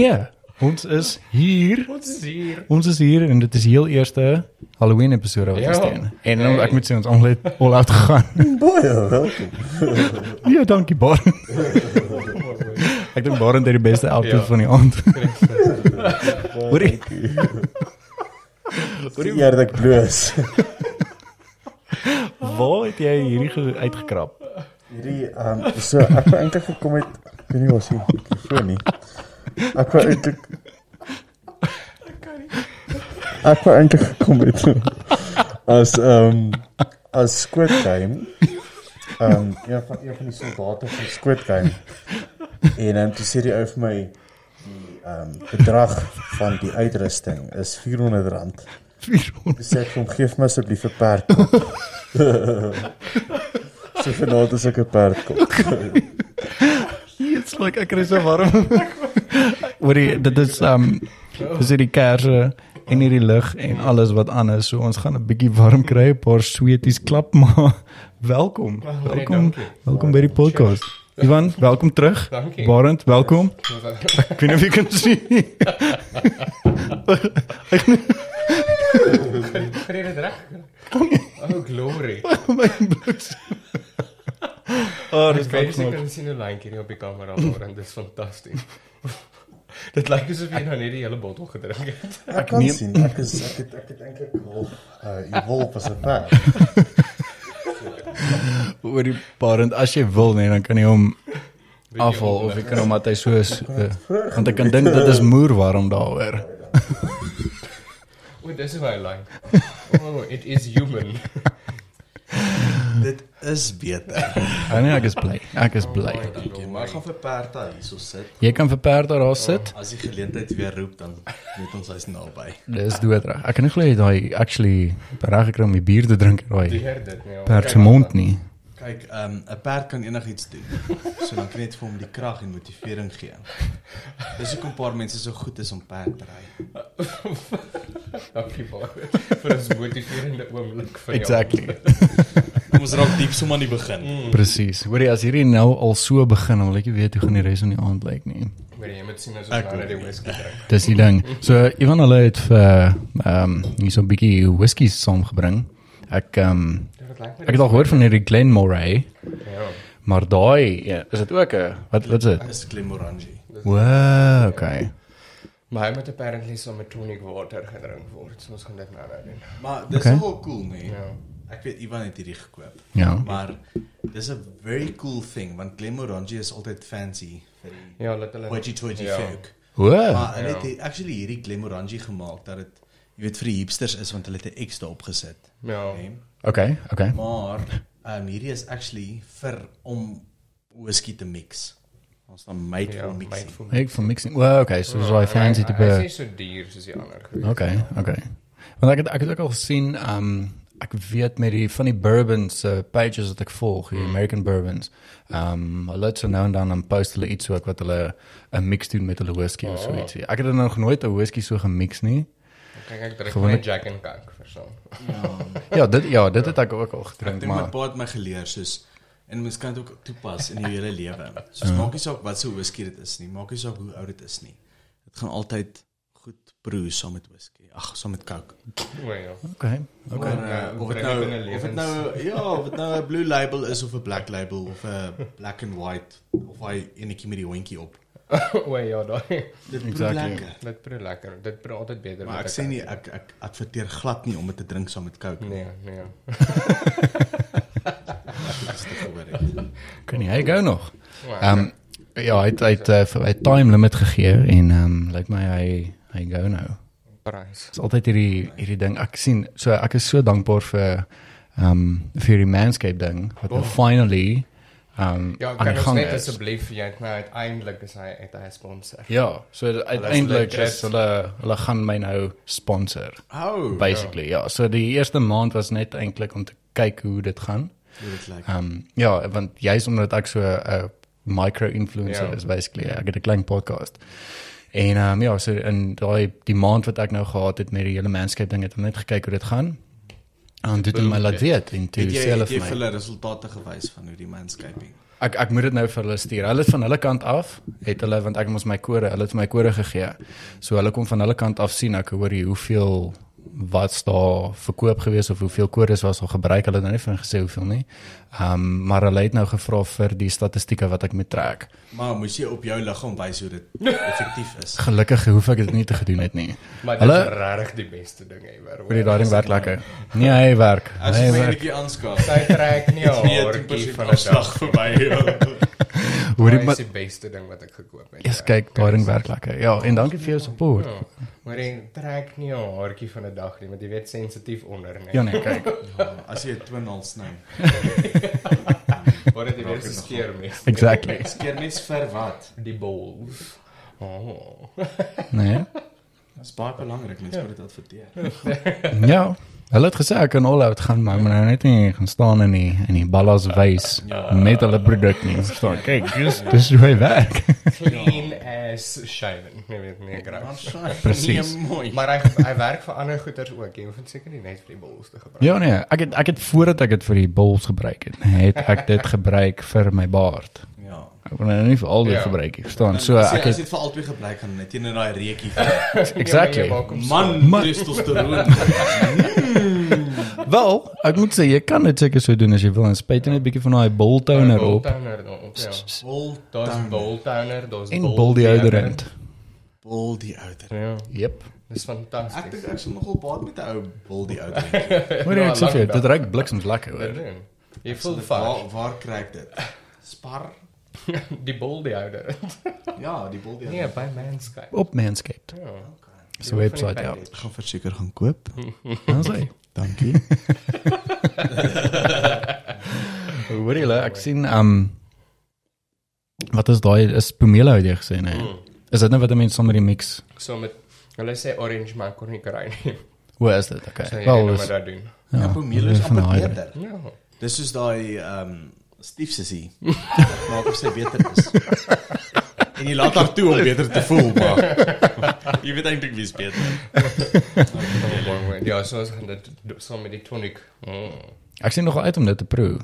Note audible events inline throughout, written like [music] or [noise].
Nee, ons is hier. Ons is hier. Ons is hier en dit is heel eerste Halloween episode wat Ja. ons doen. En nou, ek moet sê ons almal het all out gegaan. [laughs] Baie welkom. [laughs] ja, dankie Barend. [laughs] ek dink Barend het die beste outfit Ja. van die aand. Hoorie. Hoorie eerlik bloos. Waar het jy hierdie ge- uitgekrap? Hierdie ehm um, so ek wou eintlik gekom het, ek weet nie wat se mikrofoon nie. Ek wou eintlik Ek wou eintlik gekom het as ehm um, as Squid Game. Ehm um, ja, van een van die soldate van Squid Game. En dan toe sê die ou vir my die ehm um, bedrag van die uitrusting is R400. 400. Dis ek kom gee my asseblief 'n perdkop. [laughs] so vanaand as ek 'n perdkop. [laughs] It's like ek is so warm. [laughs] Hoorie, dit is um dis hierdie kersse en hierdie lig en alles wat aan is. So ons gaan 'n bietjie warm kry, 'n paar sweeties klap [laughs] maar welkom. Hoorie, Welkom. Welkom by die podcast. Ivan, welkom terug. Dankie. Barend, welkom. [laughs] Ek weet nie of jy kan sien. Kry dit reg? Oh glory. My bloed. Oh, dis Ek weet baie jy kan sien hoe lank hierdie op die kamera word en dit is fantasties. [laughs] Dit lyk asof jy nou net die hele bottel gedrink het. [laughs] Ek kan neem- sien ek is ek het ek het eintlik wel uh jy wolf as 'n perd. [laughs] oor die Barend as jy wil nee, dan kan jy hom afhaal of jy kan hom wat hy so is. Uh, want ek kan dink dit is moer warm daaroor. O, dis my line. Oh, it is human. [laughs] Dit is beter. Ja nee, ek is bly. Ek is bly. Dankie. Maar gaan vir Perta hierso sit. Jy kan vir Perda daar sit. As die geleentheid weer roep dan weet ons hy's naby. Dis doodreg. Ek kan nie glo jy daai actually reg gekry om die bier te drink daai Deur dit nie. perd se mond nie. Kyk, ehm, 'n um, perd kan enigiets doen. So dan kan jy net vir hom die krag en motivering gee. Dis hoekom 'n paar mense so goed is om perd te ry. [laughs] Dankie baie vir ons motiverende oomblik van jou. Exactly. [laughs] Ons raak diep sommer aan die begin. Presies. Hoorie as hierdie nou al so begin, dan wil ek nie weet hoe gaan die res van die aand lyk nie. Maar jy moet sien as ons nou net die whisky drink. [laughs] Dis die ding. So Ivan hulle het vir ehm um, hier so 'n bietjie whisky saamgebring. Ek ehm um, Dit lyk my ek het al gehoor van hierdie Glenmorangie, Ja. maar daai ja, is dit ook 'n wat wat is dit? Dis Glenmorangie. Wow, okay. Maar hy moet apparently so met tonic water gedrink word. So ons gaan dit nou nou doen. Maar dis Okay. nogal cool, nee. Ja. Ek weet Ivan het hierdie gekoop. Ja. Maar dis 'n very cool thing want Glenmorangie is altyd fancy vir die Ja, laat hulle Hoji Toji Ja. folk. Wow. Maar hulle Ja. het actually hierdie Glenmorangie gemaak dat dit jy weet vir die hipsters is want hulle het 'n X daarop gesit. Ja. Nee. Okay, okay. Maar ehm um, hierdie is actually vir om whisky te mix. Ons dan made Ja, for mixing. mindful. Ek van mixing. Wow, okay, so dis daai fancy Hy tipe. is nie so duur soos die ander goed. Okay, okay. Want ek het ek het ook al gesien um ek weet met die van die bourbons uh, pages wat ek volg, die American bourbons. Um hulle het so nou en dan 'n post hulle iets ook wat hulle 'n mix doen met hulle whisky of so Oh. ietsie. Ek het er nog nooit 'n whisky so gemix nie. Kyk ek drink net Jack and Coke vir so. Ja, dit ja, dit het ek ook al gedrink, dink my maar pa het my geleer soos en mens kan dit ook toepas in jou hele lewe. Ja. Soos maak nie saak wat so whisky dit is nie, maak nie saak hoe oud dit is nie. Dit gaan altyd goed proe saam met whisky. Ag, saam met Coke. O ja. okay. Okay. Ja, of dit bring nou dit in 'n of dit lewens- nou ja, of dit nou 'n blue label is of 'n black label of 'n black and white of hy enetjie met die hondjie op. [laughs] O ja, daai. Dit proe Exactly. lekker. Dit proe lekker. Dit proe altyd beter Maar ek sê nie ek ek adverteer glad nie om dit te drink saam met Coke. Nee, nee. [laughs] Kan nie hy gou nog. Ehm um, ja, hy het hy het, uh, time limit gegee en ehm um, lyk my hy hy go nou. prys. Dis altyd hierdie hierdie ding. Ek sien so ek is so dankbaar vir ehm um, vir die Manscape ding wat nou Oh. finally ehm um, Ja, aan kan die ons gang net is. asseblief jy het nou uiteindelik is hy uit hy sponsor. Ja, so uiteindelik is hulle hulle gaan my nou sponsor Oh, basically. Ja, so die eerste maand was net eintlik om te kyk hoe dit gaan. dit lyk. Ehm um, ja, want jy's omdat ek so 'n micro influencer Ja. is basically. Ek het 'n klein podcast. En ehm um, ja, so in daai die maand wat ek nou gehad het met die hele Manscape ding het ek net gekyk hoe dit gaan. En dit het my laat weet en toe sê hulle het jy my. hulle resultate gewys van hoe die manscaping? Ek ek moet dit nou vir hulle stuur. Hulle het van hulle kant af het hulle want ek het mos my kode, hulle het my kode gegee. So hulle kom van hulle kant af sien ek hoor jy hoeveel wat's daar verkoop gewees of hoeveel kodes was al gebruik. Hulle het nou nie vir gesê hoeveel nie. Ehm um, maar hulle het nou gevra vir die statistieke wat ek moet trek. Maar moes jy op jou liggaam wys hoe dit [laughs] effektief is? Gelukkig hoef ek dit nie te gedoen het nie. Maar dit Hulle- is regtig die beste ding ever. Oor die daai ding werk lekker. Nee, hy werk. As Hy jy netjie aanskaaf. Sy trek nie [laughs] haartjie van 'n dag verby. Hoor jy maar is die beste ding wat ek gekoop het. Yes, kyk, daai ding werk lekker. Ja, en dankie vir jou support. Ja, maar jy trek nie 'n haartjie van 'n dag nie, want jy weet sensitief onder nie. Ja nee, kyk. [laughs] As jy 'n twinhal sny. [laughs] Maar dit weer se skeer mes. Exactly. [laughs] Skeer net vir wat? Die balls. Oh. Nee. Dit is baie belangrik mense moet dit adverteer. Ja. Hulle het gesê ek kan all out gaan, maar ek moet nou net nie gaan staan in die in die ballas wys met hulle produk nie. Verstaan? Kyk, dis dis hoe hy werk. Clean as shaven. Nee, weet nie graag. Presies. Nee, mooi. Maar hy hy werk vir ander goeders ook. Jy hoef dit seker nie net vir die balls te gebruik. Ja nee, ek het ek het voordat ek dit vir die bols gebruik het, het ek dit gebruik vir my baard. Ja. Ek wil nou nie vir al dit Ja. gebruik nie, verstaan? So as ek het dit vir albei gebruik gaan net in daai reekie. [laughs] exactly. Ja, maar jy maak hom Man, Man. testosteron. [laughs] Wel, ek moet sê jy kan dit seker so doen as jy wil en spuit net 'n bietjie van daai bol toner op Toner daarop. Ja. Bol Daar's bol toner, daar's en bol die ouderend. Bol die ouder. Ja, Jep. dis Ek fantasties. dink ek sal nogal baat met 'n ou bol die ouder. [laughs] Hoor jy Ja, ek sê dit ruik bliksems lekker hoor. Ja, Jy voel Waar vas. waar kry ek dit? Spar. [laughs] Die bol die ouder. [laughs] Ja, die bol die Nee, ouder. by Manscaped. Op Manscaped. Ja. Dis 'n webwerf ja. Ek gaan verseker gaan koop. Dan sê Dankie. [laughs] Hoor julle, ek sien um wat is daai is pomelo het jy gesê nee. Is dit nou wat mense sommer die mix? So met hulle sê orange man kon nie kry nie. Hoe is dit? Okay. So jy Wel nou is maar doen. Ja, pomelo is amper beter. Ja. Dis soos daai ehm stiefsussie. [laughs] Maak of sy beter is. [laughs] En jy laat haar toe om beter te voel, maar [laughs] jy weet eintlik wie's beter. Ja, so as dit so met die tonic. Mm. Ek sien nogal uit om dit te proe.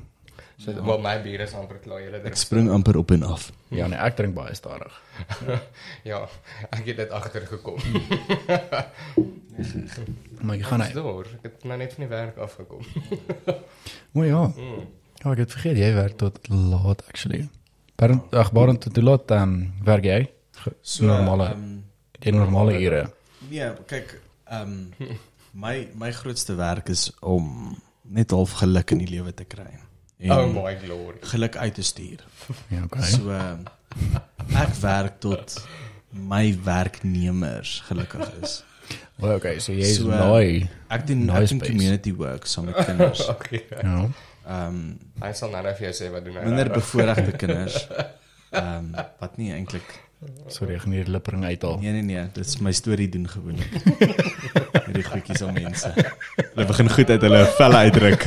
So wel my bier is amper klaar. Julle Ek drink. spring amper op en af. Ja nee, ek drink baie stadig. [laughs] Ja, ek het dit agtergekom. [laughs] Maar jy gaan hy. Deur, ek het nou net van die werk afgekom. O ja. Ja, ek het vergeet jy werk tot laat actually. Ag, waarom tot hoe laat ehm werk jy? So normale ehm, die normale ure. nee, kyk, ehm my my grootste werk is om net half geluk in die lewe te kry. En Oh my glory. geluk uit te stuur. Ja, okay. So ehm, ek werk tot my werknemers gelukkig is. Wel okay, so jy is So. Ek doen Nice ek doen space. community work saam met kinders. [laughs] Okay. Ja. Ehm Hy sal nou net vir jou sê wat doen hy. minder bevoorregte kinders. Ehm wat nie eintlik Sorry, ek gaan hier lippering uithaal. Nee nee nee, dit is my storie doen gewoonlik. [laughs] Hierdie goedjies om mense. Hulle begin goed uit hulle velle uitdruk.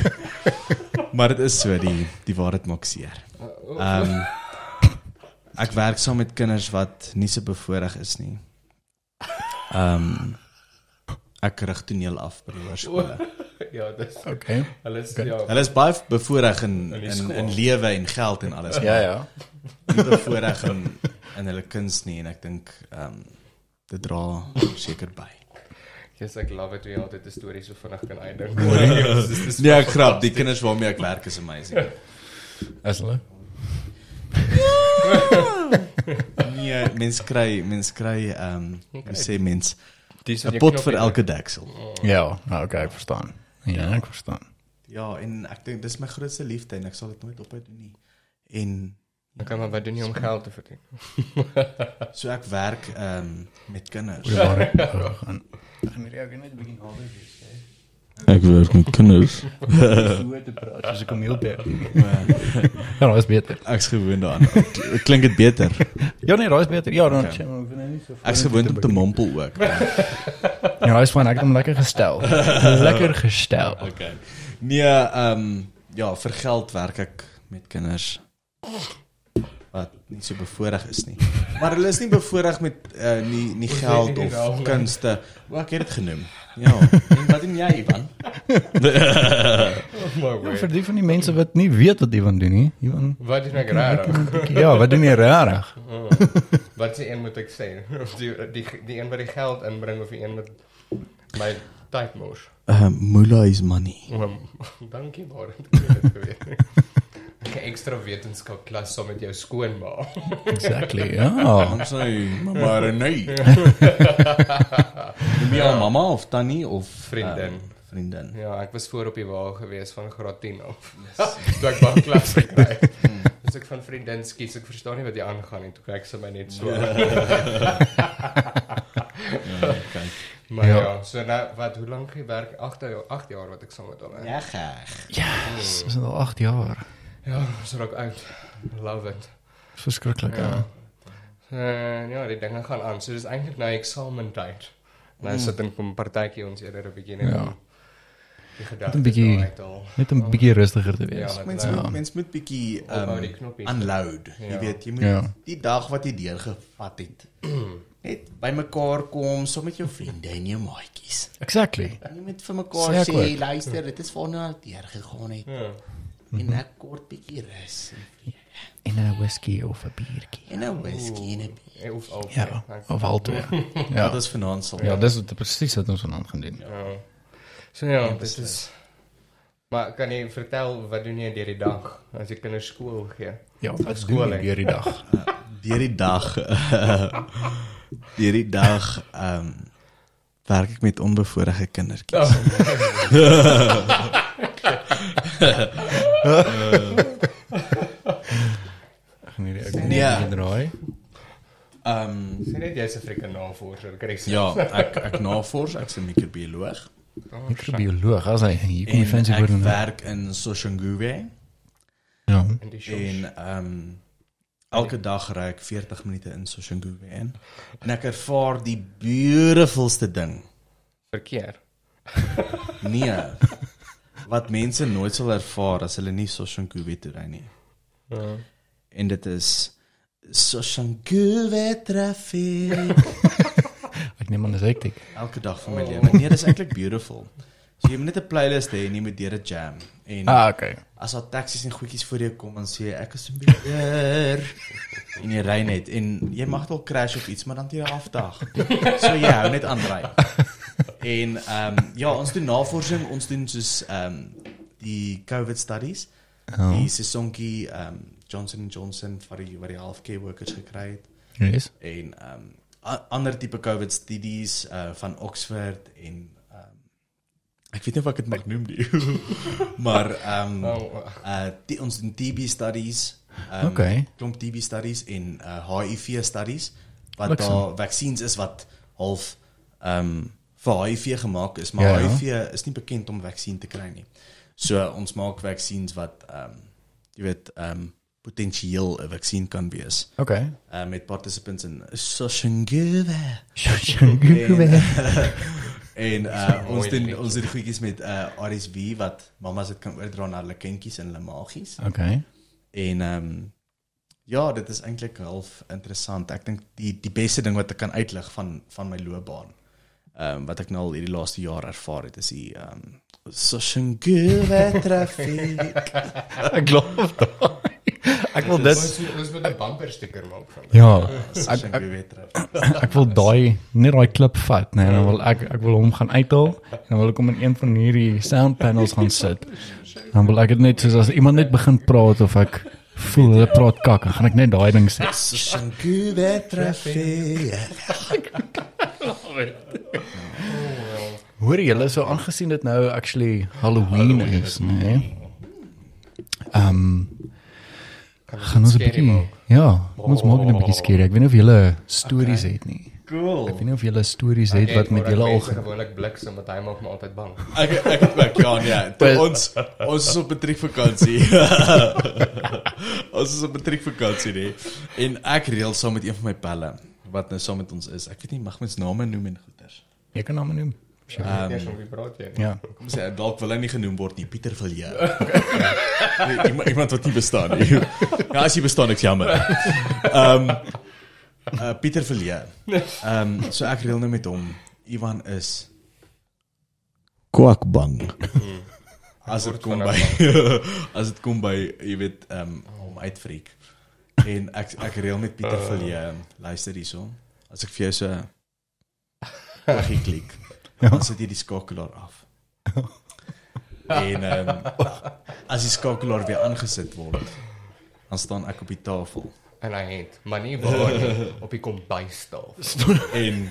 Maar dit is so die die waarheid maak seer. Ehm ek werk saam met kinders wat nie so bevoorreg is nie. Ehm ek rig toneel af by die hoërskole. [laughs] Ja, dis Okay. hulle is Okay. ja. Hulle is baie bevoorreg in In in in lewe en geld en alles. Ja ja. [laughs] nie bevoorreg in in hulle kuns nie en ek dink ehm um, dit dra seker by. Yes, ek love it hoe jy altyd 'n storie so vinnig kan uitdink. [laughs] Nee, ek grap, die kinders waarmee ek werk is amazing. Is hulle? Nee, mens kry mens kry ehm um, hoe sê mens 'n pot vir elke deksel. Ja, nou, okay, ek verstaan. Ja, ek verstaan. Ja, en ek dink dis my grootste liefde en ek sal dit nooit ophou doen nie. En Okay, maar wat doen jy om geld te verdien? [laughs] so ek werk ehm um, met kinders. Goeiemôre. gaan. Ek [laughs] moet jou net 'n bietjie nader wees. Ek werk met kinders. [laughs] Hoe te praat soos 'n kameelperd. Ja, nou is beter. Ek's gewoond daaraan. Klink dit beter? Ja nee, daai is beter. Ja, dan Okay. okay. maar hoef nou nie so. Ek's gewoond om te mompel ook. [laughs] Ja, is fyn. Ek het hom lekker gestel. [laughs] lekker gestel. Okay. Nee, ehm um, ja, vir geld werk ek met kinders. Wat nie so bevoordeel is nie. Maar hulle is nie bevoordeel met uh, nie nie geld of raal, kunste. Wat ek het dit genoem. Ja. [laughs] En wat doen jy, Ivan? [laughs] Oh Ja, vir die van die mense wat nie weet wat Ivan doen nie. Ivan Wat doen ek reg? Ja, wat doen jy regtig? [laughs] Wat se een moet ek sê? Of die die die een wat die geld inbring of die een wat my tyd mors. Uh, Mula is money. Um, dankie maar. 'n ekstra wetenskap klas saam met jou skoonma. Exactly. Ja. Ons sê maar nee. [laughs] Jy al mamma of tannie of Vriendin. Um, vriendin. Ja, ek was voor op die wa gewees van graad 10 af. [laughs] Toe ek baie klas gekry. Dus [laughs] ek van vriendin skies, ek verstaan nie wat jy aangaan nie. Toe kyk sy my net so. Ja, kyk. Maar ja, Ja. ja so nou wat hoe lank jy werk? 8 jaar, 8 jaar wat ek saam met hom. Ja, graag. Yes, ons is al 8 jaar. Ja, so raak oud. Love it. Verskriklik. Ja. Ja. Uh, ja, die dinge gaan aan. So dis eintlik nou eksamentyd. Nou sit in 'n partytjie ons eerder 'n bietjie net Ja. om die gedagtes bietjie-. Net 'n bietjie rustiger te wees. Ja, Mense Ja. mense moet bietjie um, unload. Jy Ja. weet, jy moet Ja. die dag wat jy deurgevat het [clears throat] net bymekaar kom saam met jou vriende en jou maatjies. Exactly. En jy moet vir mekaar Sê luister, dit is waarna nou deurgegaan het. Ja. En ek kort bietjie rus En 'n whisky of 'n biertjie. en 'n whisky en 'n Eh, Of al. Ja, of altoe. [laughs] Ja, Ja. dit is vanaand sal. Ja, dis presies wat ons vanaand gaan doen. Ja. So ja, dit is Maar kan jy vertel wat doen jy deur die dag as jy kinders skool gee? Ja, wat skool, doen hè? jy deur die dag? [laughs] Deur die dag deur die dag ehm um, werk ek met onbevoorregte kindertjies. [laughs] Ag nee, ek Nee. nee, draai. Ehm um, Sê net jy's 'n Afrika navorser, Chris. ja, ek ek navors, ek's 'n microbioloog Microbioloog, as hy hier kom fancy ek woord doen. werk in Soshanguve Ja. en ehm um, elke dag ry ek 40 minute in Soshanguve in en ek ervaar die beautifulste ding. Verkeer. Nee. [laughs] Wat mense nooit sal ervaar as hulle nie Soshanguve toe ry nie. Ja. En dit is Soshanguve traffic. Ek neem aan dis hektiek. Elke dag van my lewe. Nee, dis eintlik beautiful. So jy moet net 'n playlist hê en jy moet deur 'n jam. En Ah, okay. as daar taksies en goedjies voor jou kom en sê ek is 'n bitter [laughs] en jy ry net en jy mag dalk crash of iets, maar dan jy afdag. So ja, hou net aan ry. En ehm um, ja, ons doen navorsing, ons doen soos ehm um, die COVID studies. Ja. Die sesonkie ehm um, Johnson Johnson vir die wat die healthcare workers gekry het Yes. en ehm um, ander tipe COVID studies uh van Oxford en ehm ek weet nie of ek dit mag noem nie. [laughs] maar ehm um, Oh, uh die, ons doen TB studies. Um, Okay. Klomp TB studies en uh HIV studies wat Luksem. daar vaksines is wat half ehm um, vir HIV gemaak is, maar Ja, ja. HIV is nie bekend om vaksin te kry nie. So ons maak vaksines wat ehm um, jy weet ehm um, potensieel 'n vaksin kan wees Okay. uh, met participants in Soshanguve. Shanguve. En [laughs] uh, ons doen ons doen goedjies met uh, RSV wat mamas dit kan oordra na hulle kindjies en hulle maagies. Okay. En ehm um, ja, dit is eintlik half interessant. Ek dink die die beste ding wat ek kan uitlig van van my loopbaan. Ehm um, wat ek nou al hierdie laaste jaar ervaar het is die ehm um, Soshanguve [laughs] traffic. Ek glo daai. Ek wil dit Ons moet 'n bumper sticker maak van. dit. ja, [laughs] ek ek, traffic. ek wil daai net daai klip vat, nee, dan wil ek ek wil hom gaan uithaal en dan wil ek hom in een van hierdie sound panels gaan sit. Dan wil ek dit net soos as iemand net begin praat of ek voel hulle praat kak, gaan ek net daai ding sê. Soshanguve traffic. Hoor julle so aangesien dit nou actually Halloween is, nee. Ehm um, gaan ons 'n bietjie? Ja, ons maak dit 'n bietjie skeer. Ek weet nie of julle stories het nie. Cool. Ek weet nie of julle stories het wat met julle al ge- gewoonlik bliksem want hy maak my altyd bang. Ek ek het ook ja nee. [laughs] Toe ons ons is op matriekvakansie. [laughs] ons is op matriekvakansie nee. En ek reël saam met een van my pelle wat nou saam met ons is. Ek weet nie mag mens name noem en goeters. Jy kan hom noem. Ja, praat jy? Ja. Kom sê dalk wil hy nie genoem word nie, Pieter Villiers. [laughs] Nee, iemand, wat nie bestaan nie. Ja, as jy bestaan, ek's jammer. Ehm uh, Pieter Villiers. Ehm um, so ek reël nou met hom. Ivan is kwakbang. As dit kom by [laughs] as dit kom by jy weet ehm um, hom uitfriek. En ek ek reël met Pieter Villiers. Luister hierso. As ek vir jou so [laughs] Waggie klik. Dan sit jy die skakelaar af. En ehm um, [laughs] as die skakelaar weer aangesit word, dan staan ek op die tafel. En hy het, maar nie waar nie, [laughs] op die kombuistafel. En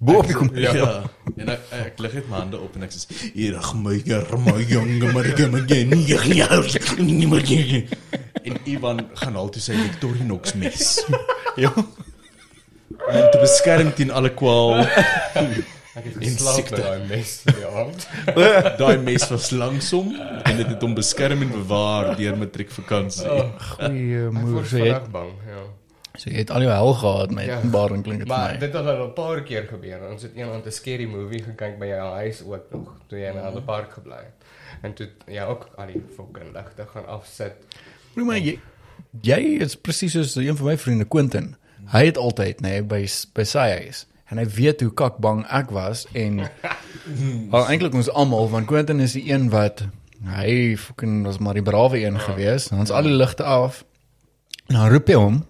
Bo op die kom. ja. ja. En ek, ek lig net my hande op en ek sê hier my my jonge maar ek maar geen ja nie maar geen. En Ivan gaan al toe sy Victorinox mes. Ja. Om te beskerm teen alle kwaal. Ek het geslaap met daai mes in die hand. [laughs] Daai mes was langsom en dit het hom beskerm en bewaar deur matriekvakansie. Oh, Goeie ek moer. het, vandag bang, ja. so jy het al jou hel gehad met Ja. Baring klink dit vir Maar my. dit het al 'n paar keer gebeur. Ons het eendag 'n scary movie gekyk by jou huis ook nog toe jy in 'n ander park gebly het. En toe ja ook al die fucking ligte gaan afsit. Broer, maar jy jy is presies soos een van my vriende Quentin. Hy het altyd nê nee, by by sy huis en hy weet hoe kakbang ek was en [laughs] al eintlik ons almal want Quentin is die een wat hy fucking was maar die brawe een gewees. Dan is al die ligte af. En dan roep hy hom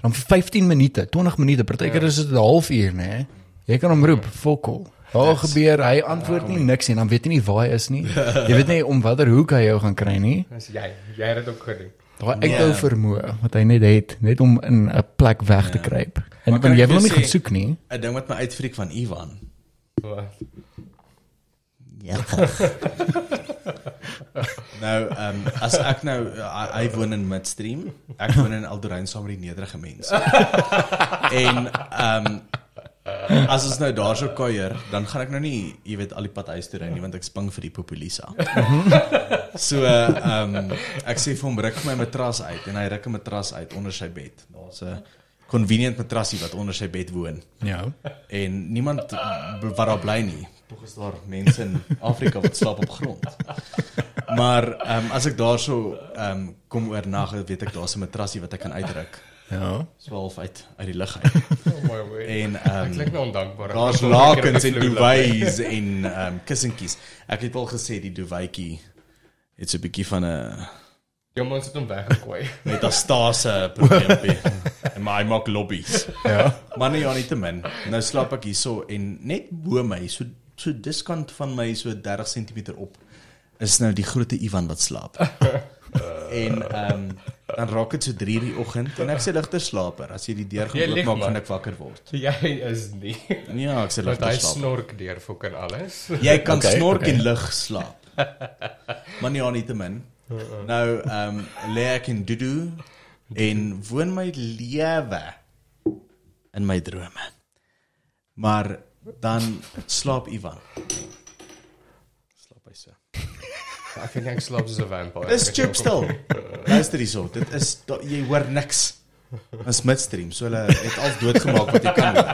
dan vir 15 minute, 20 minute, partykeer is dit 'n halfuur nê. Nee. Jy kan hom roep, fokol. Daar gebeur, hy antwoord nie niks nie en dan weet jy nie waar hy is nie. [laughs] Jy weet nie om watter hoek hy jou gaan kry nie. Dis jy. Jy het dit ook gedoen. Daai Nee. uithou vermoë wat hy net het, net om in 'n plek weg te Ja. kruip. En want jy wil hom nie gaan soek nie. 'n Ding wat my uitfriek van Ivan. Wat? Ja. [laughs] nou, ehm um, as ek nou hy, hy woon in Midstream, ek woon in Aldorein saam met die nederige mense. [laughs] en ehm um, as ons nou daar sou kuier, dan gaan ek nou nie, jy weet, al die pad huis toe ry nie want ek spring vir die populisa. [laughs] so ehm um, ek sê vir hom ruk my matras uit en hy ruk 'n matras uit onder sy bed. Daar's 'n convenient matrasie wat onder sy bed woon Ja. en niemand wat daar bly nie. Tog is daar mense in Afrika wat slaap op grond. Maar ehm um, as ek daarso ehm um, kom oornag, weet ek daar's 'n matrasie wat ek kan uitruk. Ja. So half uit uit die lug uit. [laughs] Oh my word. En Ek ehm klink um, nou ondankbaar. daar's lakens en duvets en ehm um, kussentjies. Ek het al gesê die duvetjie het so 'n bietjie van 'n Jy moet dit hom weggegooi. [laughs] metastase probleempie. [laughs] en maar hy maak lobbies. Ja. Maar nee, ja, nie te min. Nou slaap ek hierso en net bo my, so so diskant van my so 30 cm op is nou die groot Ivan wat slaap. En ehm um, dan raak dit so 3 in die oggend en ek sê ligter slaper. As jy die deur Jy gaan oopmaak, gaan ek wakker word. Jy is nie. Ja, ek sê ligter slaap. snork deur fucking alles. Jy kan Okay, snork okay. en lig slaap. maar nee, ja, nie te min. Nou ehm um, lê ek in Dudu en woon my lewe in my drome. Maar dan slaap Ivan. So. Ek vind ek slaap soos 'n vampire. Dis chip still. [laughs] Luister hierso, dit is da, jy hoor niks. Dis midstream, so hulle het al doodgemaak wat jy kan hoor.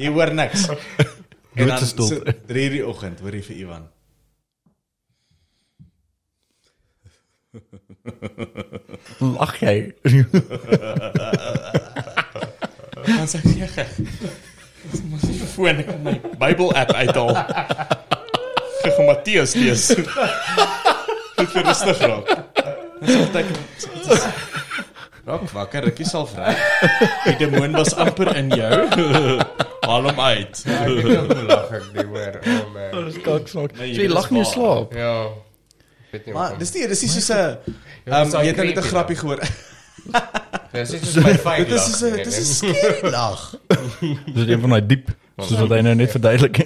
Jy hoor niks. En dan stilte. 3 die oggend hoor jy vir Ivan. Lag jy? Dan sê ek ja. Dis mos nie foon ek kan my Bybel app uithaal. Om Matteus lees. Dit vir rustig raak. Dis altyd Raak wakker, ek is al vry. Die demoon was amper in jou. Haal hom uit. Ek weet nie hoe lag ek die hoor. Oh man. Dis kaksak. Nee, So jy lag is nie slaap. Ja. Ek weet nie Maar dis nie, dis nie soos 'n Ja, ehm jy het nou net 'n grappie gehoor. Dis nie soos my fyn [laughs] Dit is lag. soos 'n dis nee. 'n scary lag. Dis een van daai diep soos wat hy nou net verduidelik.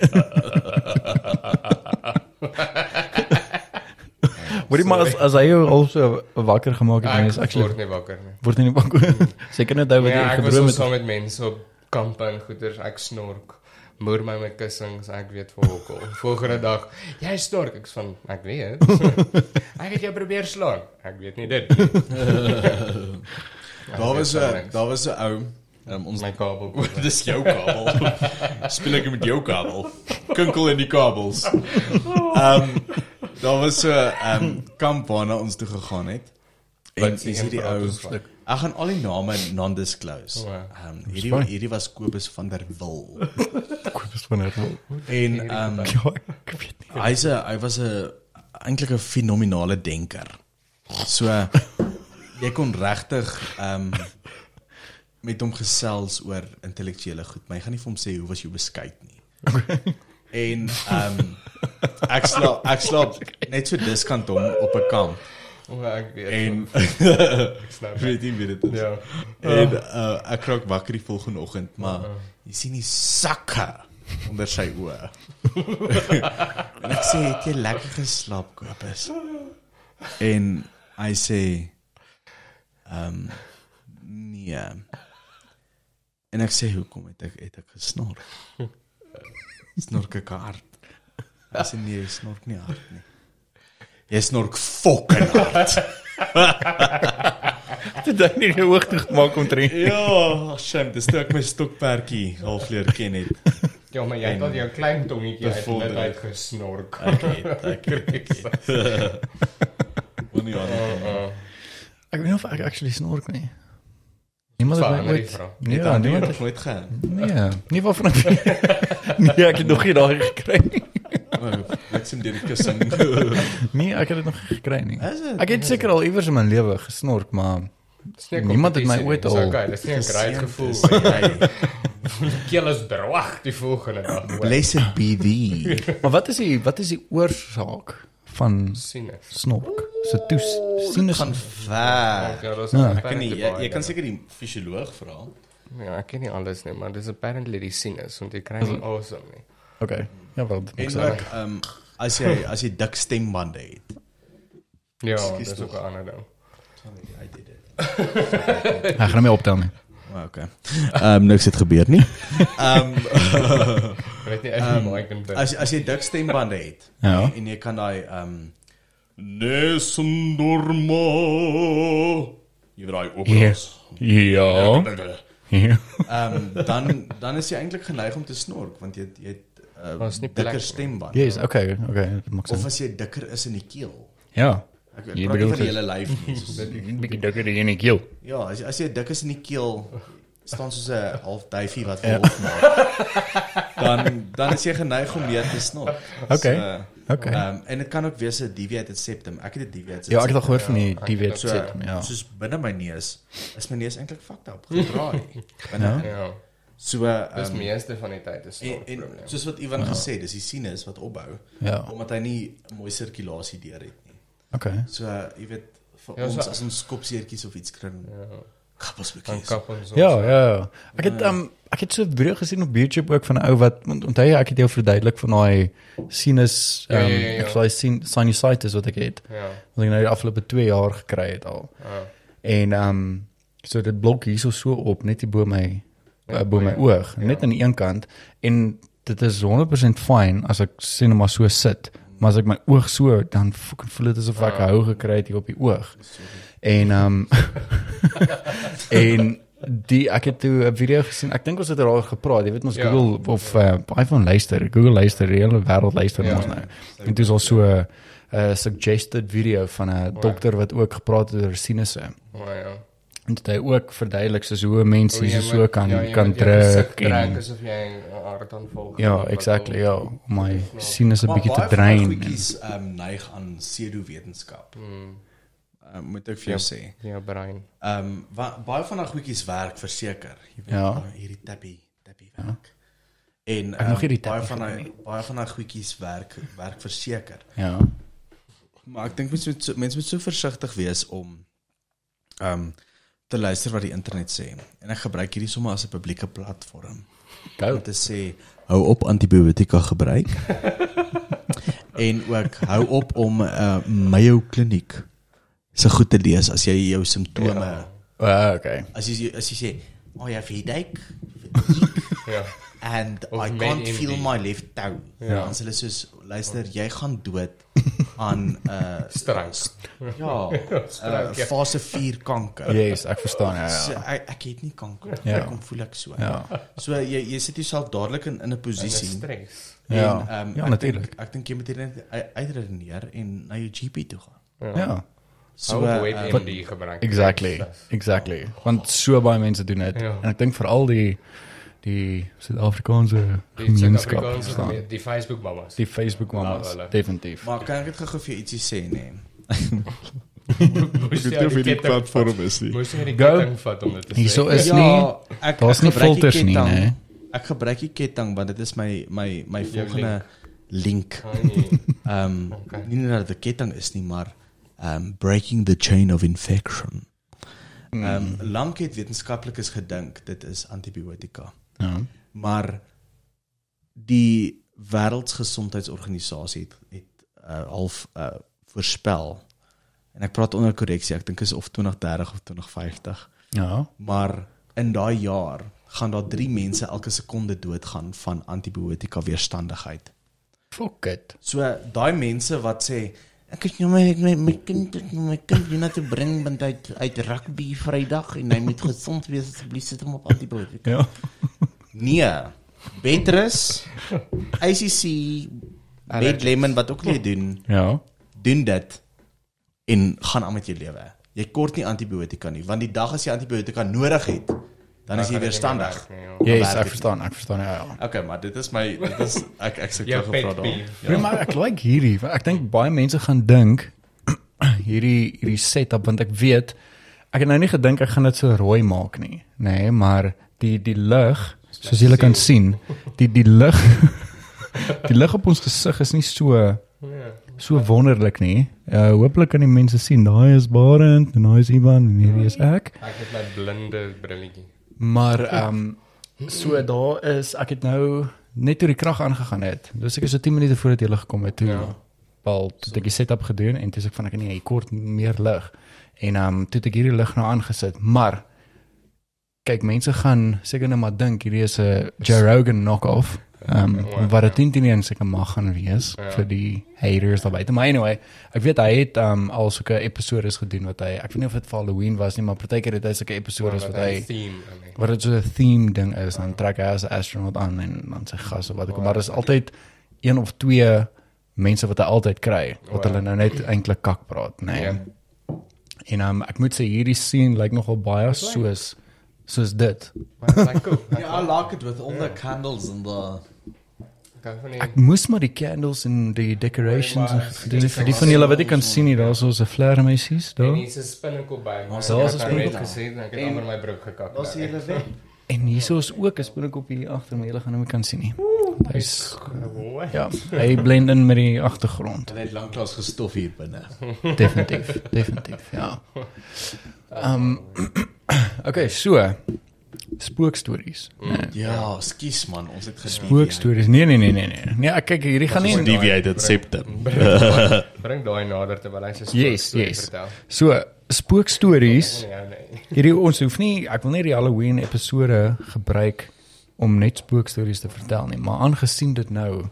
Word [laughs] maar as as hy jou al so wakker gemaak het, dan is Ek actually word nie wakker nie. word nie wakker. [laughs] Seker net hy wat Ja, jy ek was gedroom so het. saam met mense op kampe en goeters. Ek snork. Moer my met kussings, ek weet vir hoekom. Volgende dag, jy snork. Ek van ek weet. [laughs] ek het jou probeer slaan. Ek weet nie dit. nie. Daar was Ek 'n daar was 'n ou um, ons my kabel. [laughs] Dis jou kabel. [laughs] Speel ek met jou kabel. kinkel in die kabels. Ehm daar was so 'n um, kamp waarna ons toe gegaan het. En is die hierdie ou? Ek gaan al die name non-disclose. O, Ehm um, hierdie hierdie was Kobus van der Wil. [laughs] Kobus van der Wil. En ehm um, Ja, ek weet nie. hy's 'n hy was 'n eintlik 'n fenominale denker. So jy kon regtig ehm um, met hom gesels oor intellektuele goed, maar jy gaan nie vir hom sê hoe was jou beskuit nie. [laughs] En ehm um, ek slaap ek slaap net so diskant hom op 'n kamp O, ek weet. en [laughs] ek snap. weet nie wie dit. Ja. En uh, ek raak wakker die volgende oggend, maar jy sien die sakke onder sy oë. [laughs] en ek sê, "Het jy lekker geslaap, Kobus?" En hy sê, "Ehm um, nee." En ek sê, "Hoekom het ek het ek gesnork?" [laughs] Snork ek hard. Hy sê, "Nee, jy snork nie hard nie." Jy snork fucking hard. [laughs] Dit het nie gehoog toe gemaak om drink. Ja, shame, dis toe ek my stokperdjie half leer ken het. Ja, maar jy het al jou klein tongetjie uit net uitgesnork. Ek het, ek het, [laughs] ek. Wanneer Uh, aan. uh. Ek weet nie of ek actually snork nie. Niemand het Verander my ooit. vraag. [laughs] Nee, Ja, niemand het het nooit gaan. Nee, nie waarvan ek Nee, ek het nog nie daai gekry nie. Ek sien die kussing. [laughs] Nee, ek het dit nog nie gekry nie. Dit? Ek het seker al iewers in my lewe gesnork, maar nie Niemand het my ooit nie. Dis al Okay, dis nie 'n great gevoel. [laughs] Is jy. Keel is droog die volgende dag. Blessed be thee. maar wat is die wat is die oorsaak van Sinus. snork? Se toes sinus Gaan ver. Ja, dis Ja. Ek kan nie jy, jy kan seker die fisioloog vra. Ja, ek ken nie alles nie, maar dis apparently die sinus want jy kry nie asem nie. Okay. Ja, wel, En ook ehm um, as jy as jy dik stembande het. Ja, Ekskuus dis ook 'n ander ding. I did it. Ek gaan hom optel nie. Oh, okay. Ehm um, niks het gebeur nie. Ehm Ek weet nie ek um, maar ek kan dink. as as jy dik stembande het Ja. en, en jy kan daai ehm um, Nesundorma jy weet daai operas. Ja. Ja. Ehm um, dan dan is jy eintlik geneig om te snork want jy jy het uh, Maar is nie dikker stemband. Yes, okay, okay, dit maak Of sin. as jy dikker is in die keel. Ja. Ek Jy nie bedoel van die vir- hele lyf soos- [laughs] 'n bietjie dikker in die keel. Ja, as as jy dik is in die keel staan soos 'n half duifie wat Ja. wolf maak. Dan dan is jy geneig om meer te snork. [laughs] Okay. So, Okay. Ehm um, en dit kan ook wees 'n deviated septum. Ek het 'n deviated Ja, ek het al gehoor van die Ja, die ek weet het so, sit, ja. soos binne my neus is my neus eintlik fucked up, gedraai. [laughs] Binne. Ja. Ja. So Dis ehm meeste van die tyd is 'n en probleem. soos wat Ivan gesê het, dis die sinus wat opbou Ja. omdat hy nie mooi sirkulasie deur het nie. Okay. So uh, jy weet vir Ja, ons so- as ons kopseertjies of iets kry, Ja. Kappels Dan bekkies. kap ons ons. Ja, ja, ja. Ek het um ek het so 'n video gesien op YouTube ook van 'n ou wat want onthou jy ek het jou verduidelik van daai sinus Ja, um ja, ja, ja. ek sê sin sinusitis wat ek het. Ja. Wat ek nou die afgelope 2 jaar gekry het al. Ja. En um so dit blok hierso so op net hier bo my Ja, bo my ja. oog, Ja. net aan die een kant en dit is 100% fyn as ek sê net maar so sit. Maar as ek my oog so dan voel dit asof ek Ah. hou gekry het hier op die oog. En um [laughs] en die ek het toe 'n video gesien. Ek dink ons het daaroor gepraat. Jy weet ons Ja. Google of uh, iPhone luister. Google luister, die hele wêreld luister Ja. ons nou. En dit is al so 'n uh, suggested video van 'n ja. dokter wat ook gepraat het oor sinusse. Maar ja. En dit hy ook verduidelik soos hoe 'n mens Hoe jy hier so moet- kan ja, kan druk trek en asof jy 'n hartaanval ja, gehad het exactly, ja, my sinusse Maar bietjie te baie van drein. goedjies ehm um, neig aan pseudowetenskap. Hmm, Uh, moet ek vir jou sê. Ja, brein. Ehm um, baie van daai goedjies werk verseker. Jy weet Ja. hierdie tappie, tappie werk. En Ek nog nie die baie van daai baie van daai goedjies werk werk verseker. Ja. Maar ek dink mense moet so, mense moet so versigtig wees om ehm um, te luister wat die internet sê. En ek gebruik hierdie sommer as 'n publieke platform Gou. om te sê hou op antibiotika gebruik. [laughs] en ook hou op om uh, Mayo kliniek se goed te lees as jy jou simptome ja. Uh, okay. as jy as jy sê oh ja headache [laughs] Ja. and Of I can't MD. feel my left toe. Ja. Ja. Dan hulle soos luister jy gaan dood aan uh [laughs] Strand. ja, [laughs] uh, fase 4 kanker. Yes, ek verstaan ja. So, ja. ek ek het nie kanker. Ja. Ek kom voel ek so. Ja. So jy jy sit jouself dadelik in in 'n In 'n posisie. stres. Ja. En, ehm, Ja, dink- Ek dink jy moet uit- uitredeneer en na jou GP toe gaan. Ja. So So ehm, WebMD gebruik. Exactly. Exactly. Want so baie mense doen dit Ja. en ek dink veral die die Suid-Afrikaanse Die gemeenskap gemeen- die Facebook mamas. Die Facebook mamas hulle. definitief. maar kan ek net gou vir ietsie sê nee? Moes jy die ketting- is nie. Moes jy die ketting vat om dit te sê? Hierso is ja, nie ek daar's nie die filters nie, ketting. nee. Ek gebruik die ketting want dit is my my my volgende link. Nee. [laughs] Ehm um, Okay. nie net dat dit 'n ketting is nie, maar um, breaking the chain of infection. Ehm um, lank het wetenskaplikes gedink dit is antibiotika. Ja. Maar die Wêreldgesondheidsorganisasie het het uh, half uh, voorspel en ek praat onder korreksie, ek dink is of 2030 of 2050. Ja. Maar in daai jaar gaan daar 3 mense elke sekonde doodgaan van antibiotika weerstandigheid. Fuck it. So daai mense wat sê ek is nou my my, my kind ek nou my kind hier na toe bring want hy het- het rugby Vrydag en hy moet gesond wees asseblief sit hom op antibiotika. Ja. Nee. Betrus ACC Bed Lemon wat ook nie doen Ja. doen dit en gaan aan met jou lewe. Jy kort nie antibiotika nie want die dag as jy antibiotika nodig het dan is jy weerstandig. Yes, werk ek dit verstaan, ek verstaan ja. ja. Okay, maar dit is my dit is ek ek sê Jou gevra daar. Ja. Maar ek like hierdie. Ek dink baie mense gaan dink [clears throat] hierdie hierdie setup want ek weet ek het nou nie gedink ek gaan dit so rooi maak nie, nê, nee, maar die die lig, soos julle kan sien, die die lig [laughs] die lig op ons gesig is nie so Ja. so wonderlik nie. Uh hopelik kan die mense sien daai is Barend en daai is Ivan en hierdie is ek. Ek het my blinde brilletjie. Maar ehm um, so daar is ek het nou net toe die krag aangegaan het. Dus ek is so 10 minute voordat jy gekom het toe. Ja. Ja. Wel, toe het ek die setup gedoen en toe ek van ek nee, jy kort meer lig. En ehm um, toe ek hierdie lig nou aangesit, maar kyk mense gaan seker net maar dink hierdie is 'n Joe Rogan knock-off. Ehm um, wat dit teen een seker mag gaan wees Ja. vir die haters daar buite. Maar anyway, ek weet hy het ehm um, al sulke episodes gedoen wat hy ek weet nie of dit vir Halloween was nie, maar partykeer het hy sulke episodes wat hy theme aan nie. wat dit so 'n theme ding is, dan trek hy as 'n astronaut aan en dan sy gas of wat al, maar is altyd een of twee mense wat hy altyd kry wat Wow. hulle nou net eintlik kak praat, nê. Nee. Ja. En um, ek moet sê hierdie scene lyk nogal baie soos soos dit. Maar lyk cool. Yeah, I like [laughs] it with all the candles and the Ek die moes maar die candles en die decorations en gedoen het vir die van julle wat ek kan sien hier, daar's so 'n flare meisies En daar. hier's 'n spinnekop by. Ons daar's het net spinnekop. gesien en ek het onder my broek gekak. Daar's [laughs] hier web. En hierso is ook 'n spinnekop hier agter, maar julle gaan hom nie kan sien nie. Hy's ja, hy blend in met die agtergrond. Hy het lanklaas gestof hier binne. Definitief, definitief, ja. [laughs] Ehm um, [clears throat] [clears throat] okay, so spookstories. Nee. Ja, skus man, ons het gesien. Spookstories. Nee nee nee nee nee. Nee, ek kyk hierdie gaan nie deviated septum. [laughs] Bring daai nader terwyl hy sy Yes, storie yes. vertel. so spookstories. Nee, nee. Hierdie ons hoef nie ek wil nie die Halloween episode gebruik om net spookstories te vertel nie, maar aangesien dit nou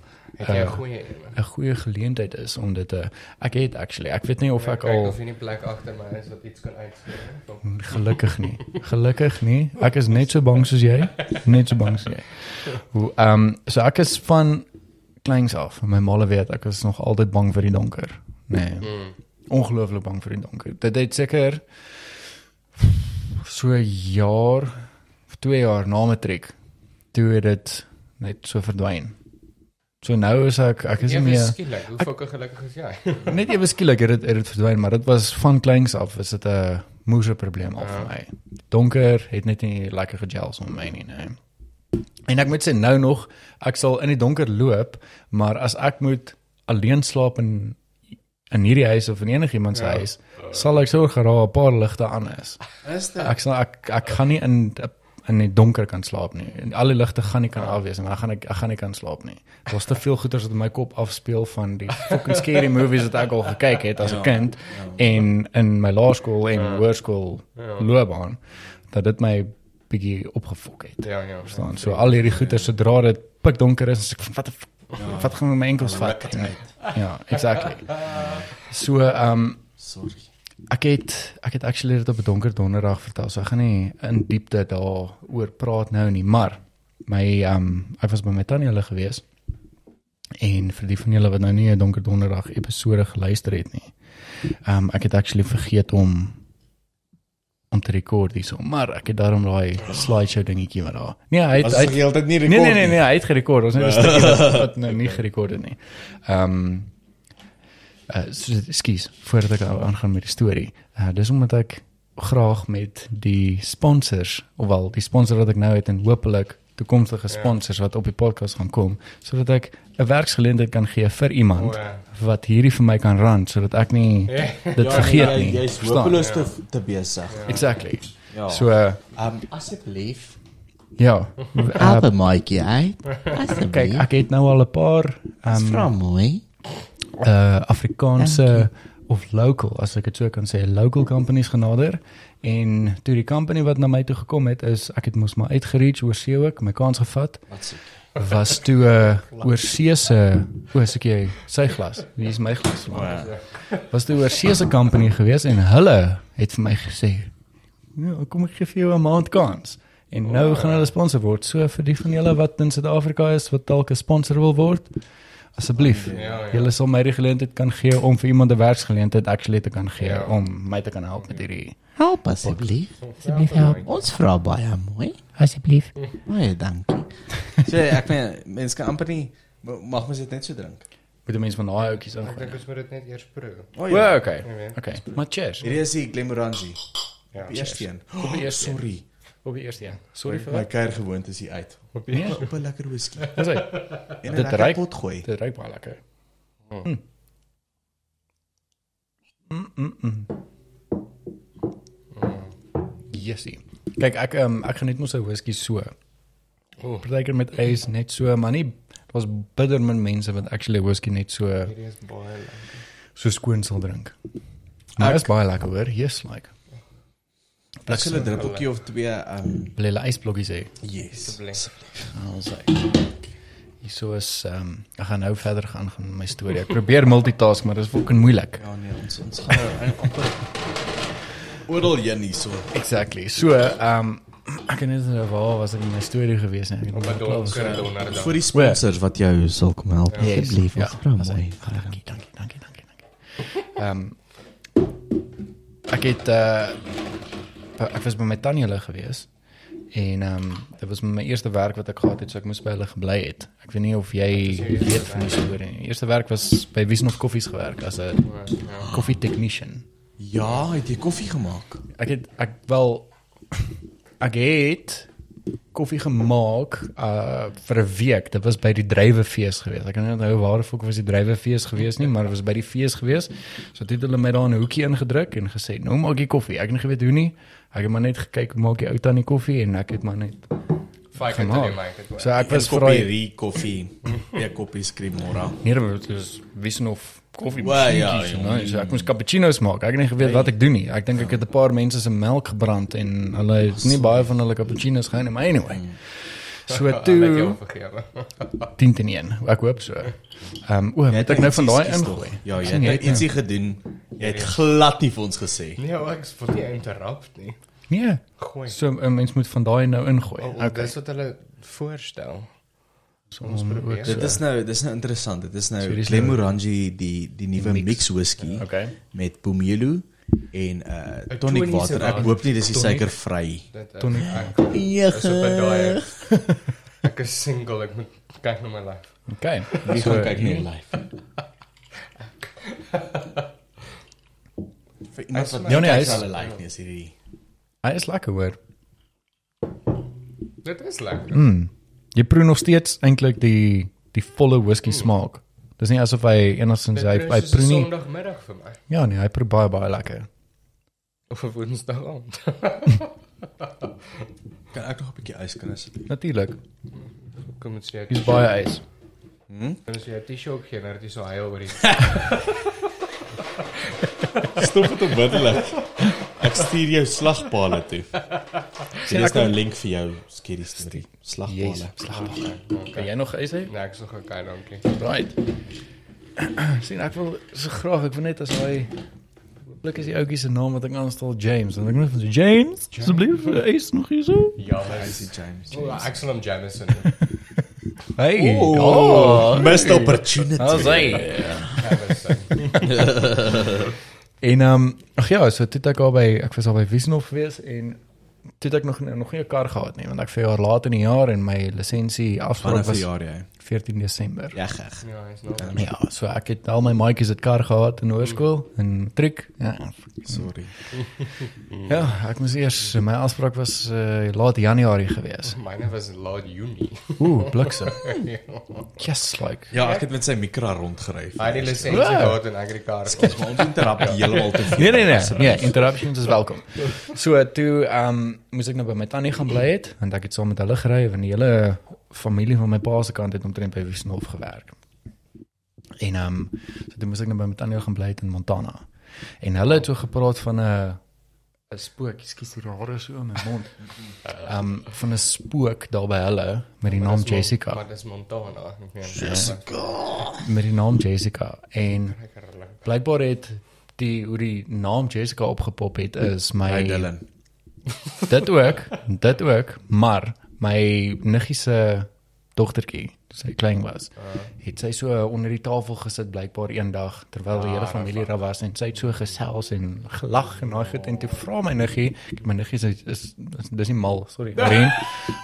Het jy 'n Uh, goeie een? 'n goeie geleentheid is om dit te ek het actually ek weet nie of ek Kyk al of jy nie plek agter my is wat iets kan uitskryf. Gelukkig nie. Gelukkig nie. Ek is net so bang soos jy. Net so bang soos jy. Ehm um, so ek is van kleins af. My malle weet ek is nog altyd bang vir die donker. Nee. Mm. Ongelooflik bang vir die donker. Dit het seker so 'n jaar of 2 jaar na matriek toe het dit net so verdwyn. So nou is ek ek is nie Ewe meer skielik, hoe fucking gelukkig is jy? [laughs] net ewe skielik het dit het dit verdwyn, maar dit was van kleins af is dit 'n moeëse probleem al Ja. vir my. Donker het net nie lekker gejels om my nie, nee. En ek moet sê nou nog, ek sal in die donker loop, maar as ek moet alleen slaap in in hierdie huis of in enigiemand se Ja. huis, sal ek sorg dat daar 'n paar ligte aan is. Is dit? Ek sal ek ek gaan nie in in die donker kan slaap nie. En al die ligte gaan nie kan afwees en dan gaan ek ek gaan nie kan slaap nie. Daar's te veel goeters wat in my kop afspeel van die fucking scary movies wat ek al gekyk het as 'n kind en in my laerskool en Ja. hoërskool Ja. loopbaan dat dit my bietjie opgefok het. Ja, ja. Verstaan? So al hierdie goeters sodra dit pikdonker is, as ek wat f- wat gaan my enkels vat? Ja, exactly. [laughs] So ehm um, Sorry. Ek het ek het actually dit op 'n donker donderdag vertel. So ek gaan nie in diepte daaroor praat nou nie, maar my ehm um, ek was by my tannie hulle gewees. En vir die van julle wat nou nie 'n donker donderdag episode geluister het nie. Ehm um, ek het actually vergeet om om te rekord hierso, maar ek het daarom daai slideshow dingetjie wat daar. Nee, hy het, hy het heeltyd nie Nee rekord. nee nee nee, hy het gerekord. Ons het 'n stukkie wat, wat nou nie [laughs] gerekord het nie. Ehm um, uh, ekskuus voordat ek aangaan met die storie. Uh, dis omdat ek graag met die sponsors, ofwel die sponsor wat ek nou het en hopelik toekomstige sponsors wat op die podcast gaan kom, sodat ek 'n werksgeleentheid kan gee vir iemand O, ja. wat hierdie vir my kan run sodat ek nie [laughs] Ja. dit vergeet jy, nie. Jy's hopeloos te te besig. Exactly. Ja. So uh, um asseblief. ja. Help 'n maatjie uit. kyk, Asseblief. ek het nou al 'n paar Dis ehm vra mooi. Uh Afrikaanse of local as ek dit so kan sê, local companies genader en toe die company wat na my toe gekom het is ek het mos maar uitgereach oor see ook, my kans gevat Wat sê? was toe 'n uh, oorsese o, is ek jy sy glas. Wie is my glas? man? Was toe 'n oorsese company gewees en hulle het vir my gesê, "Ja, kom ek gee vir jou 'n maand kans." En nou gaan hulle sponsor word. So vir die van julle wat in Suid-Afrika is wat dalk 'n sponsor wil word, asseblief. Ja, ja. Julle sal my die geleentheid kan gee om vir iemand 'n werksgeleentheid actually te kan gee Ja. om my te kan help met hierdie. Help asseblief. Asseblief Help. Ons vra baie mooi. Asseblief. Baie dankie. [laughs] So ek meen mense kan amper nie mag mens dit net so drink. Moet 'n mens van daai oudjies Ek ingooi. dink ons moet dit net eers proe. O O, okay. Ja, weet. Okay. Maar cheers. Hierdie is die Glenmorangie. Ja. Die eerste een. Die een. Sorry. Op die eerste een. Sorry vir My wat. kuier gewoonte is hier uit. Op die Nee, Op 'n lekker whisky. [laughs] dis hy. En Dit ruik- pot gooi. Dit ruik baie lekker. Mm. Mm, mm, mm. Yesie. Kyk, ek um, ek geniet mos 'n whisky so. O. Partykeer met ys net so, maar nie was bitter min mense wat actually whisky net so hierdie is baie lekker. so skoon sal drink. Maar Ek- is baie lekker hoor. Yes, like. Ek sal 'n druppeltjie of twee um Wil jy ysblokkies hê? yes. Asseblief. Also. Hierso is ehm um, ek gaan nou verder gaan gaan met my storie. Ek probeer multitask, maar dit is fucking moeilik. Ja nee, ons ons gaan nou amper oral heen hierso. Exactly. So, ehm um, ek het net nou waar was ek in my storie gewees nie. Ek het Op klaar donker uh, donderdag. Vir die sponsors wat jou sal kom help. Yes, Asseblief. ja, Ons vra as hy- mooi. ah, Dankie, dankie, dankie, dankie, dankie. Ehm um, ek het uh ek was by my tannie hulle gewees en ehm um, dit was my eerste werk wat ek gehad het, so ek moes by hulle gebly het. Ek weet nie of jy weet van die storie nie. Eerste werk was by Wiesnof Koffies gewerk as 'n Ja. coffee technician. Ja, het jy koffie gemaak? Ek het ek wel ek het koffie gemaak uh vir 'n week. Dit was by die druiwefees gewees. Ek kan nie onthou waar of was die druiwefees gewees nie, maar dit was by die fees gewees. So dit het hulle my daar in 'n hoekie ingedruk en gesê, "Nou maak jy koffie." Ek het nie geweet hoe nie. Ek het maar net gekyk hoe maak jy ou tannie koffie en ek het maar net Gemaak. het my het. So ek was vry. koppie koffie. Ja, koppie Scrimora. Nee, dit was wissen of koffie. Wel, ja, ja. So ek moes cappuccino's maak. Ek het nie geweet wat ek doen nie. Ek dink ek het 'n paar mense se melk gebrand en hulle het nie baie van hulle cappuccino's gehou nie, maar anyway. So [laughs] Ek toe jou vergewe. 10 teen 1. Ek hoop so. Ehm um, o, moet ek nou van daai ingooi? Ja, jy het sien nou het ietsie gedoen. Jy het glad nie vir ons gesê. Nee, ou, ek wil nie interrupt nie. Nee. Gooi. So 'n mens moet van daai nou ingooi. Oh, Okay. okay. Dis wat hulle voorstel. So ons probeer. Dit is nou dis nou interessant. Dit is nou So dis Glenmorangie die die nuwe Mix. mix whisky Okay. met pomelo en uh tonic water. Ek hoop nie dis die suikervry. Dit Tonic. is daai. [laughs] Jege. Ek is single, ek moet kyk na my lyf. Okay. Wie So, gaan kyk nie live. Vir iemand wat Ja, nee, hy kyk is- na hulle live is hierdie. Hy is lekker hoor. Dit is lekker. Mm. Jy proe nog steeds eintlik die die volle whisky smaak. Dis nie asof hy enigstens Dit hy is hy proe nie. Sondagmiddag vir my Ja nee, hy proe baie baie lekker. of 'n Woensdag aand. Kan ek nog 'n bietjie ys kan asseblief? Natuurlik. Kom ons sê. Dis baie ys. Hm? Ons jy 'n T-shirt gee nou dat jy so huil oor die [laughs] Stop dit onmiddellik. Ek stuur jou slagpale toe. Dit is nou 'n link vir jou skerry storie. Yes. Slagpale. Slagpale. Kan jy nog ys hê? Nee, ek sou gaan kyk, dankie. Right. [clears throat] sien ek wil so graag ek wil net as hy Blik is die ouetjie se naam wat ek aanstel James en ek net van so, James asseblief hy is nog hier so. Ja, Icy James. Oh, ek sal hom Jamison. Hey. Oh, missed opportunity. How's hy? [laughs] En ehm um, ag ja, so toe het ek al by ek was al by Wiesnof gewees en toe het ek nog nog nie 'n kar gehad nie want ek vir jaar laat in die jaar en my lisensie Vanaf was die jaar jy. 14 Desember. Ja, gek. Ja, hy's nog. Ja, so ek het al my maatjies het kar gehad in hoërskool en matriek. Ja. Sorry. [laughs] Ja, ek moes eers my afspraak was uh, laat Januarie gewees. [laughs] Myne was laat Junie. Ooh, bliksem. [laughs] Yes, like. Ja, ek het met sy mikra rondgery. Hy het die lisensie Wow. gehad en ek het die kar. Ons moet ons interrup heeltemal te veel. Nee nee nee, nee, interruptions is welkom. So toe ehm um, moes ek nou by my tannie gaan bly het want ek het saam met hulle gery want die hele familie van my pa se kant het omtrent by Wiesnof gewerk. En ehm um, so toe moes ek nou by my tannie gaan bly in Montana. En hulle het so gepraat van 'n 'n spook, ekskuus die rare so in my mond. [laughs] Ehm um, van 'n spook daar by hulle met die naam Jessica. Maar dis Montana. Meen Jessica. Met die naam Jessica en blykbaar het die hoe die naam Jessica opgepop het is my Hey Dylan. dit ook dit ook maar my niggie se dogtertjie toe sy klein was het sy so onder die tafel gesit blykbaar eendag terwyl die hele familie daar was en sy het so gesels en gelag en daai goed en toe vra my niggie my niggie is, is, is dis nie mal sorry [laughs] Ren,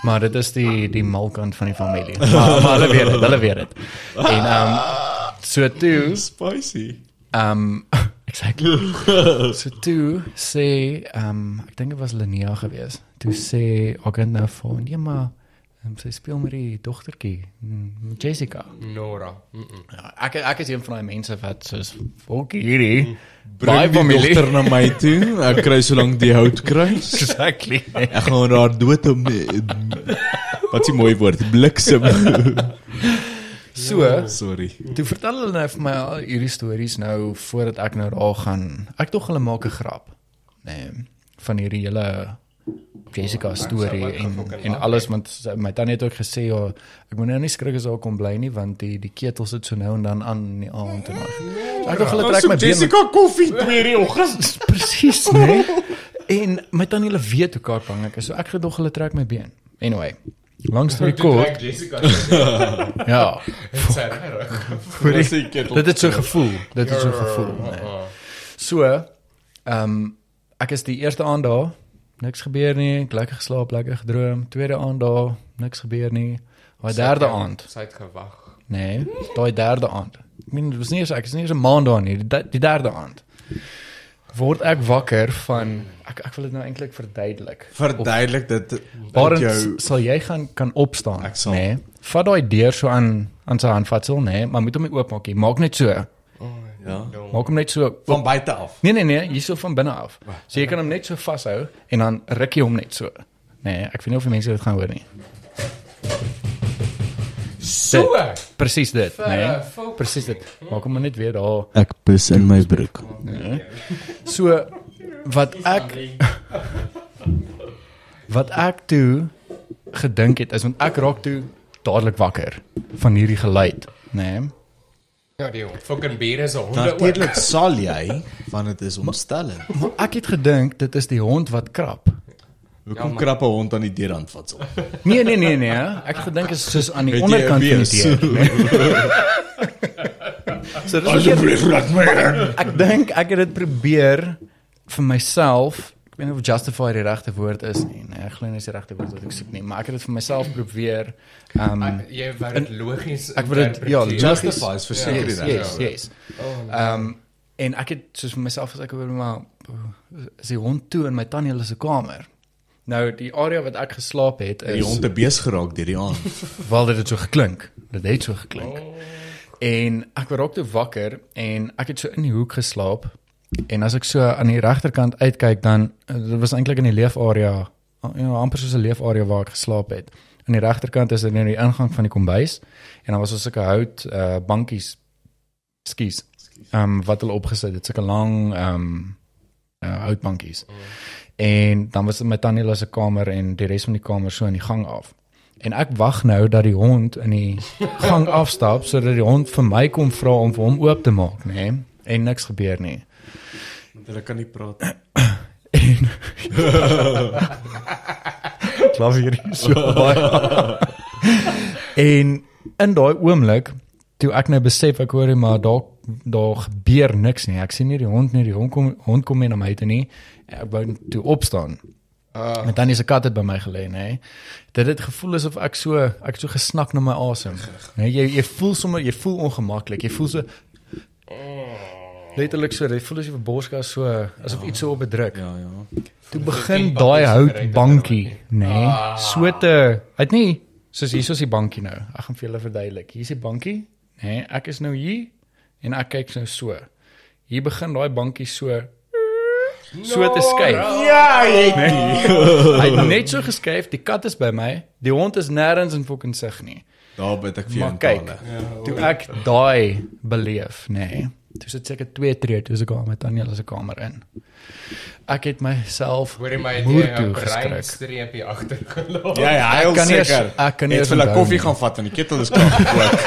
maar dit is die die mal kant van die familie [laughs] maar, maar hulle weet dit hulle weet dit en ehm um, so toe [laughs] Spicy. Um exactly. so toe sê um ek dink dit was Linnea gewees. Toe sê Agent nou vir nee maar um, sy speel met die dogtertjie mm, Jessica. Nora. Mm -mm. Ja, ek ek is een van daai mense wat soos volkie hierdie Bring die familie. dogter na my toe. Ek kry so lank die houtkruis. exactly. Ek gaan daar dood om Wat 'n mooi woord, bliksem. So, Sorry. toe vertel hulle nou vir my al hierdie stories nou voordat ek nou daar gaan. Ek dog hulle maak 'n grap. Nee, van hierdie hele Jessica storie sou ook en en alles want my tannie het ook gesê ja, ek moet nou nie skrik as daar kom bly nie want die die ketel sit so nou en dan aan in die aand en al. So ek dog hulle trek my been. Jessica koffie 2 die oggend. [laughs] Presies, nee. En my tannie hulle weet hoe kaart bang ek is. So ek gedog hulle trek my been. Anyway, long story Toe kort. [laughs] Ja. Hoorie, dit het so gevoel. Dit het so gevoel. Nee. So, ehm um, ek is die eerste aand daar, niks gebeur nie, ek lekker geslaap, lekker gedroom. Tweede aand daar, niks gebeur nie. Daai derde aand, Sy het gewag. nee, daai derde aand. Ek meen dit was nie eens ek is nie eens 'n maand daar nie, die, die derde aand. Word ek wakker van ek ek wil dit nou eintlik verduidelik. Verduidelik dit Barend, jou sal jy gaan kan opstaan, Ek sal. nê? Vat daai deur so aan aan sy handvatsel, nê, maar moet hom nie oopmaak nie. Maak net so. Ja, Maak hom net so van buite af. Nee nee nee, hierso van binne af. So jy kan hom net so vashou en dan ruk jy hom net so. Nee, ek weet nie of die mense dit gaan hoor nie. So. Presies dit, Verre, nee. Presies dit. Maak hom maar net weer daar. Ek pis in my broek. So wat ek wat ek toe gedink het is want ek raak toe dadelik wakker van hierdie geluid, nê? Nee. Ja, die fucking bier is 'n honde. Natuurlik sal jy want dit is omstellend. Maar ek het gedink dit is die hond wat krap. Hoekom krap 'n hond aan die deurrand vatsel? Nee nee nee nee, ek het gedink dit is soos aan die Het jy onderkant van wees? die deur. Nee. [laughs] so dis Asseblief laat my in. [laughs] ek dink ek het dit probeer vir myself. Ek weet nie of justify die regte woord is nie. Nee, ek glo nie dis die regte woord wat ek soek nie, maar ek het dit vir myself probeer. Um Jy wou dit logies. ek wil dit ja, Justify is verseker die yes, regte yes, yes. Oh, nee. Um en ek het soos vir myself as ek oor maar is die hond toe in my tannie hulle se kamer. Nou die area wat ek geslaap het is Die hond het bees geraak deur die aand. [laughs] wel dit het so geklink. Dit het so geklink. En ek word ook toe wakker en ek het so in die hoek geslaap. En as ek so aan die regterkant uitkyk dan eh, dit was eintlik in die leefarea, ja, amper soos 'n leefarea waar ek geslaap het. Aan die regterkant is dit nou die ingang van die kombuis en dan was daar sulke hout uh bankies skies. Ehm um, wat hulle opgesit het, sulke lang ehm um, uh, houtbankies. En dan was dit my tannie se kamer en die res van die kamer so in die gang af. En ek wag nou dat die hond in die gang afstap sodat die hond vir my kom vra om vir hom oop te maak, nê? Nee? En niks gebeur nie. Want hulle kan nie praat. En klavier so baie. [laughs] en in daai oomblik toe ek nou besef ek hoor maar daar daar gebeur niks nie. Ek sien nie die hond nie, die hond kom hond kom nie na my toe nie. Ek wou toe opstaan. Ah, En dan is 'n kat het by my gelê, nê. Dit het gevoel asof ek so ek so gesnak na my asem. Nê, jy jy voel sommer jy voel ongemaklik. Jy voel so letterlik so, jy voel asof jou borskas so asof iets so op bedruk. Ja, ja. Toe begin daai houtbankie, nê, so te het nie soos hier is die bankie nou. Ek gaan vir julle verduidelik. Hier is die bankie, nê. Ek is nou hier en ek kyk nou so. Hier begin daai bankie so so te skuif. Ja, jy [laughs] Hy het net so geskuif. Die kat is by my. Die hond is nêrens in fucking sig nie. Daar bid ek vir jou Maar in kyk, tale. toe ek daai beleef, nê. Nee, toe sit seker 2 tree toe se kamer met Daniel se kamer in. Ek het myself hoor jy my moer toe brein geskrik. streepie agter gelaat. Ja, ja, hy Ek kan nie seker. ek kan nie vir 'n koffie gaan vat en die ketel is klaar gekook.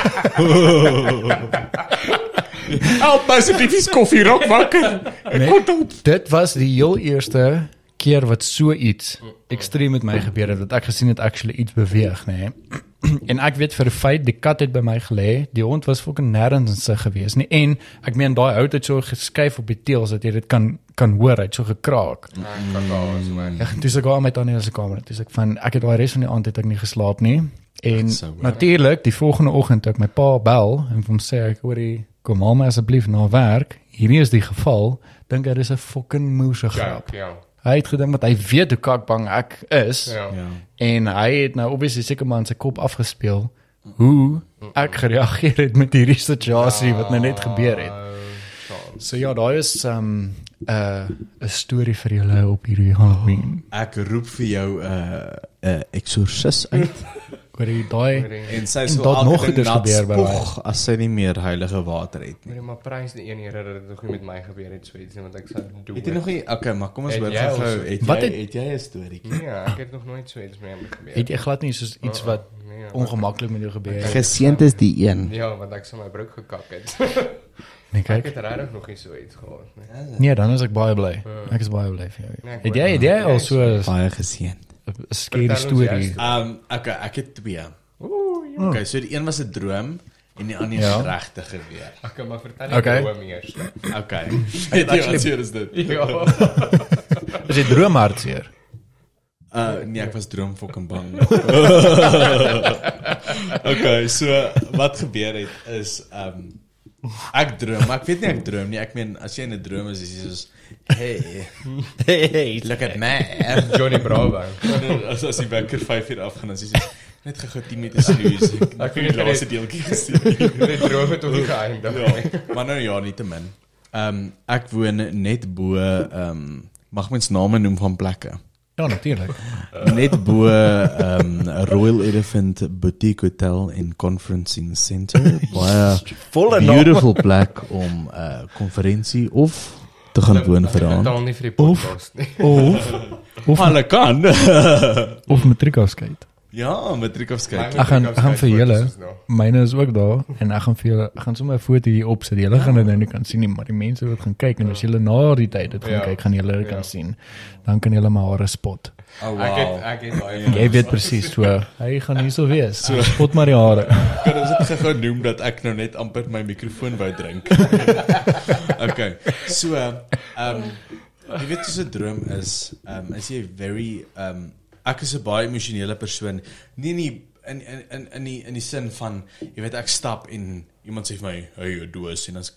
[laughs] Help my asseblief, is koffie rok wakker. Nee, dit was die heel eerste keer wat so iets ekstreem met my gebeur het dat ek gesien het actually iets beweeg, nê. Nee. [clears throat] En ek weet vir 'n feit die kat het by my gelê. Die hond was fucking nêrens in sig gewees nie. En ek meen daai hout het so geskuif op die teels dat jy dit kan kan hoor, hy het so gekraak. Ja, toe se gaan met Daniel se kamer. Toe sê ek van ek het daai res van die aand het ek nie geslaap nie. En so natuurlik die volgende oggend toe ek my pa bel en hom sê ek hoor jy kom haal my asseblief na werk. Hierdie is die geval. Dink hy dis 'n fucking moose grap. Ja, ja. Hy het gedink dat hy weet hoe kakbang ek is Ja. Ja. en hy het nou obviously seker maar in sy kop afgespeel hoe ek gereageer het met hierdie situasie wat nou net gebeur het. So ja, daai is 'n um, uh, 'n storie vir julle op hierdie Halloween. Ek roep vir jou 'n uh, 'n uh, eksorsis uit [laughs] Oor die daai en sy dat elke nog nat gebeur by my. spoeg as sy nie meer heilige water het nie. Nee, maar prys die een Here dat dit nog nie met my gebeur het so iets nie want ek sou doen. Het jy nog nie Okay, maar kom ons hoor gou. also- Het Wat jy het- het jy 'n storieetjie? Nee, ek het nog nooit so iets mee gebeur. het jy glad nie soos iets wat nee, ongemaklik met jou gebeur het. Geseend is die een. Ja, want ek sou my broek gekak het. [laughs] Nee, ek kyk. het regtig nog nie so iets gehad nie. Nee, dan is ek baie bly. Ek is baie bly vir jou. Nee, ek Het jy het jy al so 'n Baie scary Vertel ons storie? Ehm um, okay, ek het twee. Ooh, ja. Okay, so die een was 'n droom en die ander Ja. is regtig gebeur. Ek kan maar vertel Okay. okay. droom eers. Okay. [laughs] Weet jy wat seer is dit? Ja. [laughs] Is jy droomhartseer? Uh nee, ek was droom fucking bang. [laughs] okay, so wat gebeur het is ehm um, ek droom, maar ek weet nie ek droom nie. Ek meen as jy in 'n droom is, is jy soos hey, Hey, look at me. Johnny Bravo. as as die wekker 5 uur afgaan, dan is jy soos net gou 10 minute snooze. Ek het die laaste deeltjie gesien. Die droom het nog nie geëindig nie. Ja, maar nou ja, nie te min. Ehm um, ek woon net bo ehm um, mag mens name noem van plekke. Ja, natuurlik. [laughs] Net bo ehm um, Royal Elephant Boutique Hotel in Conferencing Center. [laughs] Baie Volle beautiful plek om 'n uh, konferensie of te gaan woon vir aan. Betaal nie vir die podcast nie. Of of [laughs] Hulle kan. of matriekafskeid. Ja, matriekafskeid. Ek gaan ek gaan vir julle. Myne is ook daar en ek gaan vir julle ek gaan sommer 'n foto hier opsit. Julle gaan dit nou nie kan sien nie, maar die mense wat gaan kyk en as julle na die tyd dit gaan Ja. kyk, gaan julle dit Ja. kan sien. Dan kan julle my hare spot. Oh Ek het wow. ek het daai Jy weet presies so. Hy gaan hier so wees. So spot maar die hare. [laughs] Kan ons dit gou noem dat ek nou net amper my mikrofoon wou drink. [laughs] okay. So, ehm um, jy weet soos 'n droom is, ehm um, is jy very ehm um, ek is 'n baie emosionele persoon. Nie nie in in in in die in die sin van jy weet ek stap en iemand sê vir my, "Hey, jy doos" en dan sê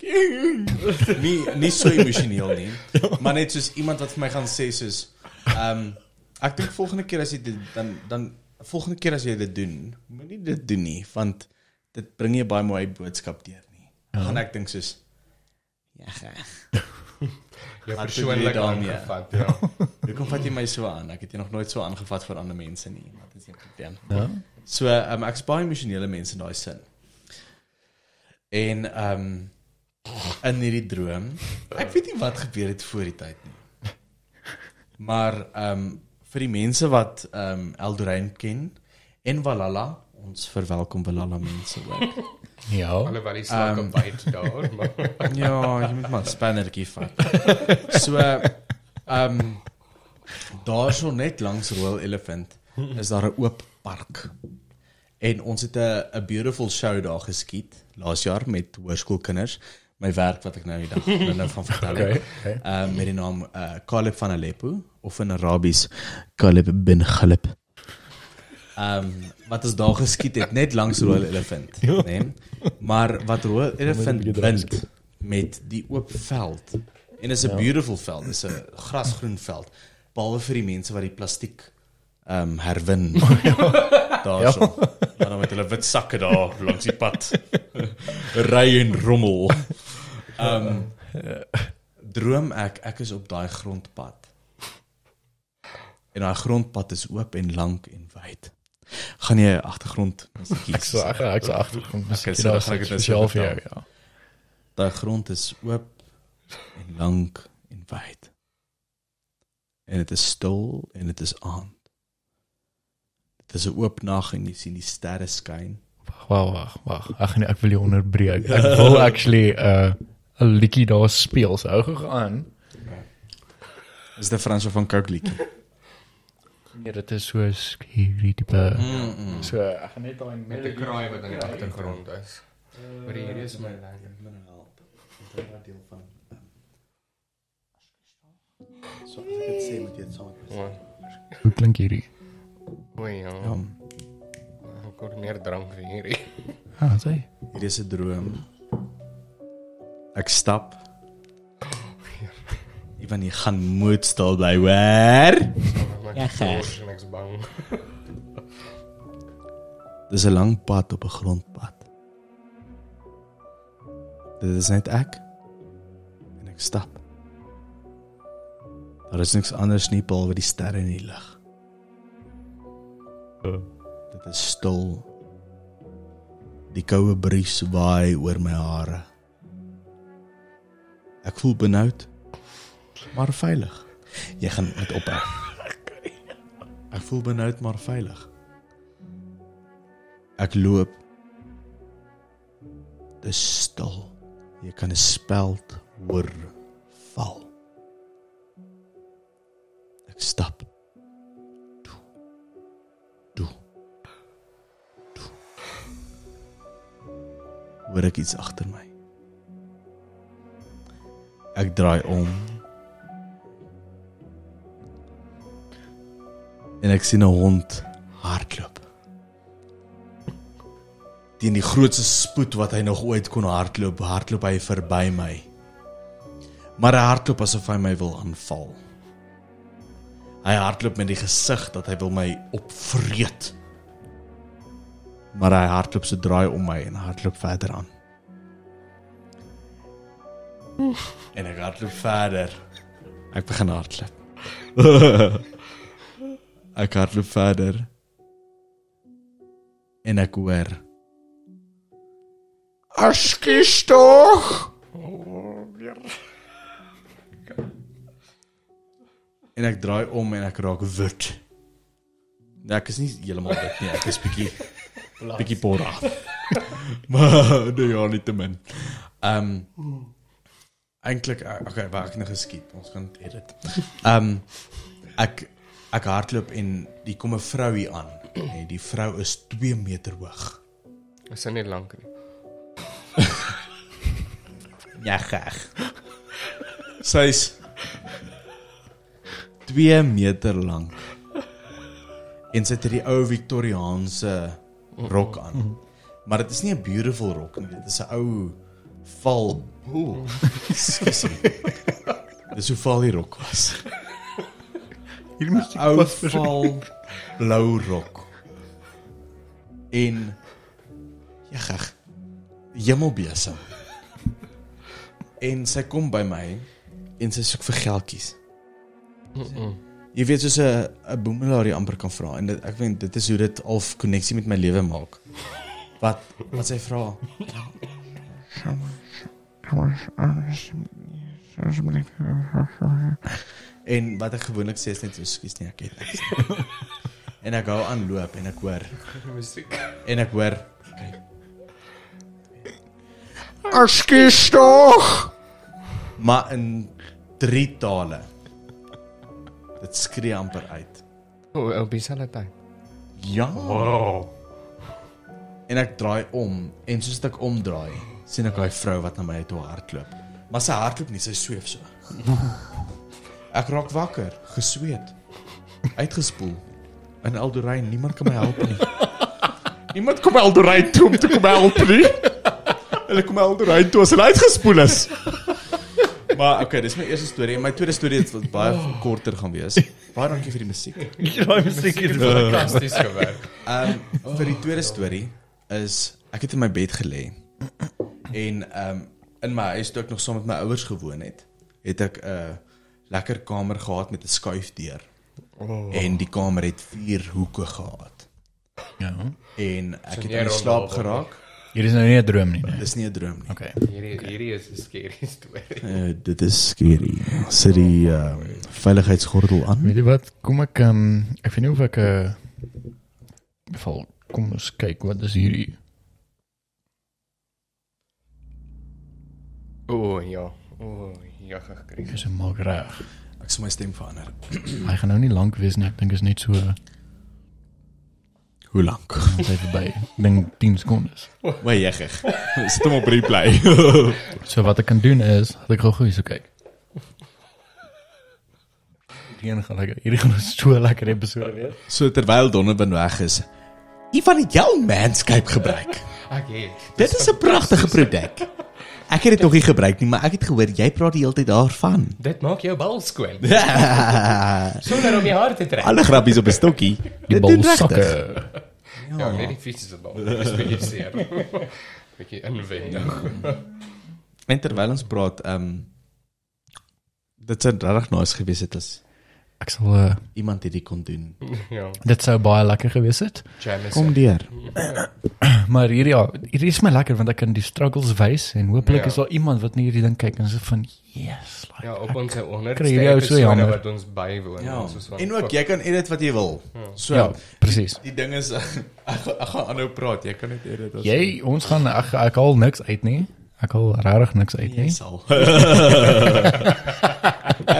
[laughs] nie nie so emosioneel nie. [laughs] Maar net soos iemand wat vir my gaan sê soos ehm um, ek dink volgende keer as jy dit dan dan volgende keer as jy dit doen, moenie dit doen nie want dit bring jy baie mooi boodskap deur nie. Ja. Gaan ek dink soos ja, [laughs] persoonlik bedoel jy daarmee? aangevat, ja. [laughs] Hoekom vat jy my so aan? Ek het jou nog nooit so aangevat vir ander mense nie. Wat is jou probleem? Ja. So, um, ek's baie emosionele mens in daai sin. En ehm um, in hierdie droom, ek weet nie wat gebeur het voor die tyd nie. Maar ehm um, vir die mense wat ehm um, Eldorein ken En Valhalla, ons verwelkom Valhalla mense ook. [laughs] Ja. Alhoewel die slag Ehm, op byt daar, maar [laughs] ja, jy moet maar spannertjie vat. So ehm um, daarso net langs Royal Elephant is daar 'n oop park. En ons het 'n 'n beautiful show daar geskiet laas jaar met hoërskoolkinders. My werk wat ek nou die dag nou [laughs] nou van vertel. Okay, het. okay. Ehm um, met die naam uh, Caleb van Aleppo of in Arabies Caleb bin Khalib. Ehm um, wat ons daar geskiet het net langs Royal Elephant, [laughs] né? Nee? Maar wat Royal Elephant bind met die oop veld. En is 'n beautiful veld, is 'n grasgroen veld. Behalwe vir die mense wat die plastiek ehm um, herwin. Daarso. [laughs] Ja. Dan met hulle wit sakke daar langs die pad. [laughs] Ry en rommel. Ehm um, droom ek ek is op daai grondpad. En daai grondpad is oop en lank en wyd. Gaan jy agtergrond musiekie? Ek sou ek ek sou agterkom. Okay, so daar dan is gaan ek dit nou spesiaal so vir jou, vertel. ja. Daai grond is oop en lank en wyd. En dit is stil en dit is aand. Dit is 'n oop nag en jy sien die sterre skyn. Wag, wag, wag. Ek gaan nie- ek wil jou onderbreek. [laughs] Ek wil actually 'n uh, 'n liedjie daar speel. So hou gou aan. Dis die Frans van Coke liedjie. Nee, dit is so hierdie tipe. Mm -mm. So ek gaan net daai met 'n kraai wat in die agtergrond is. Maar hierdie is my lyn. help. Dit is deel van So as ek dit sê moet jy dit saam met O, Hoe klink hierdie? o ja. Ja, Ek kort meer drank vir hierdie. Ah, sê. hier is 'n droom. Ek stap. Ivan jy gaan moet stil bly, hoor. Ja. En ek's bang. [laughs] Dis 'n lang pad op 'n grondpad. Dit is net ek en ek stap. Daar is niks anders nie behalwe die sterre in die lug. Dit is stil. Die koue bries waai oor my hare. Ek voel benoud, maar veilig. Jy gaan met ophou. Ek voel benoud maar veilig. Ek loop. Dis stil. Jy kan 'n speld hoor val. Ek stap. Toe. Toe. Toe. Hoor ek iets agter my. Ek draai om. En ek sien 'n hond hardloop teen die grootste spoed wat hy nog ooit kon hardloop, hardloop hy verby my. Maar hy hardloop asof hy my wil aanval. Hy hardloop met die gesig dat hy wil my opvreet. Maar hy hardloop so draai om my en hardloop verder aan. En ek hardloop verder. Ek begin hardloop. [laughs] ek hardloop verder. En ek hoor Askies tog. En ek draai om en ek raak wit. Nee, ek is nie heeltemal wit nie, ek is bietjie bietjie pora. [laughs] maar nee, ja, nie te min. Ehm um, eintlik okay, waar ek nou geskiet. Ons gaan dit edit. Ehm um, ek ek hardloop en die kom 'n vrou hier aan. En die vrou is 2 meter hoog. Is dit nie lank nie. [laughs] Ja, graag. Sy's 2 meter lank. En sy het hierdie ou Victoriaanse rok aan. Maar dit is nie 'n beautiful rok nie. Dit is 'n ou val. Ooh. Dis hoe val die rok was. Hier moet Ou val blou rok. En ja, graag. Hemelbesem. En sy kom by my en sy soek vir geldjies. Jy weet soos 'n 'n boemelaar jy amper kan vra en dit, ek weet dit is hoe dit half koneksie met my lewe maak. Wat wat sy vra? En wat ek gewoonlik sê is net so skuis nie ek het niks. nie." [laughs] En ek hou aan loop en ek hoor [laughs] Musiek. en ek hoor Ekskuus tog. maar in drie tale. Dit skree amper uit. O, op dieselfde tyd. Ja. Oh. En ek draai om en soos ek omdraai, sien ek daai vrou wat na my toe hardloop. Maar sy hardloop nie, sy sweef so. [laughs] Ek raak wakker, gesweet, uitgespoel. In Eldorein, niemand kan my help nie. Niemand kom Eldorein toe om te kom help nie. Hulle kom Eldorein toe as hulle uitgespoel is. Maar okay, dis my eerste storie en my tweede storie het wat baie korter gaan wees. Baie dankie vir die musiek. [laughs] Daai musiek hier. Fantasties gewerk. Ehm um, vir die tweede storie is ek het in my bed gelê en ehm um, in my huis toe ek nog saam met my ouers gewoon het, het ek 'n uh, lekker kamer gehad met 'n skuifdeur. Oh. En die kamer het vier hoeke gehad. Ja. En ek So het in slaap geraak. Hier is nou nie 'n droom nie. nee. Dis nie 'n droom nie. Okay. Hierdie hierdie is 'n scary storie. Uh, dit is skerry. Sit die uh, veiligheidsgordel aan. Weet jy wat? Kom ek um, ek weet nie of ek 'n uh, val kom ons kyk wat is hierdie. O, ja. O, ja, gekry. Dis 'n maak reg. Ek sal my stem verander. Hy gaan nou nie lank wees nie. Ek dink is net so Hoe lank? ons het verby. Ek dink 10 sekondes. Wag. Sit hom op replay. [laughs] So wat ek kan doen is, dat ek gou gou so kyk. Hierdie gaan lekker. Hierdie gaan [laughs] so lekker episode wees. so terwyl Donovan weg is, Ivan het jou Manscape gebruik. Ek het. Dit is 'n pragtige produk. Ek het dit nog nie gebruik nie, maar ek het gehoor jy praat die hele tyd daarvan. Dit maak jou bal skoon Alle [laughs] sonder om jou hart te trek. grappies op 'n stokkie. Die doen balsakke. regtig. Ja, net die fiets is 'n bal. Dis bietjie seer. [laughs] Bietjie inwendig. En terwyl ons praat, ehm um, dit sou regtig nice gewees het as Ek sal uh, iemand hierdie kon doen. [laughs] Ja, dit sou baie lekker gewees het. Jameson. deur. [clears throat] Maar hierdie ja, hierdie is my lekker want ek kan die struggles wys en hopelik Ja. is daar iemand wat nie hierdie ding kyk en sê van yes, like, Ja, op ons onderste so jammer. wat ons bywoon. Ja. is van- En ook jy kan edit wat jy wil. So ja, presies. die ding is [laughs] ek, gaan- ek gaan aanhou praat. Jy kan net edit as Jy ons gaan ek ek haal niks uit nie. Ek haal regtig niks uit jy nie. sal. [laughs]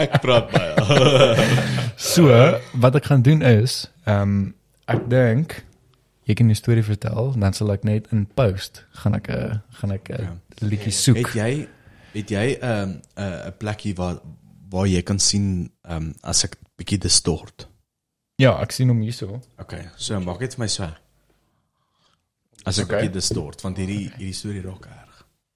ek praat baie. So, wat ek gaan doen is, ehm um, ek dink jy kan 'n storie vertel, dan sal ek net in post gaan ek 'n uh, gaan ek 'n uh, liedjie soek. Het jy het jy 'n um, 'n 'n plekkie waar waar jy kan sien ehm um, as ek bietjie distort. Ja, ek sien hom hierso. Okay, so maak dit vir my so. As ek Okay. bietjie distort want hierdie hierdie storie raak erg.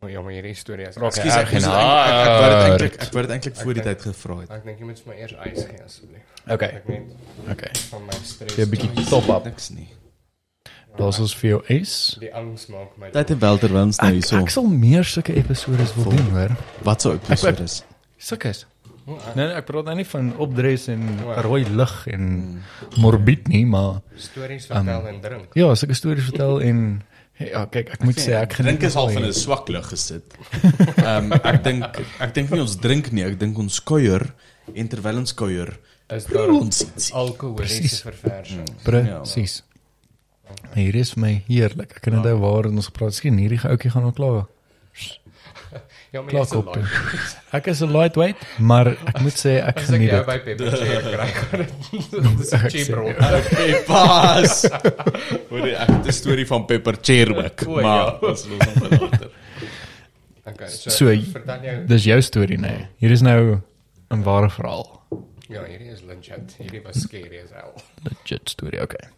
Ja, maar hierdie storie is Raak Ekskuus, ek eintlik- ek ek wou dit eintlik ek wou dit eintlik voor die tyd gevra het. Ek dink jy moet vir my eers ys gee asseblief. Okay. Ek net Okay. van my stres. Gee 'n bietjie top up. Niks nie. Daar's ons vir jou ace. die angs maak my. Tyd en wel terwyl ons nou Ek, hierso. ek sal meer sulke episodes wil doen, hoor. Wat sou episode is? Sulke is. Ek- Nee, nee, ek praat nou nie van opdres en rooi lig en morbied nie, maar Stories vertel en drink. ja, sulke stories vertel en ja, kyk, ek moet sê ek drink is al van 'n swak lig gesit. Ehm um, ek dink ek dink nie ons drink nie, ek dink ons kuier en terwyl ons kuier Is daar ons alkoholiese verversing? Presies. Maar hier is my heerlik. Ek kan onthou waar ons gepraat het. Skien hierdie ouetjie gaan nou klaar. [laughs] Ja, maar jy's 'n kop. toe. light. Ek is 'n lightweight, maar ek moet sê ek As ek geniet jou dit. by Pepper Cheer kry, dit [laughs] dis 'n cheap rol. [laughs] Okay, pas. Hoor jy, ek het 'n storie van Pepper Cherwick, O, ja. maar ons los hom vir later. Okay, so, So, vertel jou Dis jou storie, nee. nee. Hier is nou 'n ware verhaal. Ja, hierdie is legit. Hierdie was scary as hell. Legit storie, okay.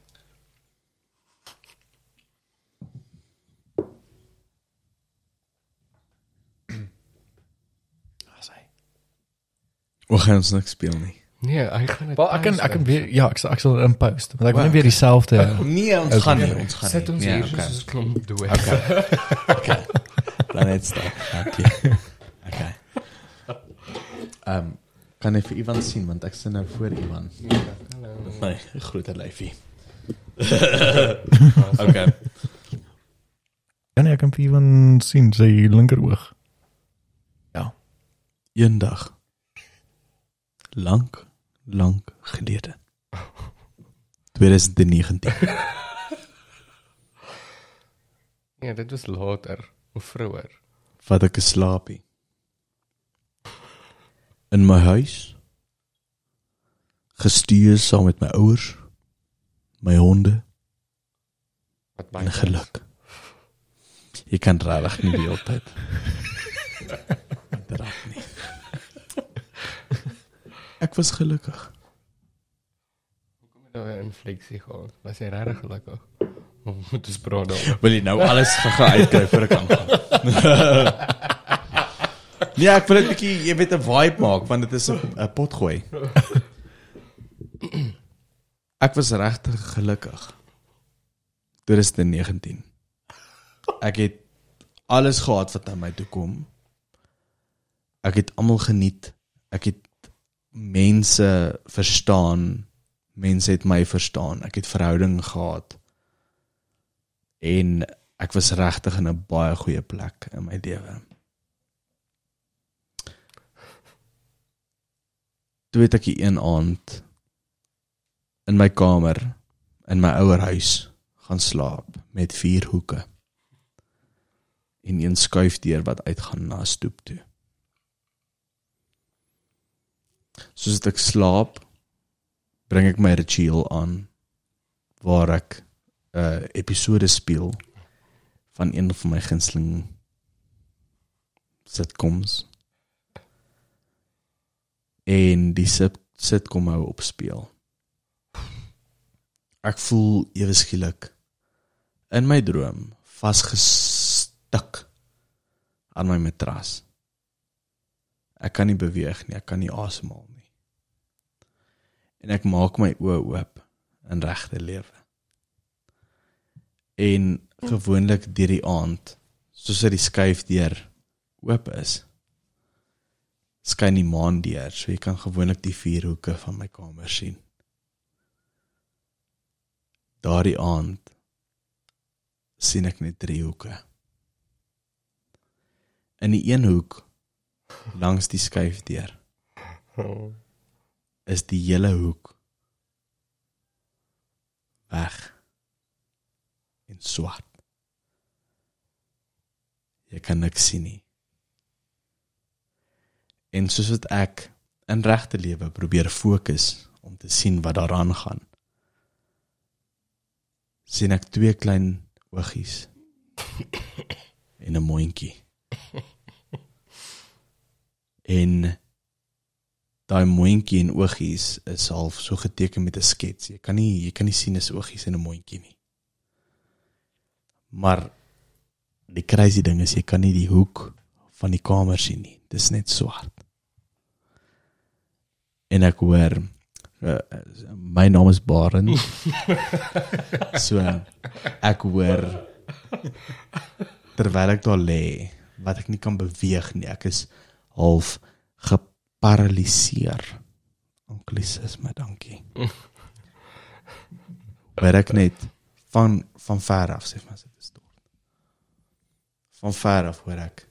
Ons gaan ons niks speel nie. Nee, hy gaan dit. Wel, ek kan ek kan weer ja, ek sal ek sal in post, want ek wil nie weer dieselfde Nee, ons Okay. gaan nie, ons gaan nie. sit ons nee, hier okay. soos 'n klomp dood. Okay. Laat [laughs] net staan. Okay. Okay. Ehm um, kan ek vir Ivan sien want ek sit nou voor Ivan. Hallo. My groter lyfie. okay. Ja nee, ek kan vir iemand sien sy linkeroog. Eendag lank lank gelede. 2019. [laughs] Ja, dit was later, of vroeër. Wat ek geslaapie. In my huis. Gestuur saam met my ouers, my honde Wat baie geluk. Jy kan regtig nie die hele tyd. [laughs] Nie. Ek was gelukkig. nou 'n infleksie gehad. Was jy regtig gelukkig? Of moet ons praat daaroor? Wil jy nou alles gaan uitkry voor ek aangaan? nee, ek wil dit bietjie, jy weet 'n vibe maak want dit is 'n 'n potgooi. [laughs] Ek was regtig gelukkig. 2019. Ek het alles gehad wat aan my toe kom. Ek het almal geniet. Ek het mense verstaan. Mense het my verstaan. Ek het verhouding gehad. En ek was regtig in 'n baie goeie plek in my lewe. Toe het ek een aand in my kamer in my ouer huis gaan slaap met vier hoeke en een skuifdeur wat uitgaan na 'n stoep toe. Soos ek slaap, bring ek my ritueel aan waar ek 'n uh, episode speel van een van my gunsteling sitcoms. En die sit sitcom hou op speel. Ek voel ewe skielik in my droom vasgestik aan my matras. Ek kan nie beweeg nie, ek kan nie asemhaal nie. En ek maak my oë oop in regte lewe. En gewoonlik deur die aand, soos dit die skuif deur oop is, skyn die maan deur, so jy kan gewoonlik die vier hoeke van my kamer sien. Daardie aand sien ek net drie hoeke. In die een hoek langs die skuifdeur is die hele hoek weg en swart. Jy kan niks sien nie. En soos wat ek in regte lewe probeer fokus om te sien wat daaraan gaan, sien ek twee klein oogies en 'n mondjie. En daai mondjie en oogies is half so geteken met 'n skets. Jy kan nie jy kan nie sien is oogies en 'n mondjie nie. Maar die crazy ding is jy kan nie die hoek van die kamer sien nie. Dis net swart. En ek hoor uh, my naam is Baren. [laughs] so ek hoor terwyl ek daar lê wat ek nie kan beweeg nie. Ek is half geparaliseer. Anglisisme, dankie. [laughs] Maar ek net van van ver af sê maar dit is dor. Van ver af hoor ek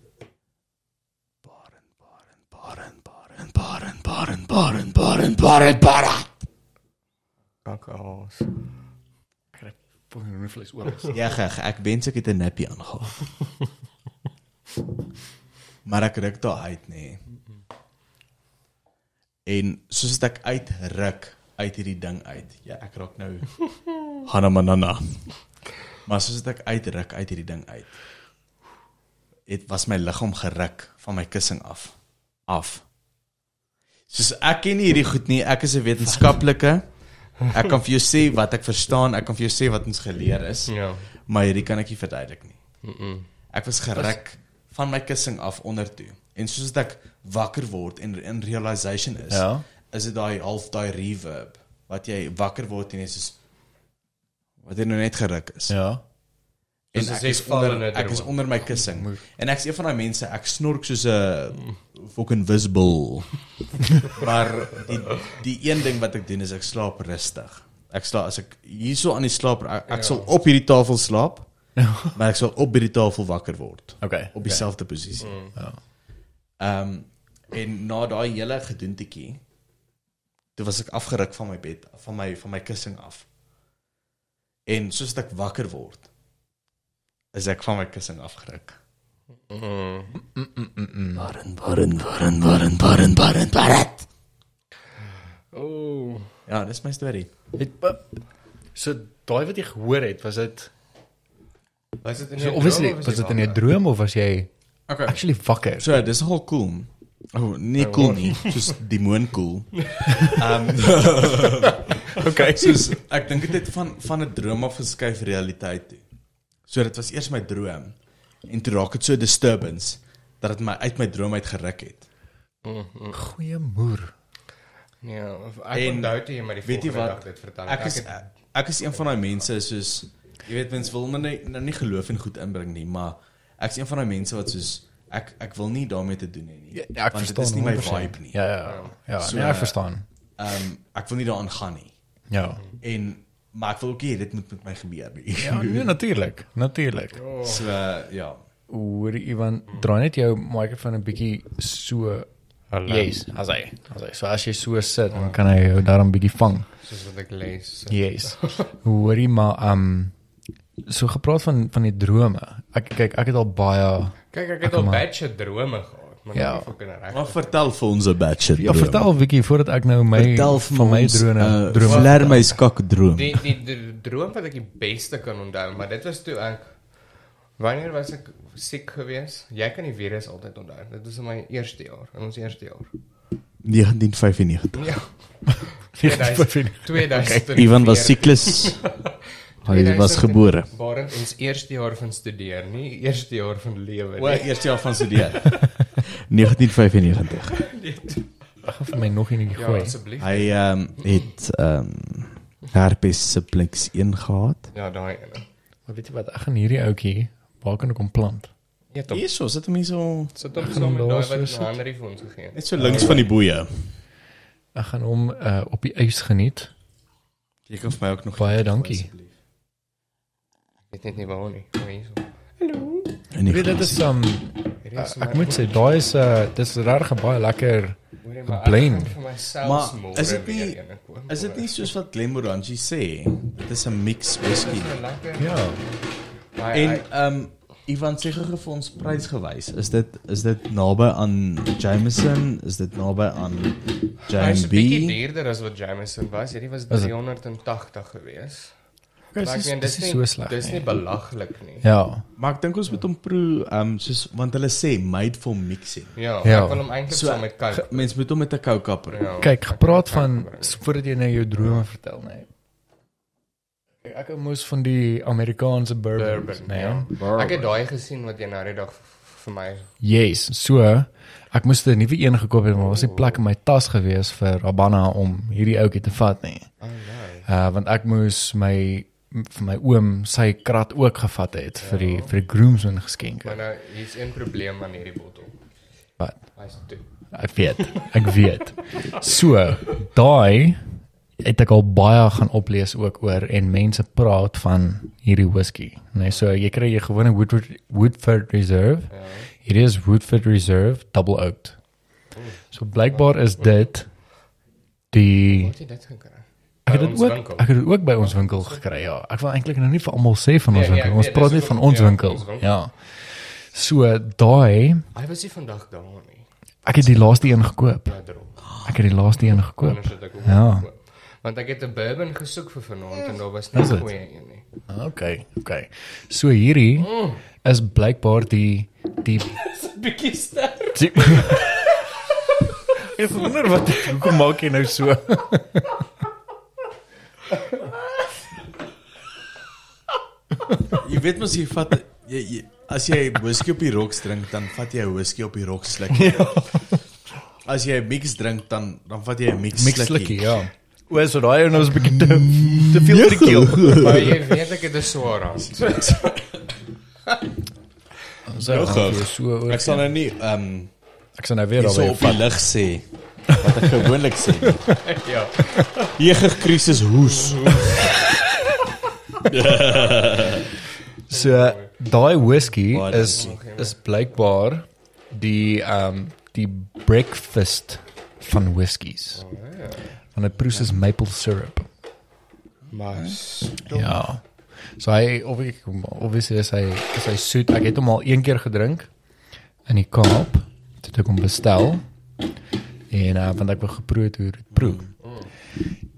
Baren, Baren, Baren, Baren, Baren, Baren, Baren, Baren, Baren, Baren. Kakkaos. Poe, nou vleis oor. Ja, ek, ek wens ek het 'n nappie aangehad. [laughs] maar ek ruk daar uit nê. Nee. En soos ek uitruk uit hierdie ding uit. Ja, ek raak nou [laughs] Hanna Manana. Maar soos ek uitruk uit hierdie ding uit. Dit was my liggaam geruk van my kussing af. Af. Soos ek ken nie hierdie goed nie. Ek is 'n wetenskaplike. Ek kan vir jou sê wat ek verstaan, ek kan vir jou sê wat ons geleer is, Ja. maar hierdie kan ek nie verduidelik nie. Mm. Ek was geruk van my kussing af onder toe. En soos ek wakker word en in realization is, Ja. is dit daai half daai reverb wat jy wakker word en jy soos wat jy nou net geruk is. Ja. En ek is onder ek is onder my kussing. En ek's een van daai mense, ek snork soos 'n fucking visbul. [laughs] maar die die een ding wat ek doen is ek slaap rustig. Ek slaap as ek hierso aan die slaap ek, ek sal op hierdie tafel slaap. [laughs] maar ek sal op hierdie tafel wakker word Okay. op dieselfde posisie. Ja. Ehm en na daai hele gedoentetjie toe was ek afgeruk van my bed, van my van my kussing af. En soos ek wakker word, is ek van my kussing afgeruk. Warren, warren, warren, warren, warren, warren, warren. Ooh. Ja, dis my storie. Het, so daai wat jy gehoor het, was dit Was dit in so jou obviously was dit in 'n droom of was jy Okay. actually wakker? So, dis nogal cool. Oh, nee cool nie, soos demoon cool. [laughs] Ehm [laughs] Okay. soos ek dink dit het van van 'n droom af geskuif realiteit toe. So dit was eers my droom en toe raak dit so 'n disturbance dat dit my uit my droom uit geruk het. Goeie moer. Ja, ek En onthou toe jy my die volgende wat? dag dit vertel. Ek is het- ek is een van daai mense soos jy weet mens wil maar nie, nou nie geloof en goed inbring nie, maar ek is een van daai mense wat soos ek ek wil nie daarmee te doen hê nie. Ja, ja, ek want dit verstaan is nie my 100%. vibe nie. Ja, ja. Ja, So, nee, ek verstaan. Ehm ek wil nie daaraan gaan nie. Ja. En maar ek wil ook hê dit moet met my gebeur nie. Ja, nee, natuurlik. Natuurlik. So uh, ja. Hoor Ivan, draai net jou mikrofoon 'n bietjie so Hallo. Yes, as hy. As hy. So as jy so sit, dan kan hy jou daarom bietjie vang. soos wat ek lees. Yes. Hoorie maar um so gepraat van van die drome. Ek kyk ek het al baie Kyk, ek Ek het al maar- baie drome gehad, maar Ja. ja. nie fucking reg. Maar vertel vir ons 'n batch. Ja, vertel bietjie voordat ek nou my vertel vir van my ons, drone uh, drome. Vler my skak droom. Die die dr- droom wat ek die beste kan onthou, maar dit was toe ek Wanneer was ek siek geweest? Jy kan die virus altyd onthou. Dit was in my eerste jaar, in ons eerste jaar. 1995. Ja. [laughs] 2000. 2000. Ivan was siklus. [laughs] Hy was gebore. Barend ons eerste jaar van studeer, nie eerste jaar van lewe O, nie. eerste jaar van studeer. 1995. Ek gaan vir my nog enetjie Ja, gooi. asseblief. Hy ehm um, het ehm um, herpes simplex 1 gehad. Ja, daai ene. Maar weet jy wat, ek gaan hierdie ouetjie waar kan ek hom plant? Ja, tog. Hierso, sit hom hier so Sit hom saam hom met daai wat so sit. ander vir ons gegee het. net so links van die boeie. Ek gaan hom uh, op die ys geniet. Jy kan vir my ook nog Baie dankie. Ek weet net nie waar nie. Maar hierso. En die Weet dit is um uh, ek moet sê daai is uh dis regtig baie lekker. Maar ek Plain. Maar is dit nie-. Is dit nie soos wat Glenmorangie sê? Dit is 'n mix whisky. Ja. En ehm um, Ivan sê gou vir ons prysgewys. Is dit is dit naby aan Jameson? Is dit naby aan Hy is 'n bietjie duurder as wat Jameson was. Hierdie was Is het? 380 gewees. Dis Maar ek meen dis dis is nie so sleg. dis nie nie. belaglik nie. Ja. Maar ek dink ons moet hom proe ehm um, soos want hulle sê made for mixing. Ja, Ja. ek wil hom eintlik So saam met Coke. ge- mens moet hom met 'n Coke proe. Ja, Kyk, ek gepraat van voordat jy nou jou drome vertel, nee. Kyk, Ek moes van die Amerikaanse bourbon, Bourbon, nee. ja. Ek het daai gesien wat jy nou die dag vir my Yes, so ek moes 'n nuwe een gekoop het, maar was nie plek in my tas gewees vir Habana om hierdie ouetjie te vat nie. Oh nee. Uh want ek moes my vir my oom sy krat ook gevat het vir die vir die groomsmen geskenke. Maar nou hier's een probleem aan hierdie bottel. Wat? Hy's toe. Ek weet. Ek weet. So, daai het ek al baie gaan oplees ook oor en mense praat van hierdie whisky. Nee, so jy kry jy gewone Woodford Woodford Reserve. Ja. Hierdie is Woodford Reserve double oaked. So blykbaar is dit die Wat het jy dit gekry? Ek het By ons ook winkel. ek het dit ook by ons winkel gekry. Ja, ek wil eintlik nou nie vir almal sê van ons Nee, nee, winkel. ek Ons weet, praat net van ons ja, winkel. ons winkel. Ja. So daai Hy was nie vandag daar nie. ek het die laaste een gekoop. Ja. Ek het die laaste een gekoop. Ja. Want ek het 'n bourbon gesoek vir vanaand en daar was nie goeie een nie. Okay, okay. So hierdie Mm. is blykbaar die die [laughs] Bietjie sterk. [laughs] Ek wonder wat hoekom maak jy nou so? [laughs] Jy weet mos jy vat jy, jy as jy whisky op die rocks drink, dan vat jy whisky op die rocks sluk. Ja. As jy 'n mix drink dan dan vat jy 'n mix, Mix slukkie. slukkie, ja. O, so daai een was 'n bietjie te te veel vir die keel. Maar jy weet ek het 'n swaar. So, Nou gou. so oor- Ek sal nou nie ehm um, ek sal nou weer so daarby op die lig sê wat ek gewoonlik sê. [laughs] ja. Jeger krisis hoes. So daai whisky is is blykbaar die ehm um, die breakfast van whiskies. Want dit proes is maple syrup. Maar Ja. So hy of ek obviously is hy is hy soet. Ek het hom al een keer gedrink in die Kaap. Toe het ek hom bestel. En uh, want ek wou geproe het hoe dit proe.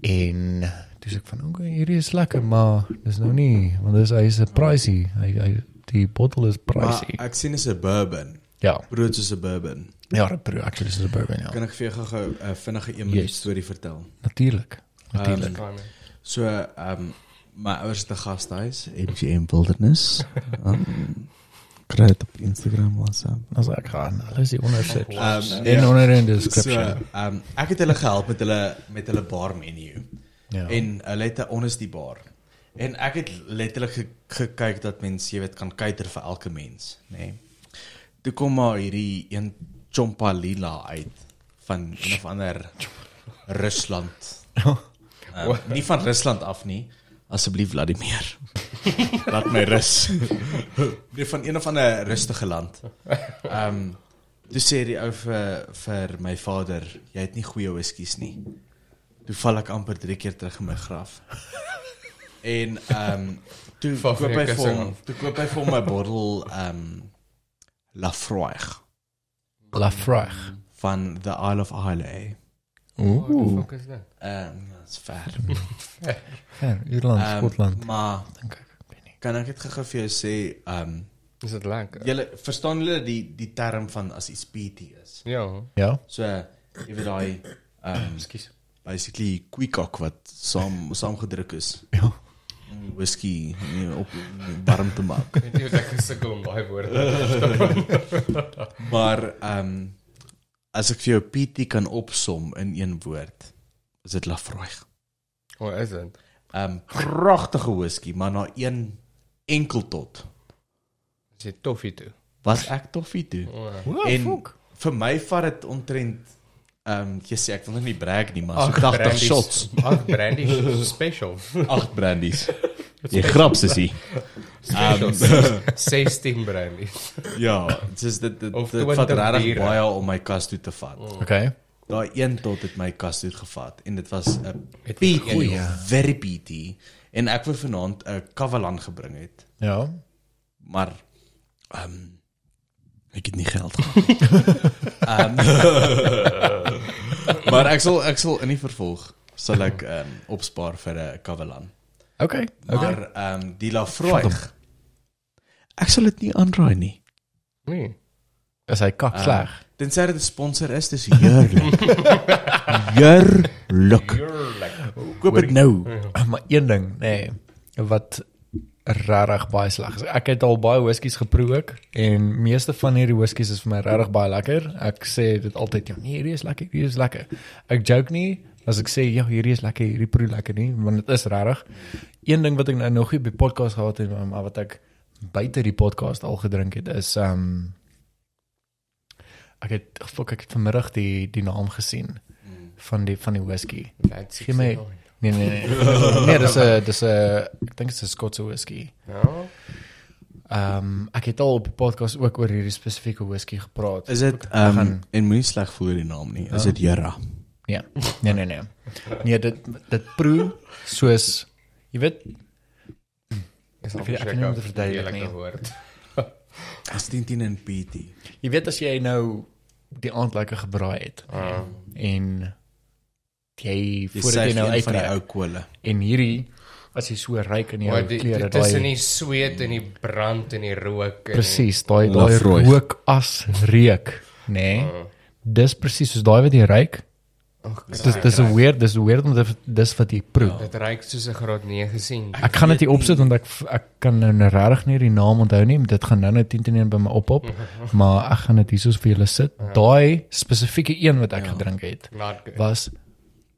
En sê ek van okay, hierdie is lekker, maar dis nou nie want dis hy is 'n pricey. Hy hy die bottel is Maar pricey. ek sien is 'n bourbon. Ja. Brood soos 'n bourbon. Ja, dit proe actually is 'n bourbon ja. Kan ek vir jou gou 'n uh, vinnige 1 minuut Yes. storie vertel? Natuurlik. Natuurlik. Um, so ehm um, my ouers 'n gastehuis, MGM Wilderness. Um, dit op Instagram WhatsApp. As ek gaan, alles hier onder sit. Um, En onder in die So, description. ehm um, ek het hulle gehelp met hulle met hulle bar menu. Ja. En hulle het 'n honesty bar. En ek het letterlik ge gekyk dat mense, jy weet, kan kuiter vir elke mens, nê. Nee. Toe kom maar hierdie een Chompa Lila uit van een of ander Rusland. Uh, [laughs] nie van Rusland af nie. Asseblief Vladimir. Laat my rus. [laughs] Nee van een of ander rustige land. Ehm um, toe sê die ou vir vir my vader, jy het nie goeie whiskies nie. Toe val ek amper 3 keer terug in my graf. En ehm um, toe Val koop hy vir hom, toe koop hy vir hom 'n bottel ehm um, Lafroig La Frage. van the Isle of Islay. Ooh. Wat is dit? Ehm um, dit's ver. Ja, Ierland, Ehm, Skotland, Maar dink ek. Ek weet kan ek dit gou vir jou sê ehm um, Is dit lekker? julle verstaan julle die die term van as iets peaty is. Ja. Ja. So jy weet daai ehm um, Ekskuus. basically quickcock wat saam saamgedruk is. Ja. Whisky nie op warm te maak. [laughs] Weet jy wat ek gesukkel om daai woorde. [laughs] Maar ehm um, as ek vir jou peaty kan opsom in een woord, is dit Lafroig. O, is dit? Ehm um, pragtige whisky, maar na een enkel tot Is dit toffie toe? was ek toffie toe. O, en vir my vat dit omtrent ehm um, jy sê ek wil nog nie brag nie, maar so Ag, 80 brandies. shots, Ag, brandy special. [laughs] 8 brandies. Jy grap sussie. Special. Ehm, [laughs] 16 brandy. [laughs] Ja, dit is dit dit, Of dit 20 vat regtig baie om my kas toe te vat. Okay. Daai een tot het my kas toe gevat en dit was 'n Het peaty, goeie. very peaty en ek wou vanaand 'n Kavalan gebring het, Ja. maar ehm um, ek het nie geld gehad. [laughs] Ehm [laughs] Maar ek sal ek sal in die vervolg sal ek ehm um, opspaar vir 'n Kavalan. Okay. Okay. Maar ehm um, die Lafroig Ek sal dit nie aanraai nie. Nee. Is hy kak sleg? Tensy dit 'n sponsor is, dis heerlik. [laughs] heerlik. Like Koop dit nou. Maar een ding, nee, wat regtig baie sleg is. Ek het al baie whiskies geproe ook en meeste van hierdie whiskies is vir my regtig baie lekker. Ek sê dit altyd, ja, nee, hierdie is lekker, hierdie is lekker. Ek joke nie as ek sê ja, hierdie is lekker, hierdie proe lekker nie, want dit is regtig. Een ding wat ek nou nog nie by podcast gehad het, maar wat ek buite die podcast al gedrink het is um, ek het fok ek het vanmiddag die die naam gesien van die van die whisky. Gee my Nee nee nee. [laughs] nee, dis 'n dis 'n ek dink dit is 'n Skotse whisky. Ja. Ehm um, ek het al op die podcast ook oor hierdie spesifieke whisky gepraat. Is dit ehm um, en moenie sleg voel die naam nie. Is dit Jera? Ja. Nee nee nee. Nee, dit dit proe soos jy weet Is Ek weet- ek weet nie hoe om te verduidelik nie. woord. As 10 en PT. jy weet as jy nou die aand lekker gebraai het Ah. en jy voordat sê jy nou een van die ou kole. en hierdie as jy so ryk in jou klere tussen daai die sweet en die brand en die rook en presies daai daai rook as reuk nê nee? dis presies soos daai wat jy ryk dis dis 'n weird dis weird om dit dis wat jy proe dit reuk soos 'n graad 9 sien. Ek gaan dit hier opsit want ek ek kan nou nou regtig nie die naam onthou nie. Dit gaan nou net 10 teen 1 by my opop. [laughs] maar ek gaan dit hiersoos vir julle sit. Daai spesifieke een wat ek gedrink het was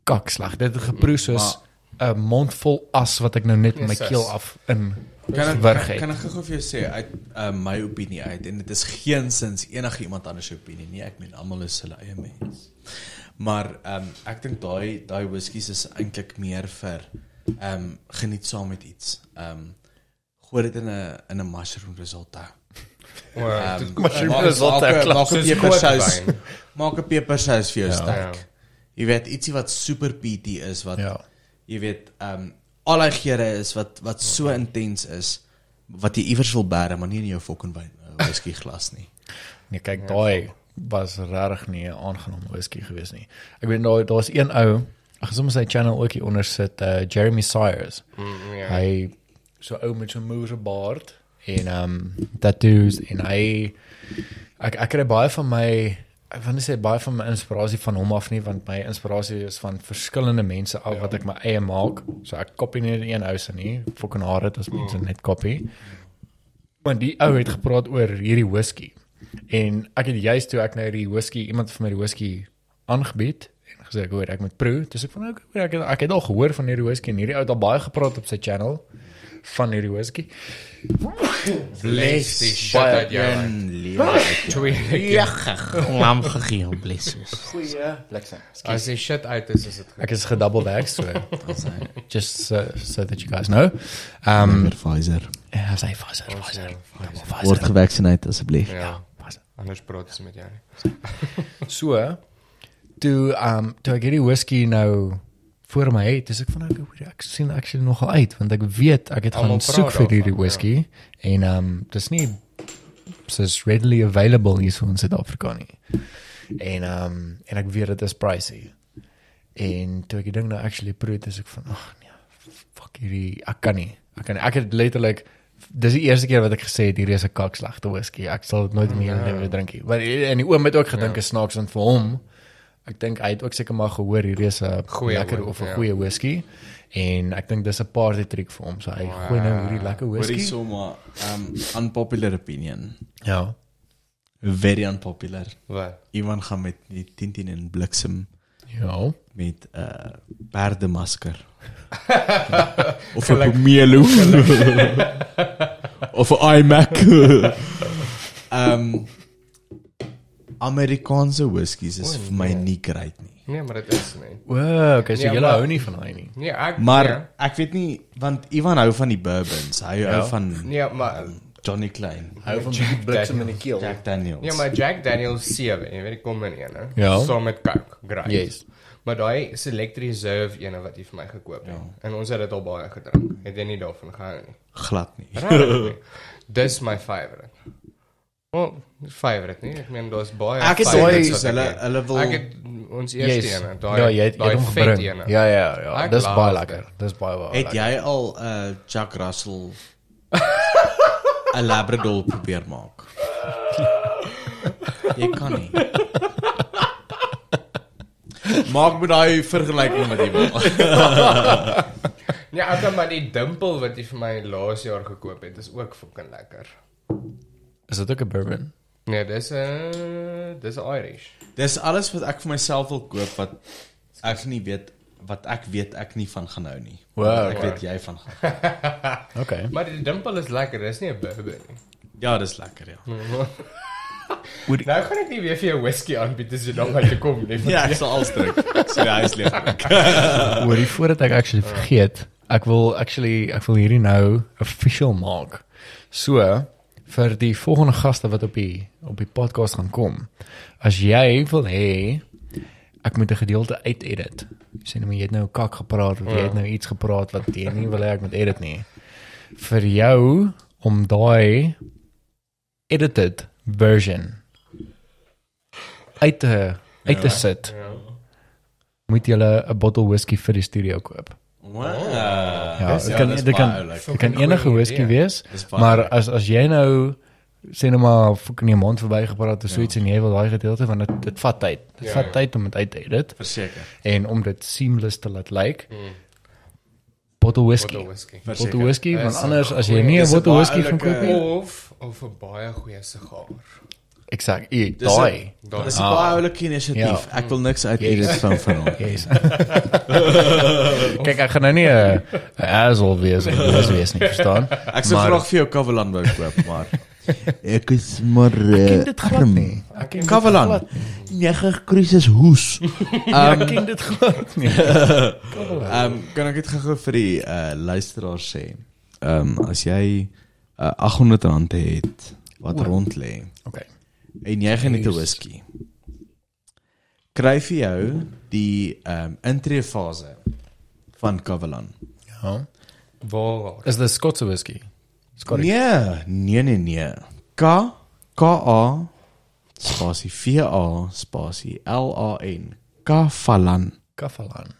kakslag. Dit het geproe soos 'n mondvol as wat ek nou net in my keel af in Kan ek wurg kan, het. ek gou vir jou sê uit uh, my opinie uit en dit is geensins enige iemand anders se opinie nie. Ek meen almal is hulle eie mens. Maar ehm um, ek dink daai daai whiskies is eintlik meer vir ehm um, geniet saam met iets. Ehm um, gooi dit in 'n in 'n mushroom risotto. [laughs] Well, Ehm, mushroom maak- risotto, maak 'n- pepersous. Maak [laughs] 'n pepersous vir jou Ja. sterk. Ja. Jy weet ietsie wat super peaty is wat Ja. jy weet ehm um, al daai geure is wat wat so intens is wat jy iewers wil bære maar nie in jou fucking wyn uh, whisky glas nie. Nee, kyk, daai was regtig nie 'n aangename whisky gewees nie. Ek weet daar daar's een ou, ag soms sy channel ook hier onder sit, uh, Jeremy Sires. Mm, ja. Hy so ou met so 'n moere baard en um tattoos en hy ek ek kry baie van my ek wil nie sê baie van my inspirasie van hom af nie want my inspirasie is van verskillende mense af wat ek my eie maak. So ek kopie nie een ou se nie. Fucking hare dit as mense net kopie. Want die ou het gepraat oor hierdie whisky. En ek het juist toe ek nou hierdie whisky iemand vir my die whisky aangebied en gesê ek hoor ek moet proe. Dis ek van ook ek het, ek het al gehoor van hierdie whisky en hierdie ou het al baie gepraat op sy channel van hierdie whisky. Bless die shit uit jou. Een lewe. [laughs] Twee. Ja, lam gegee om blesses. Goeie bliksem. As die shit uit is, is dit goed. Ek is gedouble back so. [laughs] Just so, so that you guys know. Um Pfizer. ja, sy Pfizer, Pfizer. Word gevaksinate asseblief. Ja. Anders praat ons met jou nie. [laughs] So, toe um toe ek hierdie whisky nou voor my het, dis ek van ek ek sien actually nogal uit want ek weet ek het gaan soek vir hierdie daarvan, whisky en um dis nie soos readily available hier so in Suid-Afrika nie. En um en ek weet dit is pricey. En toe ek die ding nou actually proe, dis ek van ag nee, fuck hierdie ek kan nie. Ek kan nie. ek het letterlik dis die eerste keer wat ek gesê het hierdie is 'n kakslegte whisky. Ek sal dit nooit meer in my lewe drink nie. Maar en die oom het ook gedink is snaaks en vir hom ek dink hy het ook seker maar gehoor hierdie is 'n lekker of 'n ja. goeie whisky en ek dink dis 'n party trick vir hom. So hy gooi nou hierdie lekker Hoorie whisky. sommer um unpopular opinion. Ja. Very unpopular. Wat? Iemand gaan met die Tintin en bliksem Ja. met 'n uh, perdemasker. [laughs] of 'n pomelo. [laughs] of 'n iMac. um [laughs] Amerikaanse whiskies is vir my nie great nie. Nee, maar dit is nie. Wow, okay, so Ja, jy hou nie van hy nie. Nee, ek Maar nee. ek weet nie want Ivan hou van die bourbons. Hy hou Ja. van Nee, maar Johnny Klein, Hou van die bliksem in die keel. Jack Daniels. nee, maar Jack Daniel's 7, jy weet die kom in een. Ja. Saam met Coke, great. Yes. Maar daai Select Reserve ene wat jy vir my gekoop het. Ja. En ons het dit al baie gedrink. Het jy nie daarvan gehou nie? glad nie. Nie. Dis my favorite. Wel, favorite nie. Ek meen daar's baie Ek het favorites daai hulle hulle wil Ek het ons eerste Yes. ene, daai Ja, jy het, hom gebring. ene. Ja, ja, ja. Ek Dis baie lekker. Dis baie baie. Het lekker. jy al 'n uh, Jack Russell 'n Labrador probeer maak? [laughs] jy kan nie. Maak met daai vergelyking wat jy wil. Ja, ek het maar die dimpel wat jy vir my laas jaar gekoop het, is ook fucking lekker. Is dit ook 'n bourbon? Nee, dis 'n dis 'n Irish. Dis alles wat ek vir myself wil koop wat ek nie weet wat ek weet ek nie van gaan hou nie. Wow, ek okay. weet jy van gaan. [laughs] Okay. Maar die dimpel is lekker, dis nie 'n bourbon nie. Ja, dis lekker ja. [laughs] Oor die- Nou gaan ek nie weer vir jou whisky aanbied as jy dan uit te kom nie. [laughs] Ja, ek sal. Ek sal die huis leeg drink. Hoorie voordat ek actually vergeet, ek wil actually ek wil hierdie nou official maak. So vir die volgende gaste wat op die op die podcast gaan kom. As jy wil hê ek moet 'n gedeelte uitedit. Sê nou maar jy het nou kak gepraat of jy het nou iets gepraat wat jy nie wil hê ek moet edit nie. Vir jou om daai edited version uit te uit te sit, Ja. moet jy 'n bottle whisky vir die studio koop. Wow. Ja, Dis- dit ja, kan dit kan dit kan enige whisky wees, maar as as jy nou sê nou maar fucking 'n mond verby gepraat of so iets en jy wil daai gedeelte want dit dit vat tyd. Dit Ja, vat ja. tyd om dit uit te edit Verseker. en om dit seamless te laat lyk. Bottle whisky. Bottle whisky. Bottle whisky, want anders as jy goeie- nie 'n bottle whisky gaan koop nie. Of of 'n baie goeie sigaar. Exact. Ja, daai. Daai Dis 'n Ah. baie oulike inisiatief. Ja. Ek wil niks uit edit Yes. van van hom. Yes. Kyk, ek gaan nou nie 'n asshole wees en dis wees nie, verstaan? Ek sou graag vir jou Kavalan wou koop, maar ek is maar Ek ken dit glad nie. Ek ken Kavalan. Nege krisis hoes. nie. Ek ken dit glad nie. Ehm [laughs] [laughs] um, kan ek dit gou vir die uh, luisteraars sê. Ehm um, as jy uh, R800 het wat rond lê Okay. en jy geniet 'n Yes. whisky. Kry vir jou die ehm um, intreefase van Kavalan. Ja. Waar? Is dit Skotse whisky? Scottish. Nee, nee nee nee. K K A spasie V A spasie L A N. Kavalan. Kavalan.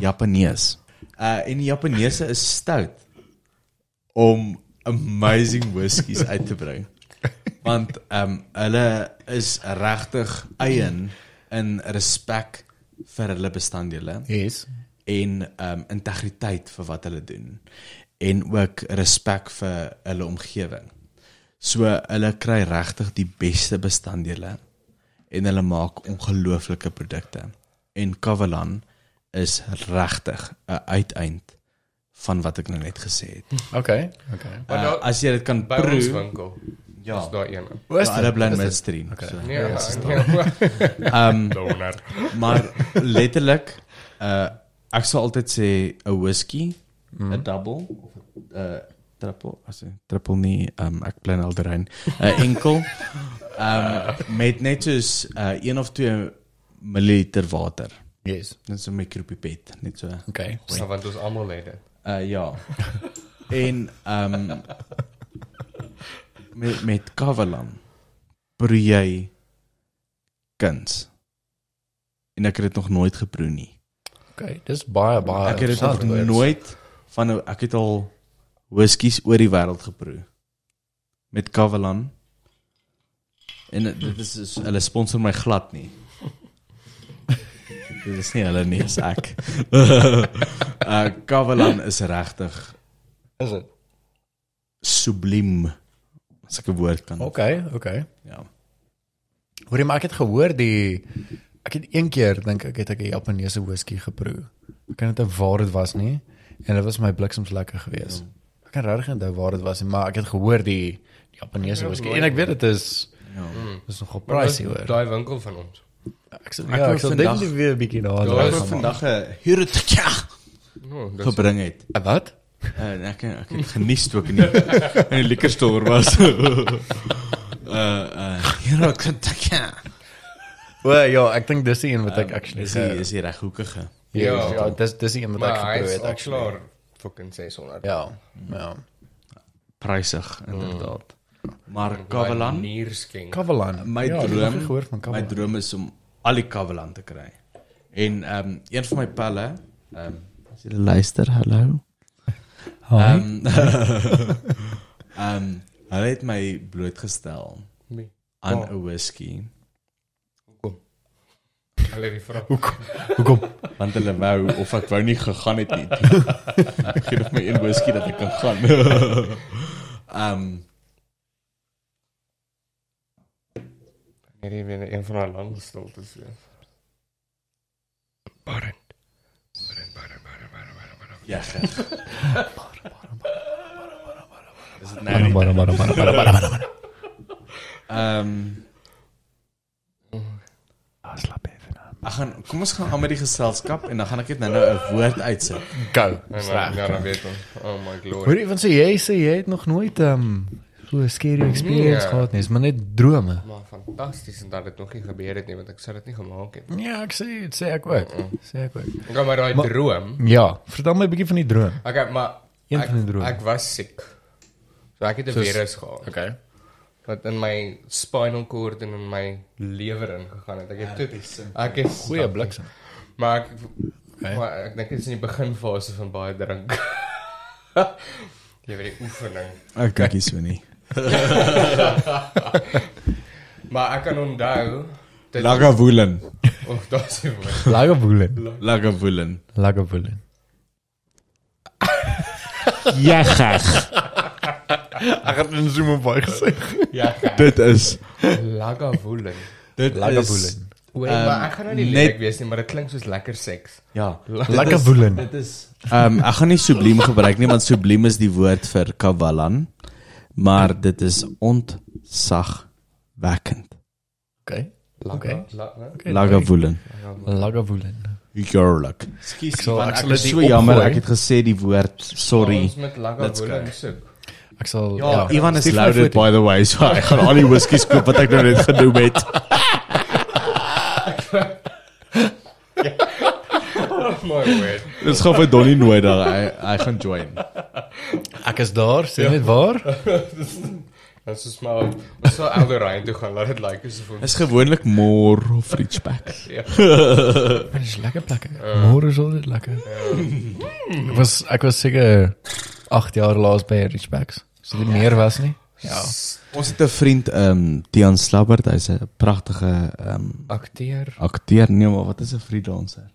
Japanees. Uh en die Japaneese is stout om amazing whiskies uit te bring. Want ehm um, hulle is regtig eien in respek vir hulle bestanddele Yes. en ehm um, integriteit vir wat hulle doen en ook respek vir hulle omgewing. So hulle kry regtig die beste bestanddele en hulle maak ongelooflike produkte. En Kavalan is regtig 'n uiteind van wat ek nou net gesê het. Okay. Okay. Maar Uh, as jy dit kan proe, winkel. ja, Is daar een. Ja, hulle bly in Midstream. Okay. So. Nee, ja, [laughs] Ehm um, maar letterlik uh ek sal altyd sê 'n whisky, 'n double of 'n uh, triple, as 'n triple nie, um ek bly in Alderein. 'n enkel um met net soos uh 1 of 2 ml water. Yes. Net so 'n micropipet, net so. Okay. So want ons almal het dit. Uh ja. en um met met Kavalan proe jy kuns. En ek het dit nog nooit geproe nie. Okay. Dis baie baie. Ek het dit nog nooit van 'n ek het al whiskies oor die wêreld geproe met Kavalan. En dit is is- hulle sponsor my glad nie. [laughs] dit is nie hulle nie, is ek. [laughs] uh Kavalan is regtig Is dit? subliem as ek 'n woord kan. Okay, okay. Ja. Hoorie, maar ek het gehoor die ek het een keer dink ek het ek 'n Japaneese whisky geproe. Ek kan dit waar dit was nie en dit was my bliksems lekker geweest. Ek kan regtig onthou waar dit was maar ek het gehoor die, die Japaneese Ja, whisky en ek weet dit is Ja. dis nogal pricey hoor. Daai winkel van ons. Ek Ek ja, ek sal definitief weer 'n bietjie daar Ja, ek het vandag 'n Hirotika Oh, dis gebring het. Uh, Wat? En ek ek het genies toe ek in die, in die liquor store was. uh uh Hirotika. O ja, ek dink dis die een wat ek actually is die, is die reghoekige. Ja, Ja. dis dis die een wat ek is het actually. klaar fucking 600. Ja, ja. Prysig inderdaad. Maar Kavalan. Kavalan. my ja, ek droom, gehoor van my Kavalan. droom is om al die Kavalan te kry. En ehm um, een van my pelle, ehm um, as jy luister, hallo. Ehm [laughs] ehm hulle het my blootgestel Nee. aan Oh. 'n whisky Hulle die vrou. Hoekom? want hulle wou of ek wou nie gegaan het nie. [laughs] Gee net my een whisky dat ek kan gaan. [laughs] Ehm um, Hierdie weer een van haar lang stiltes wees. Barend. Barend, barend, barend, barend, barend, barend. ja. [laughs] gek. Dis dit Bara nou. bara bara bara bara bara bara. Ehm Ah, slap even aan. Ek gaan kom ons gaan aan met die geselskap en dan gaan ek net nou 'n woord uitsit. Go. En dan, ja, dan weet ons. Oh my glory. Hoor jy van sê jy sê jy het nog nooit ehm um, so 'n scary experience Nee. gehad nie, is maar net drome. Maar fantasties en dat dit nog nie gebeur het nie want ek sou dit nie gemaak het. Ja, ek sê dit sê ek ook. Sê ek ook. Ek gaan maar daai droom. Ja, vertel my 'n bietjie van die droom. Okay, maar Een ek, van die drome. ek was siek. So ek het 'n Soos- virus gehad. Okay. Wat in my spinal cord en in my lewer ingegaan het. Ek het toe ek het Goeie bliksem. Maar ek Okay. maar ek dink dit is in die beginfase van baie drink. [laughs] Jy weet die oefening. Ek kyk hier so nie. [laughs] Maar ek kan onthou dit Lagavulin. of daar's nie woord. Lagavulin. Lagavulin. Lagavulin. [laughs] Ja, graag. Ek het in Zoom op baie gesê. Ja, [laughs] Dit is Lagavulin. dit Lagavulin. Oor Ehm, maar ek gaan nou nie net- lekker wees nie, maar dit klink soos lekker seks. ja. [laughs] Lagavulin. Dit is ehm um, ek gaan nie subliem gebruik nie want subliem is die woord vir kavalan. Maar dit is ontzagwekkend. Okay. Laga, Okay. Lagavulin. Lagavulin. Heerlik. Ekskuus, Ek is so jammer ek het gesê die woord sorry. Ons met Let's Lagavulin go. soek. Ek sal Ja, Ivan is loaded by the way, so ek gaan al die whiskies koop wat ek nou net genoem het. Oh my word. Dis gaan vir Donnie nooi daar. Hy hy gaan join. Ek is daar, sê net waar? Ons is maar ons sal Elderine toe gaan, laat dit lyk asof ons Is gewoonlik more of Ridgeback. ja. Dit is lekker plekke. Môre is altyd lekker. Ek was ek was seker 8 jaar laas by Richbacks. So dit meer was nie. Ja. Ons het 'n vriend, ehm um, Tian Slabbert, hy's 'n pragtige ehm um, akteur, akteur, nee, maar wat is 'n freelancer?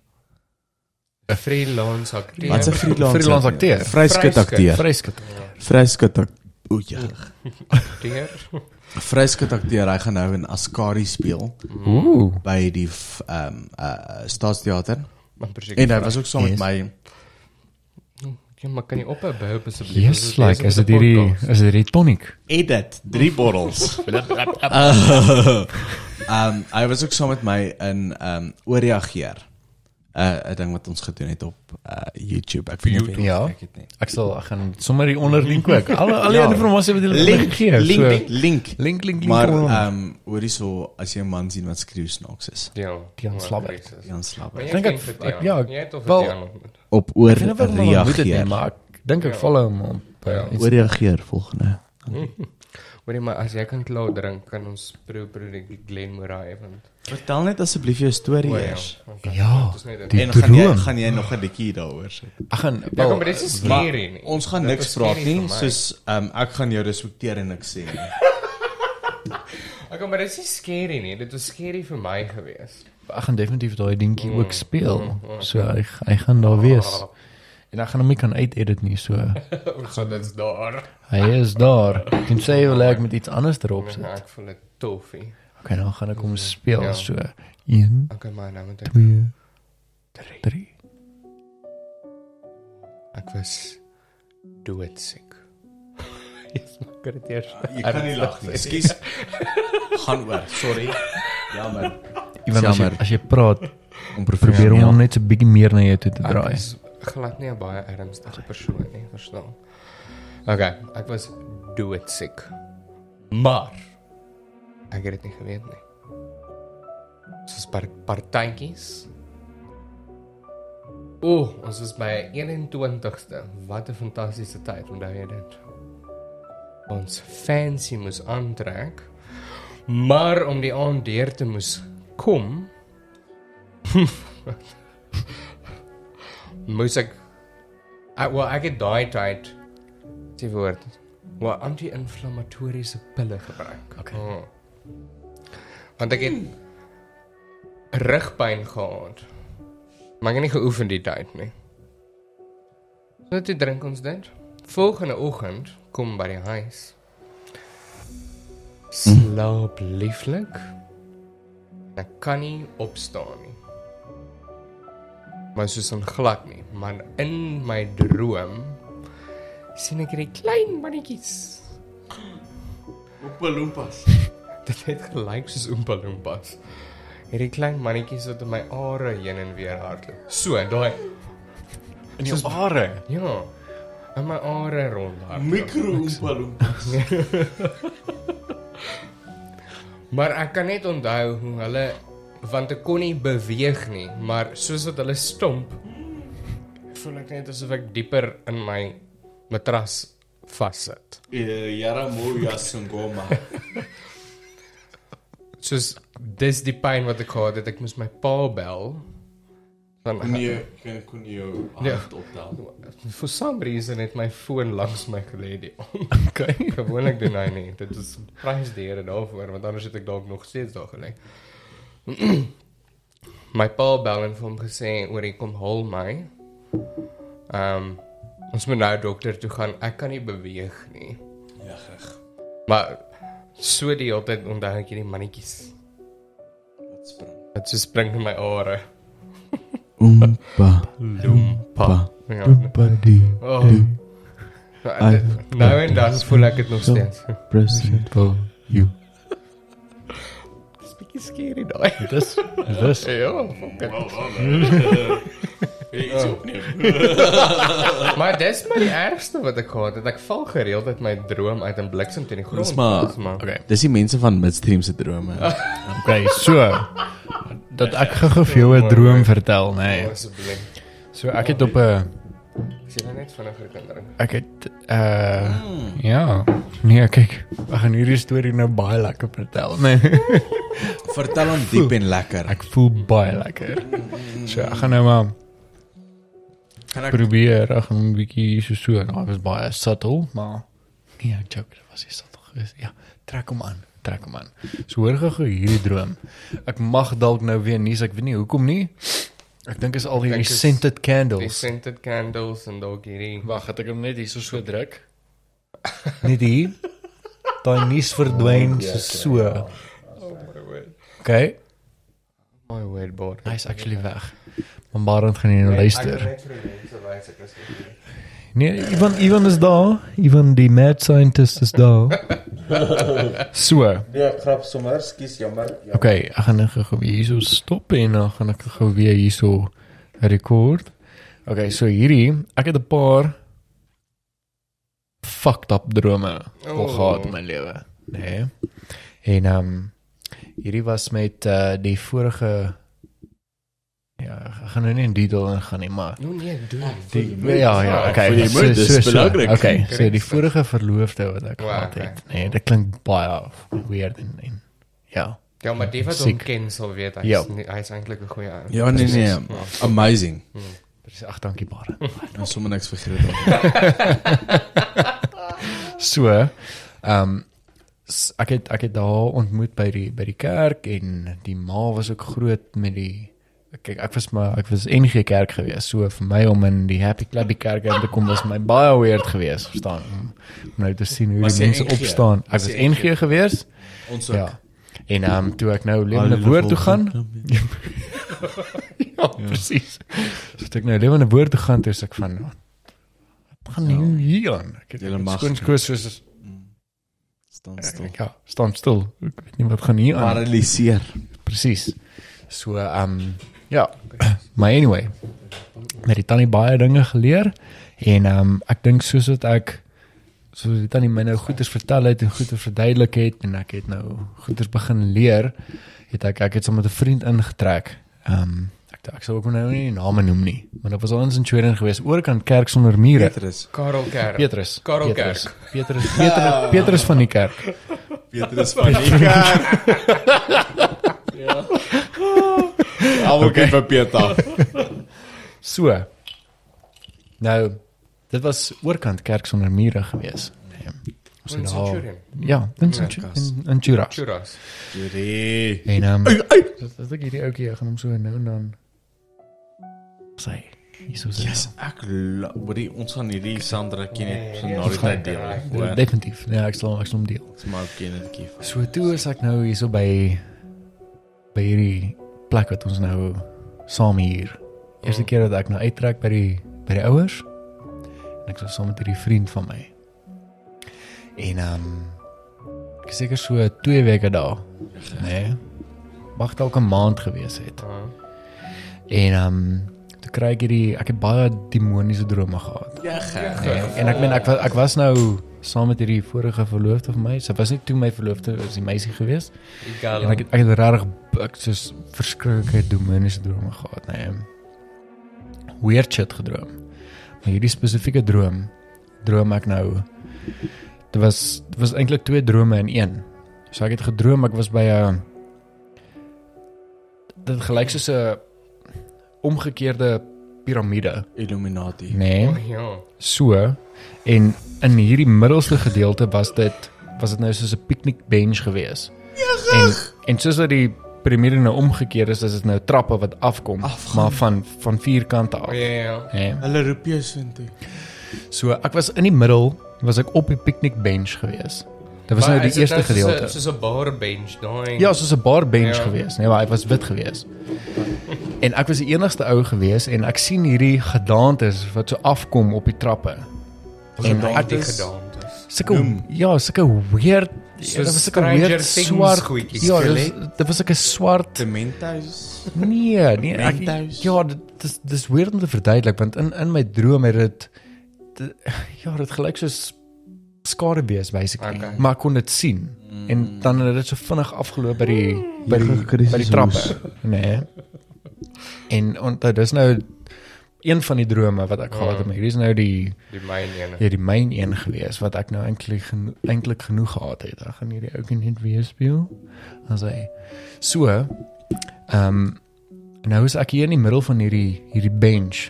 'n freelance akteur. Wat's 'n freelancer? Freelance akteur. Vryskut akteur. Vryskut. Vryskut O ja. akteur? Vryskut akteur, hy gaan nou in Askari speel Ooh. by die ehm um, uh, Staatsteater. Maar presies. En hy was ook saam met Yes. my Ja, maar kan jy ophou bou asseblief? Yes, like is dit 'n hierdie is dit hierdie tonic? edit drie [laughs] bottels. Ehm [laughs] um, hy was ook saam met my in ehm um, ooreageer. 'n uh, 'n ding wat ons gedoen het op uh, YouTube. Ek weet nie Ja. kyk het nie. Ek sal ek gaan sommer hier onder link ook. [laughs] Alle al die Ja. inligting wat jy Link, gee. link, So, link, link. link link. Maar ehm um, hoorie so as jy 'n man sien wat skreeu snaaks is. Ja, maar Slabbert. presies. Jan Maar Slabber. jy Dink ek- ek- ja, jy het of wel-. Op oor ek wat moet dit nie, reageer. maar ek dink ek Ja. follow hom op. uh, Ja. Oor reageer volgende. [laughs] Hoorie maar as jy kan klaar drink, kan ons proe proe die Glen Moray want Vertel net asseblief jou storie O, eers. okay. Ja, net 'n- die- En gaan jy gaan jy nog 'n bietjie daaroor sê. Ek gaan Ja, kom, maar dit is Maar scary nie. Ons gaan Dit niks praat nie, soos um, ek gaan jou respekteer en niks sê nie. [laughs] Ek kom maar dit is scary nie. Dit was scary vir my gewees. ek gaan definitief daai dingetjie Mm, ook speel. mm, mm. So hy hy gaan daar wees. En ek gaan hom nie kan uitedit nie, so [laughs] Ons gaan dit daar. hy is daar. Ek sê jy wil ek met iets anders erop Ja, sit. ek voel dit toffie. Okay, dan gaan ek hom speel Ja. so 1 Okay, nou moet ek 2 3. 3 Ek was doodsiek. Yes, maak dit eers. Jy kan nie lag nie. Ekskuus. [laughs] Gaan oor. Sorry. Jammer. Iwan as jy, as jy praat, Om probeer om hom net so bietjie meer na jou toe te Ek draai. is glad nie 'n baie ernstige persoon nie, verstaan? Okay, ek was doodsiek. Maar ek het dit nie geweet nie. Soos par partytjies. O, oh, ons is by 21ste. Wat 'n fantastiese tyd, onthou jy dit? Ons fancy moes aantrek. Maar om die aand deur te moes kom, [laughs] [laughs] moes ek ek wel ek het daai tyd die woord wel anti-inflammatoriese pille gebruik. Okay. Oh. Want ek het rugpyn gehad. Maar ek het nie geoefen die tyd nie. So toe drink ons dit. Volgende oggend kom by die huis. Slaap lieflik. Ek kan nie opstaan nie. Maar soos in glad nie, maar in my droom sien ek hierdie klein mannetjies. Oompa Loompas. [laughs] Dit het gelyk soos Oompa Loompas. Hierdie klein mannetjies wat in my are heen en weer hardloop. So, daai In jou are. ja, in my are rondhardloop. Mikro Oompa Loompas. [laughs] Maar ek kan net onthou hoe hulle want ek kon nie beweeg nie, maar soos wat hulle stomp, voel ek net asof ek dieper in my matras vassit. Yara Moya Sangoma. [laughs] Soos dis die pyn wat ek gehad het, ek moes my pa bel. Van Nee, kan kon jy jou Ja. hand optel. for some reason het my foon langs my gelê die Okay. Gewoonlik doen hy nie. Dit is prysdeure daarvoor want anders het ek dalk nog steeds daar gelê. [clears throat] my pa bel en vir hom gesê oor hy kom haal my. Ehm um, ons moet nou dokter toe gaan. Ek kan nie beweeg nie. Ja, reg. Maar so die hele tyd onthou ek hierdie mannetjies. Wat spring. Dit so spring in my are. Oompa Loompa. Ja. Oompa die Oh. Nou, dit- nou en dan voel ek dit nog steeds. present for you. Bietjie scary daai. Dis dis Ja, fuck it. Iets opneem. Maar dis maar die ergste wat ek gehad het. Ek val gereeld uit my droom uit en bliksem teen die grond. Dis maar- Dis maar Okay. Dis die mense van midstream se drome. [laughs] Okay, so dat ek gou vir jou 'n droom vertel, nê. Nee. asseblief. So ek het op 'n Is jy nou net vinniger kan drink? Ek het uh ja. Nee, kyk. Ek gaan hierdie storie nou baie lekker vertel. Nee. [laughs] Vertel hom diep en lekker. Ek voel baie lekker. So ek gaan nou maar Kan ek probeer, ek gaan 'n bietjie so so. Nou, dit was baie subtle, maar nee, ek joke, dit was nie subtle geweest. Ja, trek hom aan, trek hom aan. So hoor gou hierdie droom. Ek mag dalk nou weer nie, ek weet nie hoekom nie. Ek dink is al hierdie scented Die candles. scented candles en dalk hierdie. Wag, het ek hom net hier so druk. [laughs] Net hier. Daai nuus verdwyn so so. Oh my word. Okay, My word board. hy's actually weg. Maar Barend gaan nie nou luister. Ek net vir die mense wys ek is. Nee, Ivan Ivan is daar. Ivan die mad scientist is daar. [laughs] So, Nee, ek grap sommer, skus, jammer. jammer. okay, ek gaan nou gou weer hierso stop en dan gaan ek gou weer hierso rekord. Okay, so hierdie, ek het 'n paar fucked up drome oh. Gehad in my lewe, nê. Nee. En ehm um, hierdie was met uh die vorige ja, ek gaan nou nie in detail ingaan nie, maar Nou nee, doen. Die, ja, ja, okay. vir die so- moed, dis so- so. belangrik. Okay, so die vorige verloofde wat ek Wow, gehad het. Nee, dit klink baie weird en, en ja. Ja, maar die wat hom Siek. ken sal weet hy Ja. is nie- hy is eintlik 'n goeie ou. Ja, nee nee. Amazing. Presies, ag dankie bare. [laughs] Nou sommer niks vergeet dan. [laughs] So, ehm um, ek het ek het daar ontmoet by die by die kerk en die ma was ook groot met die kyk ek was maar ek was NG kerk gewees. So vir my om in die Happy Clubby kerk in te kom was my baie weird geweest, verstaan? Om nou te sien hoe die mense NG? opstaan. Ek Was was NG? NG geweest. Ons ook. Ja. En ehm um, toe ek nou lewende woord toe gaan. [laughs] Ja, presies. So toe ek nou lewende woord toe gaan, toe is ek van wat gaan nou hier aan? Ek het Julle mag skoon nie. skoon soos Staan stil. Ek, ja, staan stil. Ek weet nie wat gaan hier aan. Paraliseer. Presies. So ehm um, ja. Maar anyway, met die tannie baie dinge geleer en ehm um, ek dink soos wat ek soos die tannie my nou goeders vertel het en goeders verduidelik het en ek het nou goeders begin leer, het ek ek het sommer met 'n vriend ingetrek. Ehm um, ek ek sal ook nou nie name noem nie, maar dit was ons in Sweden geweest oorkant kerk sonder mure. Petrus. Karel Kerk. Petrus. Karel Petrus. Petrus. Petrus. Petrus van die kerk. Petrus van die kerk. [laughs] [laughs] ja. [laughs] Almal Okay. vir Peter. [laughs] So. Nou, dit was oorkant kerk sonder mure geweest. Nee. Ons het Centurion. Ja, in Centurion in, in Churras. Churras. Juri. En ehm um, dis ek hierdie ouetjie gaan hom so nou en dan sê. Sê. Yes, ek lo- hoorie ons gaan hierdie Sandra ken net so na die tyd deel. Definitief. Ja, ek sal ek sal hom deel. Ons maak kindertjie. So toe is ek nou hierso by by hierdie plek wat ons nou saam hier. Eerste keer dat ek nou uittrek by die by die ouers. En ek was saam met hierdie vriend van my. En ehm um, ek seker so 2 weke daar. Nee. Mag dalk 'n maand gewees het. Ah. En ehm um, toe kry ek hierdie ek het baie demoniese drome gehad. Ja. Nee, en ek meen ek ek was nou saam met hierdie vorige verloofde van my. Sy was nie toe my verloofde, was die meisie gewees. Die En ek het, ek het regtig ek soos verskriklike demoniese drome gehad, nee. Weird shit gedroom. Maar hierdie spesifieke droom droom ek nou dit was dit was eintlik twee drome in een. So ek het gedroom ek was by 'n dit gelyk soos 'n omgekeerde piramide, Illuminati. nê? Oh, ja. So en in hierdie middelste gedeelte was dit was dit nou soos 'n piknik bench gewees. En en soos dat die piramide nou omgekeer is, is dit nou trappe wat afkom, Afgaan. maar van van vier kante af. Ja, ja. Hè? Hulle roep jou soontoe. So ek was in die middel, was ek op die piknik bench gewees. Dit was Maar nou die eerste soos 'n- gedeelte. Soos 'n bar bench daai. Ja, soos 'n bar bench Ja. gewees, nee, maar ek was wit gewees. En ek was die enigste ou gewees en ek sien hierdie gedaantes wat so afkom op die trappe. En ek die is- gedaantes. sulke ja, sulke weird ja, dit was weird Things swart goedjies, Ja, dit was sulke swart Dementos. nee, nee, ek, Mentos. ja, dit dis dis weird om te verduidelik want in in my droom het dit ja, dit gelyk soos skadubees basically. Okay. Maar ek kon dit sien. En dan het dit so vinnig afgeloop by die by die by die trappe, nê. Nee. En onthou dis nou een van die drome wat ek gehad het, maar hierdie is nou die Die myn ene. ja, die myn een gewees wat ek nou eintlik geno eintlik genoeg gehad het. Ek gaan hierdie ou net weer speel. As hy so ehm um, nou is ek hier in die middel van hierdie hierdie bench.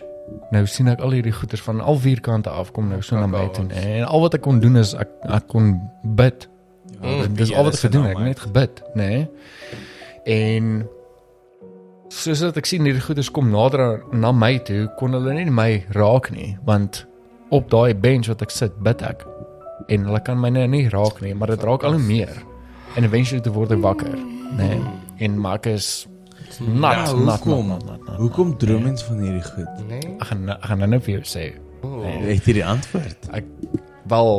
Nou sien ek al hierdie goeters van al vier kante af kom nou so na my toe. En al wat ek kon doen is ek ek kon bid. Mm, Dis al wat ek gedoen het, ek het net gebid, nê. Nee? En soos dat ek sien hierdie goeders kom nader na my toe, kon hulle nie my raak nie, want op daai bench wat ek sit, bid ek. En hulle kan my nou nie raak nie, maar dit raak al hoe meer. En eventually te word ek wakker, nê. Nee? En maar ek is nat, Ja, nat, nat, hoekom? nat, nat, nat. Hoekom droom mens van hierdie goed? Nee. Ek gaan ek gaan nou vir jou sê. Oh. Het jy die antwoord? Ek wel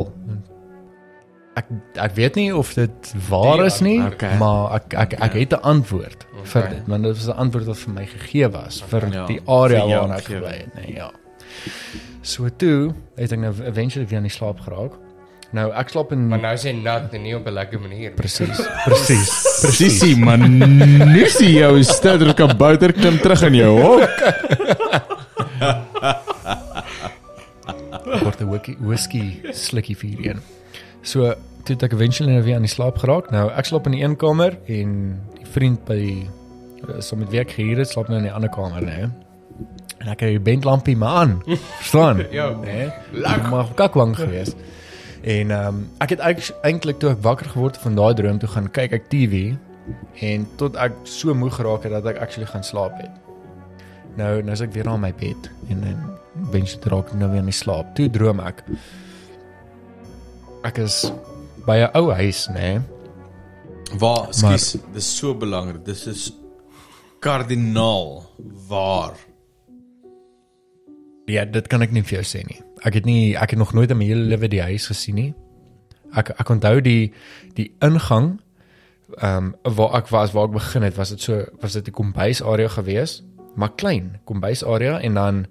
ek ek weet nie of dit waar Die is nie, okay. maar ek ek ek het 'n antwoord vir Okay. dit, want dit was 'n antwoord wat vir my gegee was vir Ja, die area vir waar ek gebly het, nee, ja. So toe het ek nou eventually weer in die slaap geraak. Nou ek slaap in Maar nou is hy nat en nie op 'n lekker manier. nie. presies, [laughs] presies. Presies, man. Nu sien jou steder kabouter klim terug in jou hok. word 'n whisky, slukkie vir een. So toe ek eventually nou weer aan die slaap geraak. Nou ek slaap in die een kamer en die vriend by die eh, so met werk gehuur het, slaap nou in die ander kamer, né? En ek het die bandlampie maar aan. [laughs] Verstaan? Ja. né? Lekker maar kakwang gewees. En ehm um, ek het eintlik toe ek wakker geword het van daai droom toe gaan kyk ek TV en tot ek so moeg geraak het dat ek actually gaan slaap het. Nou nou is ek weer aan my bed en en wens dit raak ek nou weer in die slaap. Toe droom ek. Ek is by 'n ou huis, nê? Nee? Waar, skus, dis so belangrik. Dis is kardinaal waar. Ja, dit kan ek nie vir jou sê nie. Ek het nie ek het nog nooit in my hele lewe die huis gesien nie. Ek ek onthou die die ingang ehm um, waar ek was waar ek begin het, was dit so was dit 'n kombuisarea gewees, maar klein kombuisarea en dan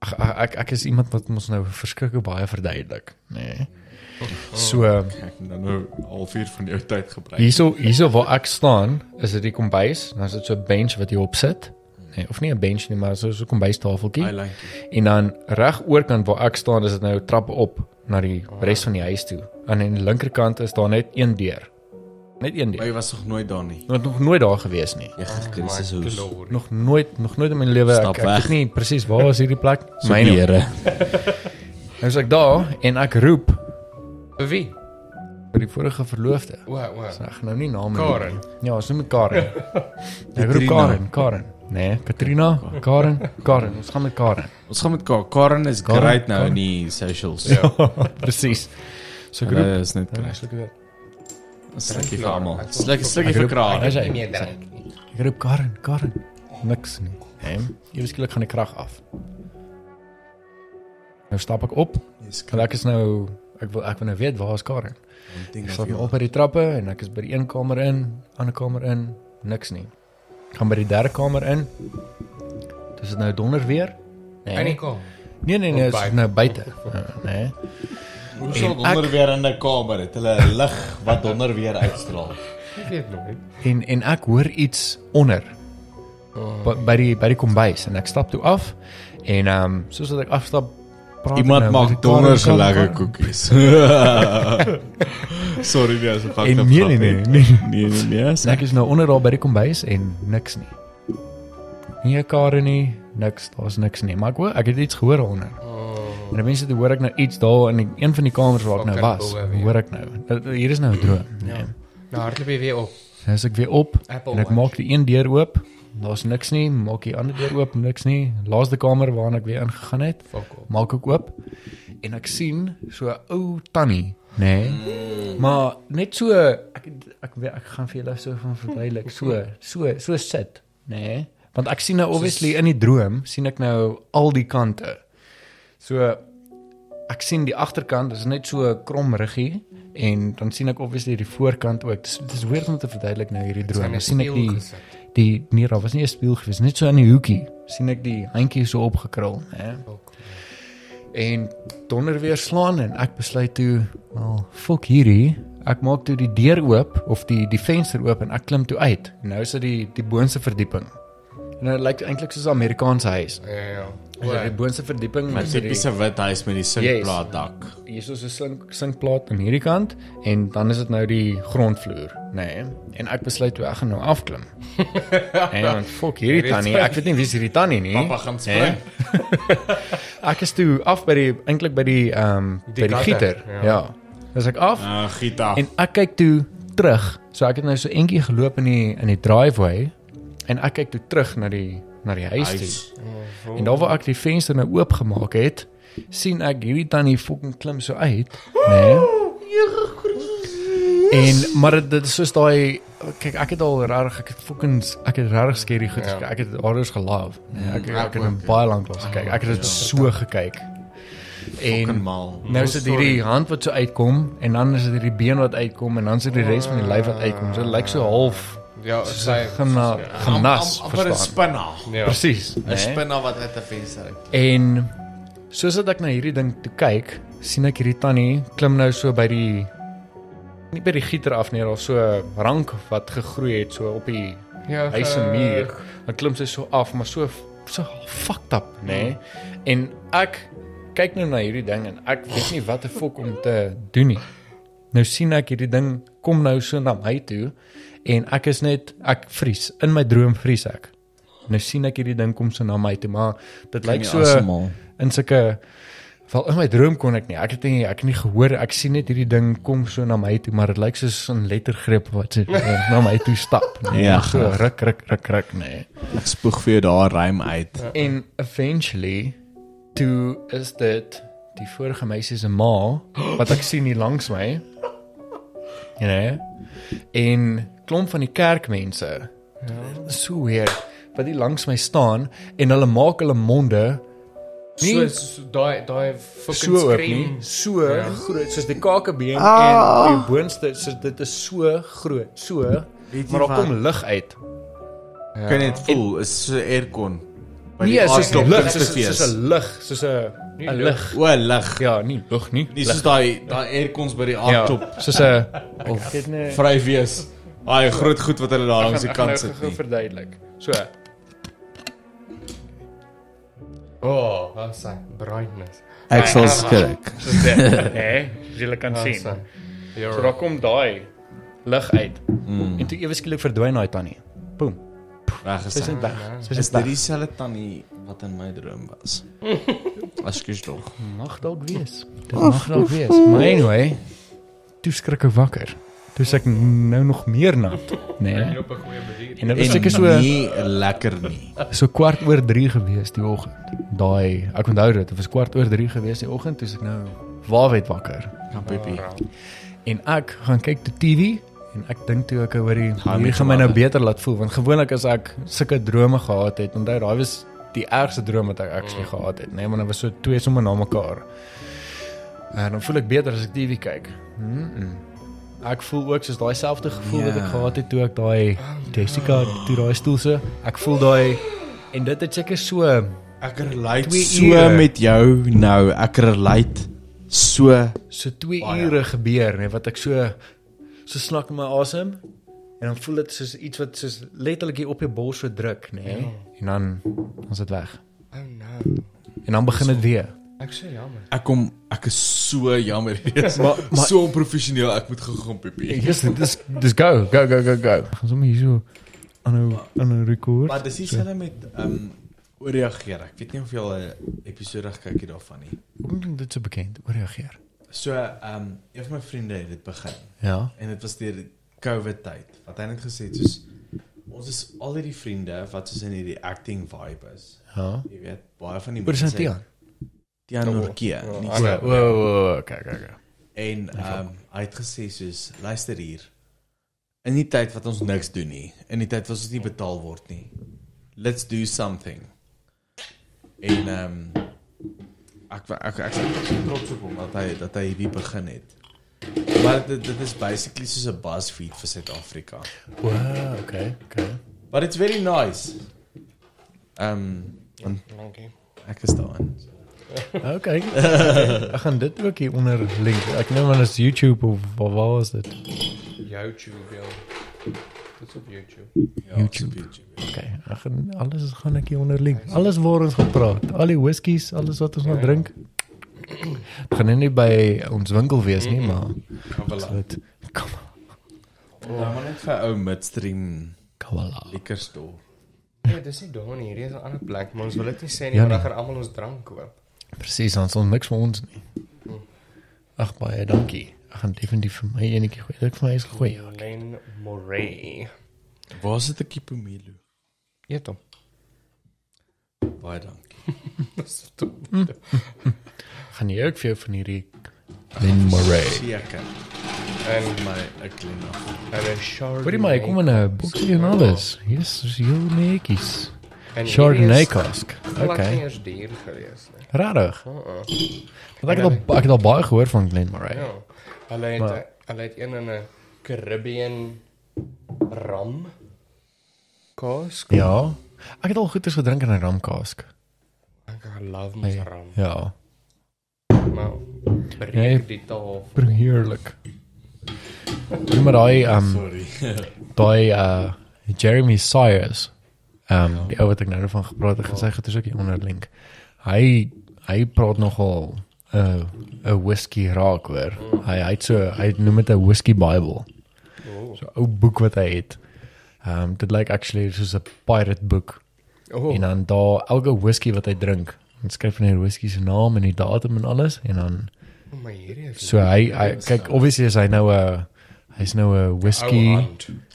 ek, ek ek is iemand wat ons nou verskriklik baie verduidelik, nê. Nee. So Ek het nou nou al vier van jou tyd gebruik. hierso hierso waar ek staan, is dit die kombuis, dan is dit so 'n bench wat jy op sit. Nee, of nie 'n bench nie, maar so so 'n kombuistafeltjie. I like. En dan reg oorkant waar ek staan, is dit nou trappe op na die res van die huis toe. En aan die linkerkant is daar net een deur. Net een Maar deur. jy was nog nooit daar nie. Ek het nog nooit daar gewees nie. Jy My Christus hoes. Nog nooit nog nooit in my lewe ek, ek weet nie presies waar is hierdie plek. So Myne. Here. [laughs] Nou is ek daar en ek roep Wie? vir die vorige verloofde. O, o. So ek gaan nou nie name Karen. noem nie. Ja, ons noem Karen. [laughs] ek roep. Karen, Karen. Nee, Katrina, Karen, Karen. Ons gaan met Karen. Ons gaan met Ka- Karen is Karen, great nou Karen. in die socials. Ja. [laughs] Presies. So ek roep Hulle is net Ja, sluk weer. Slukkie vir almal. Slukkie slukkie vir Ek kraal. is hy. Meer nie. Ek roep Karen, Karen. Niks nie. Nee, ewe skielik gaan die krag af. Nou stap ek op. En ek is nou ek wil ek wil nou weet waar is Karen. Ek stap nou op by die trappe en ek is by die een kamer in, ander kamer in, niks nie. Ek gaan by die derde kamer in. Dis dit nou donder weer? En ek kom. Nee nee nee, dit is buite. nou buite. [laughs] Ja, Nee. Hoe sal donder weer in 'n kamer het? Hulle lig wat donder weer uitstraal. Ek weet nooit. En en ek hoor iets onder Oh. by, by die by die kombuis en ek stap toe af en ehm um, soos wat ek afstap Iemand met die maak donder se Karen, lekker Karen. koekies. Sorry nee, as ek En nee nee nee nee. nee nee nee. En ek is nou onder daar by die kombuis en niks nie. Nie 'n kar nie, niks, daar's niks nie. Maar ek hoor ek het iets gehoor onder. Oh. En dan mense toe hoor ek nou iets daar in die, een van die kamers waar ek nou was. Hoor ek nou. Dat- Hier is nou 'n droom. Nee. Nou hardloop jy weer op. Dan is ek weer op Apple en ek Watch. maak die een deur oop. Daar's niks nie. Maak die ander deur oop, niks nie. Laaste kamer waarna ek weer ingegaan het. Maak ek oop en ek sien so 'n ou tannie, nê? Nee, maar net so ek ek weet ek gaan vir julle so van verduidelik, so so so sit, nê? Nee? Want ek sien nou obviously in die droom sien ek nou al die kante. So ek sien die agterkant, dis net so 'n krom ruggie en dan sien ek obviously die voorkant ook. Dis dis weird om te verduidelik nou hierdie droom. Dan sien ek die die nee, daar was nie 'n spieël gewees, net so in die hoekie. sien ek die handjie so opgekrul, hè? en donder weer slaan en ek besluit toe, wel, fok hierdie. Ek maak toe die deur oop of die die venster oop en ek klim toe uit. En nou is dit die die boonste verdieping. En dit lyk eintlik soos 'n Amerikaanse huis. Ja ja. Het die boonste verdieping Maar met die tipiese wit huis met die sinkplaat dak. hier is so 'n sink sinkplaat aan hierdie kant en dan is dit nou die grondvloer, nê. Nee. En ek besluit toe ek gaan nou afklim. en dan fok hierdie tannie, ek weet nie wie is hierdie tannie nie. Papa gaan spring. [laughs] Ek is toe af by die eintlik by die ehm um, by die gutter, gieter. ja. Ja. ja. Dis ek af Ah, Gita. en ek kyk toe terug. So ek het nou so entjie geloop in die in die driveway en ek kyk toe terug na die na die huis toe. Huis. En daar waar ek die venster nou oopgemaak het, sien ek hierdie tannie fucking klim so uit, né? Nee? En maar dit- is soos daai kyk ek het al regtig ek het fucking ek het regtig skerry goed Ja. gekyk. Ek het horrors gelove. Nee, ek ek het ook, in baie lank lank gekyk. Ek het dit so gekyk. En mal. nou is dit hierdie hand wat so uitkom en dan is dit hierdie been wat uitkom en dan is dit die res van die lyf wat uitkom. So dit lyk so half Ja, sy gena, genas, Amper 'n verstaan. spinna. Ja. Presies. 'n né? Spinna wat uit 'n venster uit. En soos ek na hierdie ding toe kyk, sien ek hierdie tannie klim nou so by die nie by die gieter af nie, daar so 'n rank wat gegroei het so op die Ja, huis se muur. Dan klim sy so af, maar so so fucked up, nê? Nee? En ek kyk nou na hierdie ding en ek weet nie wat 'n fok om te doen nie. Nou sien ek hierdie ding kom nou so na my toe en ek is net ek vries. In my droom vries ek. Nou sien ek hierdie ding kom so na my toe, maar dit lyk so in sulke Wel in my droom kon ek nie. Ek het nie ek het nie gehoor. Ek sien net hierdie ding kom so na my toe, maar dit lyk soos 'n lettergreep wat so na my toe stap. [laughs] Nee, Ja, so ruk ruk ruk ruk nee. Ek spoeg vir jou daar rym uit. En eventually toe is dit die vorige meisie se ma wat ek sien hier langs my. Ja. Nee. En klomp van die kerkmense. Ja. So weird. Wat hier langs my staan en hulle maak hulle monde So so daai daai fucking so scream. nie. So ja. Ja. groot soos die kakebeen ah. en die boonste so dit is so groot. So maar daar kom lug uit. Ja. Kan net voel, is so aircon. By Nee, soos 'n aardklop lug, soos 'n lug, soos 'n Nie 'n lug. O, lig. Ja, nie lug nie. Nie Lug. soos daai daai aircons by die ja, aardklop soos 'n of dit vry wees. Daai groot goed wat hulle daar langs die kant sit nou nie. verduidelik. So, Oh, wat sy brightness. Ek sal skrik. [laughs] soos dit, hè? Jy kan Wat sien. Ja. So daar kom daai lig uit. Mm. En toe ewe skielik verdwyn daai tannie. Boom. Reg Sy is net weg. Sy Is is dit weg. dieselfde tannie wat in my droom was? [laughs] Askus tog. Mag dalk wees. Dit mag dalk wees. Maar anyway, toe skrik ek wakker. Toe is ek nou nog meer nat, né? Jy Nee? op 'n goeie manier. En dit was En seker so nie lekker nie. so kwart oor 3 gewees die oggend. Daai, ek onthou dit, dit was kwart oor 3 gewees die oggend toe ek nou waarwet wakker. Kan pipi. En ek gaan kyk te TV en ek dink toe ek hoor die Gaan gaan my nou beter laat voel want gewoonlik as ek sulke drome gehad het, onthou daai was die ergste droom wat ek actually gehad het, nee, maar dit was so twee sommer na mekaar. En dan voel ek beter as ek TV kyk. Mm -mm. Ek voel ook soos daai selfde gevoel wat ek Ja. gehad het toe ek daai Jessica toe daai stoel se. Ek voel daai en dit het seker so Ek relate so ure. met jou nou. Ek relate so so 2 Baie. ure gebeur, nee, wat ek so so snak in my asem en dan voel dit soos iets wat soos letterlik hier op jou bors so druk, nê? Nee? En dan dan is dit weg. Oh no. En dan begin dit weer. Ek sê jammer. ek kom ek is so jammer. Yes. Maar maar so onprofessioneel. Ek moet gou gaan pipi. yes, dis dis go, go go go go. Gaan sommer hier so aanhou aanhou rekord. Maar dis dieselfde met ehm um, ooreageer. Ek weet nie of jy al 'n episode gekyk het daarvan nie. Hoe klink dit so bekend? Hoe reageer? So ehm um, een van my vriende het dit begin Ja. en dit was deur die COVID tyd. Wat hy net gesê het soos ons is al hierdie vriende wat soos in hierdie acting vibe is. Ja. Jy weet, baie van die Present Tian Norkie. Oh, oh, so. O, o, o, kyk kyk. En ehm um, hy het gesê soos luister hier. In die tyd wat ons niks doen nie, in die tyd wat ons nie betaal word nie. Let's do something. En ehm um, ek ek ek is trots op hom dat hy dat hy hierdie begin het. Maar dit dit is basically soos 'n BuzzFeed vir Suid-Afrika. O, okay, okay. But it's very nice. Ehm um, Dankie. ek is daarin. Okay. [laughs] Ek gaan dit ook hier onder link. Ek neem aan is YouTube of waar waar is dit? YouTube ja. Dit's op YouTube. Ja, YouTube. YouTube. Okay, ek gaan alles gaan ek hier onder link. Alles waar ons gepraat, al die whiskies, alles wat ons nou drink. Dit gaan nie by ons winkel wees nie, maar Kavala. dit kom Ja, maar net vir ou midstream Kavala. liquor store. Ja, dis nie daar nie. Hierdie is 'n ander plek, maar ons wil dit nie sê nie, Ja, want dan nee. gaan almal ons drank koop. Presies, ons ons niks vir ons nie. Ag baie dankie. Ek gaan definitief vir my enetjie gooi. Dit vir my is goeie. ja. Len Moray. Waar is dit 'n Kipomelo? Eet hom. Baie dankie. [laughs] Dis toe. [laughs] Gaan jy ook vir jou van hierdie Lynn Murray. Seker. En Vir my 'n klein af. en 'n Chardonnay. Hoorie maar, kom in 'n boksie en alles. Hier is is heel netjies. En Chardonnay is nie Okay. eers duur gewees nie. Rarig. Uh -uh. Want ek het al ek het al baie gehoor van Glen Murray. Ja. Hulle het Maar- hulle het een in 'n Caribbean rum cask. Ja. Ek het al goeders gedrink in 'n ramkask. Ek love my Nee. rum. Ja. Maar breek Nee. die taal. Bro, heerlik. Hoorie maar daai um Sorry. [laughs] daai uh Jeremy Sayers. Um die ou wat ek nou van gepraat het, gesê het is ook hier onder link. Hy hy praat nogal 'n uh, 'n whisky raak hoor. Hy hy het so hy noem dit 'n whisky Bible. Oh. So 'n ou boek wat hy het. Um dit lyk actually soos 'n pirate boek. Oh. En dan daar elke whisky wat hy drink, dan skryf hy die whisky se naam en die datum en alles en dan oh my hierdie is so hy, hy kyk obviously is hy nou 'n hy's nou 'n whisky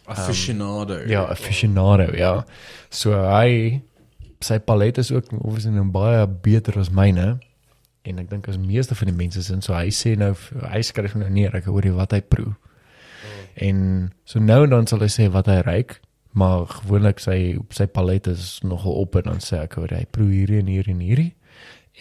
Aficionado. ja, aficionado, ja. So hy sy palet is ook obviously nou baie beter as myne. En ek dink as meeste van die mense sin so hy sê nou hy skryf nou neer ek hoor jy wat hy proe. En so nou en dan sal hy sê wat hy ruik, maar gewoonlik sy sy palet is nogal op en dan sê ek hoor hy proe hierdie en hierdie en hierdie.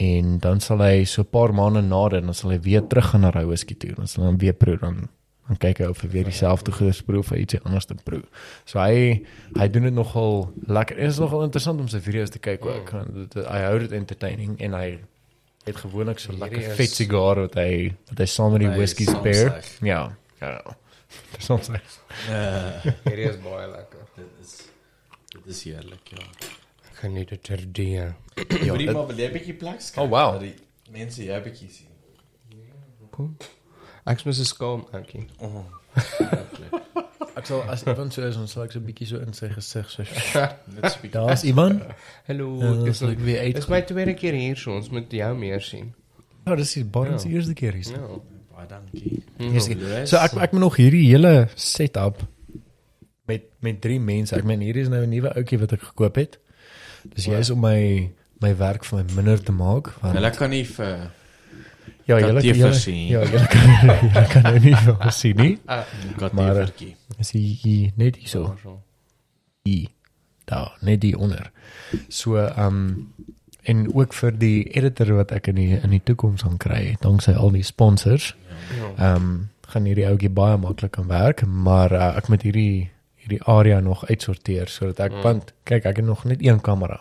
En dan sal hy so 'n paar maande na dit dan sal hy weer terug gaan na whisky toe. Dan sal hy weer proe dan dan kyk hy of hy weer dieselfde goeie proe of hy iets anders te proe. So hy hy doen dit nogal lekker. En Dit is nogal interessant om sy video's te kyk ook. want dit- dit- Hy hou dit entertaining en hy het gewoonlik so Hierdie lekker is- vet sigaar wat hy wat hy saam met die Hy whisky saam spare. seg. Ja. Ja. Soms hy. Uh, hierdie is baie lekker. dit is dit is heerlik, ja. Ek geniet dit terdee. Ja, Hoorie dit- maar wil jy 'n bietjie plek skep? Oh, wow. dat die Mense jy 'n bietjie sien. Kom. Ek's mos skaam ouetjie. Oh. Ek sal as iemand so is, dan sal ek so 'n bietjie so in sy gesig so. Net so 'n bietjie. Daar's iemand. Hallo, dan dis ek weer uit. Dis my tweede keer hier, so ons moet jou meer sien. Ja, dis die Barnes Ja. eerste keer hier. Ja. Baie dankie. Eerste keer. So ek ek moet nog hierdie hele setup met met drie mense. Ek meen hierdie is nou 'n nuwe ouetjie wat ek gekoop het. Dis juist om my my werk vir my minder te maak want Hulle kan nie vir ja, julle julle ja, julle kan julle kan nou nie ons sien nie. Maar. Is hier net hier so. Hier. Daar, net die onder. So ehm um, en ook vir die editor wat ek in die in die toekoms gaan kry, danksy al die sponsors. Ehm um, gaan hierdie ouetjie baie maklik kan werk, maar uh, ek moet hierdie hierdie area nog uitsorteer sodat ek Mm. want kyk, ek het nog net een kamera.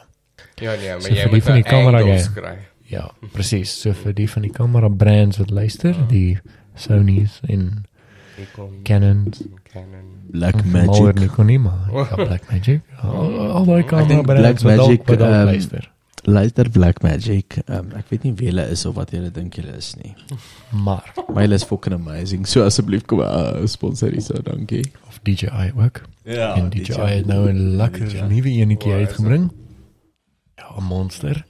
Ja nee, maar So jy moet van die nou kry. Ja, presies. So vir die van die kamera brands wat luister, die Sony's en Canon. Black Mauer Nikon nie, maar ja, [laughs] Black Magic. Al, al daai kamera brands Black wat Magic, dalk wat dalk ehm, luister. Luister Black Magic. Um, ek weet nie wie hulle is of wat julle dink julle is nie. Maar hulle is fucking amazing. So asseblief kom uh, sponsor hier so, dankie. of DJI ook. Ja, en DJI het nou 'n lekker DJI. nuwe enetjie is uitgebring. Ja, 'n monster.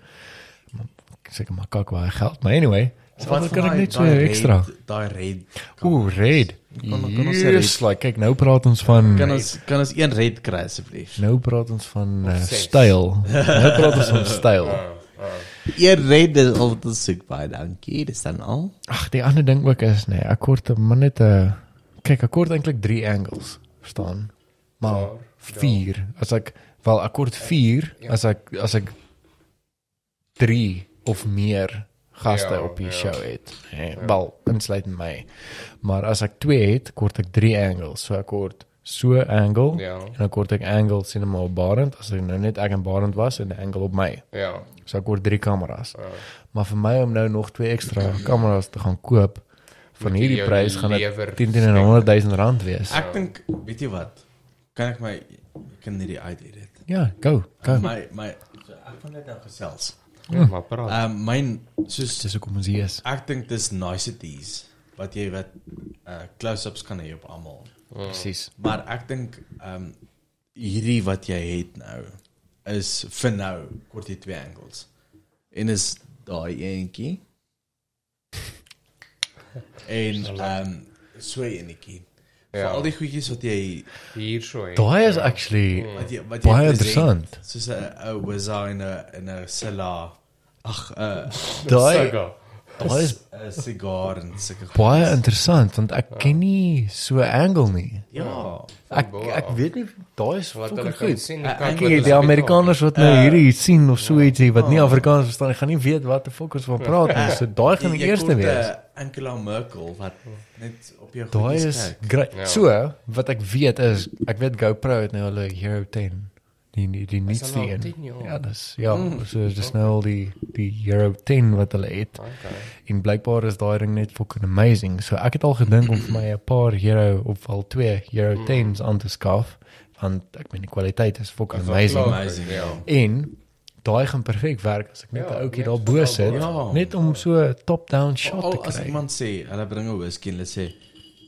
Ek sê maar kak baie geld, maar anyway, Wat kan ek net so ekstra. Daai red. Ooh, red. Kan- kan ons red- like kyk nou praat ons van Kan ons kan ons een red kry asseblief? nou praat ons van uh, styl. nou praat ons van styl. [laughs] Een red is al te soek baie dankie. Dis dan al. Ag, die ander ding ook is nee, ek kort maar net 'n kyk, ek kort eintlik 3 angles, verstaan? Maar Ja, 4 as ek wel ek kort 4 Ja. as ek as ek 3 of meer gaste Ja, op die ja. show het. Nee, wel insluitend my. Maar as ek 2 het, kort ek 3 angles. So ek kort so angle Ja. en dan kort ek angle cinema op Barend as ek nou net ek en Barend was en 'n angle op my. Ja. So ek kort 3 kameras. Ja. Maar vir my om nou nog twee ekstra kameras te gaan koop van hierdie prys gaan dit lewer 10 en 100 000 rand wees. Ek dink, weet jy wat? Kan ek my kan nie die uitedit. Ja, go, go. My my so ek van net nou gesels. Ja, maar praat. Ehm um, myn soos Dis hoekom ons hier is. ek dink dis niceties wat jy wat uh close-ups kan hê op almal. Presies. Maar ek dink ehm um, hierdie wat jy het nou is vir nou kort jy twee angles. En is daai eentjie. [laughs] En ehm um, so enetjie. Ja. Vir al die goedjies wat jy Hier so. hè. Daai is actually wat jy wat baie present, interessant. Soos 'n ou wizard in 'n in 'n silla. Ag, 'n Daai. Daai is 'n sigaar en sulke baie interessant want ek ken nie so 'n angle nie. Ja. Ek ek weet nie daai is wat hulle kan goed. sien. Ek wat die, Amerikaners wat nou Uh, hierdie sien of so ietsie wat nie Afrikaans verstaan, ek gaan nie weet wat die fuck ons van praat nie. So daai gaan die eerste wees. uh, Angela Merkel wat net op jou Daai goedjies is great. Ja. So, wat ek weet is ek weet GoPro het nou hulle Hero 10. Die die, die nuutste al een. 10 jaar? Ja, dis ja, so dis nou al die die Hero 10 wat hulle het. Okay. En blykbaar is daai ding net fucking amazing. So ek het al gedink om vir my 'n paar Hero of al twee Hero 10s aan te skaf want ek meen die kwaliteit is fucking al amazing. Amazing. Ja. En daai gaan perfek werk as ek net 'n Ja, ouetjie net daar bo sit, Ja. net om so 'n top-down shot Al te as kry. iemand sê, hulle bring 'n whisky en hulle sê,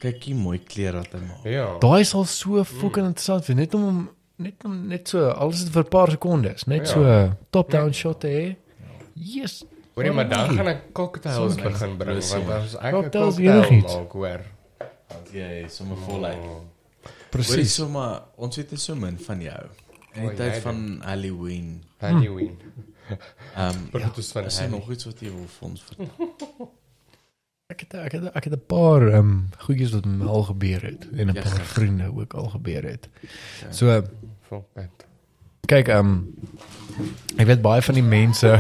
kyk hoe mooi klere wat hy maak. Ja. Daai sal so fucking interessant wees net om hom- net om net so alles is vir 'n paar sekondes, net Ja. so 'n top-down shot te hê. Yes. Hoorie, maar dan Waarom gaan nie? ek cocktails Soms begin bring plus, want ja. as ek 'n Cocktails, cocktail enigiets. maak, hoor. Want jy sommer vol uit. Hoorie Presies. sommer, ons weet so min van jou. In die Oh, tyd jy van Halloween. Halloween. Ehm Wat is van is er Halloween? nog iets wat jy wil vir ons vertel? [laughs] Ek het ek het ek het 'n paar ehm um, goedjies wat met my al gebeur het en 'n Ja, paar graag. vriende ook al gebeur het. Ja. So Pet. kyk ehm um, ek weet baie van die mense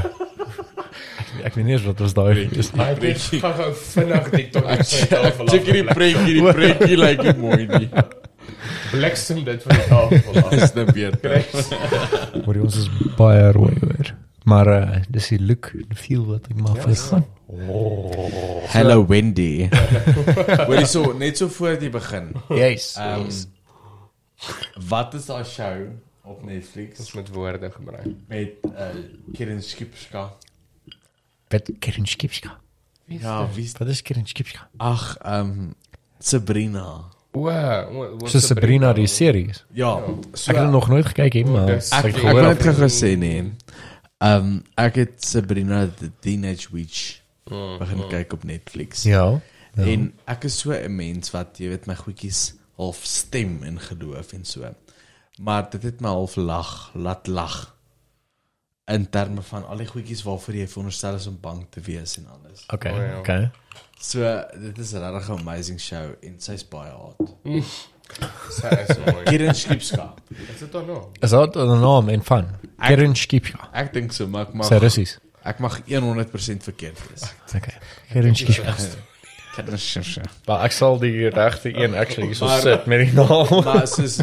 [laughs] ek, ek weet nie eens wat was daai is. Hy het gou vinnig die tot Check hierdie preekie, die preekie lyk nie mooi nie. [laughs] bliksem dit van die tafel af. Dis nou beter. Hoor jy, ons is baie rooi hoor. Maar uh, dis die look en feel wat ek maar vir gaan. Hello Wendy. [laughs] Hoorie so, net so voor jy begin. Yes. Ehm wat is daai show op Netflix Ons moet woorde gebruik. met uh Kieran Skipska? Wat Kerinskipska. Ja, wie is Wat is Kerinskipska? Ag, ehm Sabrina. O, o, So Sabrina die series. Ja, so Ek het nog nooit gekyk nie, maar ek ek het ek gehoor net gou gesê nee. Ehm ek het Sabrina the Teenage Witch begin kyk op Netflix. Ja. ja. En ek is so 'n mens wat jy weet my goedjies half stem in geloof en so. Maar dit het my half lag, laat lag. In terme van al die goedjies waarvoor jy veronderstel is om bang te wees en alles. Okay, O, ja. okay. So dit is 'n regtig amazing show en sy's baie hard. [laughs] Mooi. Kieran Skipska. Is dit dan nou? Is dat 'n naam en van? Ek- Kerinskipska. Ek dink so, maar ek mag Sy Russies. ek mag 100% verkeerd wees. Okay. Kieran Skipska. [laughs] Maar ek sal die regte een actually so Maar- sit met die naam [laughs] Maar soos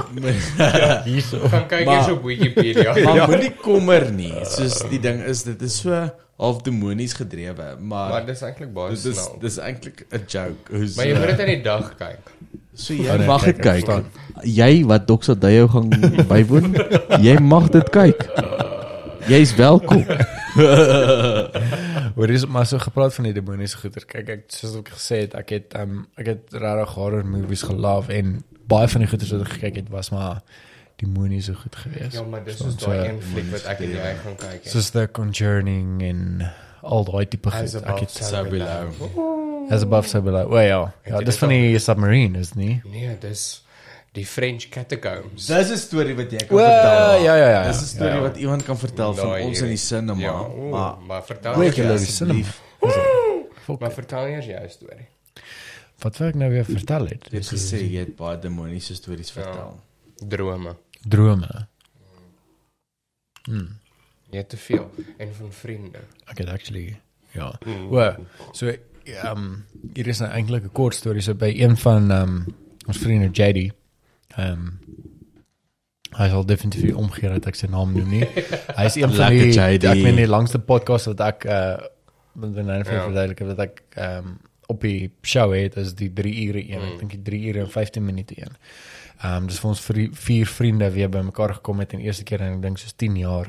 [laughs] hierso. Gaan kyk Maar- eers op Wikipedia. [laughs] maar ja. moenie kommer nie. Soos die ding is dit is so half demonies gedrewe, maar, Maar dis eintlik baie dit is snaaks. dis eintlik 'n joke. Hoe's Maar jy moet dit aan die dag kyk. so jy Oh, nee, mag kyk, dit ek kyk. Jy wat Doxa Dayo gaan bywoon, jy mag dit kyk. Jy's welkom. [laughs] Hoor dis maar so gepraat van die demoniese goeter. Kyk ek soos ek gesê het, ek het um, ek het regtig horror movies gelove en baie van die goeters wat ek gekyk het was maar demoniese goed geweest. Ja, maar dis So, is daai een fliek wat ek en jy gaan kyk. Soos The Conjuring en al daai tipe goed. Ek het so below. As above so below. O ja, ja, dis van die submarine is nie. Nee, dis die French catacombs. Dis 'n storie wat jy kan O, vertel. ja ja ja. Dis 'n storie ja, ja. wat iemand kan vertel van Daai ons in die sinema, Ja, o, maar maar vertel eers jou- die cinema? Fuck. Maar vertel eers jou storie. Wat wil ek nou weer vertel het? jy het gesê jy het baie demoniese stories vertel. Drome. drome. Hmm. Jy het te veel en van vriende. Ek het actually ja. Mm. O, so ehm um, hier is nou eintlik 'n kort storie so by een van ehm um, ons vriende JD. Ehm um, hy sal definitief omgee dat ek sy naam noem nie. [laughs] Hy is een van die JD. ek meen die langste podcast wat ek uh met my naam Ja. verduidelik het wat ek ehm um, op die show het is die 3 ure een. Mm. Ek dink die 3 ure en 15 minute een. Ehm um, dis vir ons vri, vier vriende weer bymekaar gekom het en eerste keer in ek dink soos 10 jaar.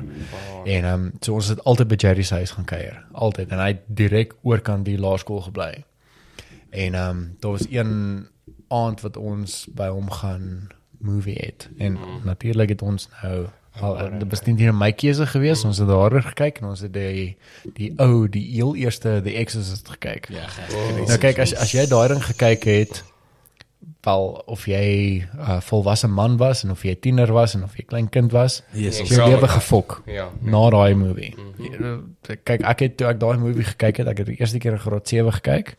En ehm um, so ons het altyd by Jerry se huis gaan kuier, altyd en hy het direk oorkant die laerskool gebly. En ehm um, daar was een aand wat ons by hom gaan movie het. En mm. natuurlik het ons nou al dit was nie net my keuse gewees, ons het daaroor gekyk en ons het die die ou, die heel eerste The Exorcist gekyk. Ja, Oh. Nou kyk as as jy daai ding gekyk het, wel of jy 'n uh, volwasse man was en of jy tiener was en of jy klein kind was, Yes, jy Ja, lewe gefok Ja. na daai movie. Ja, Kyk, ek het toe ek daai movie gekyk het, ek het die eerste keer in graad 7 gekyk.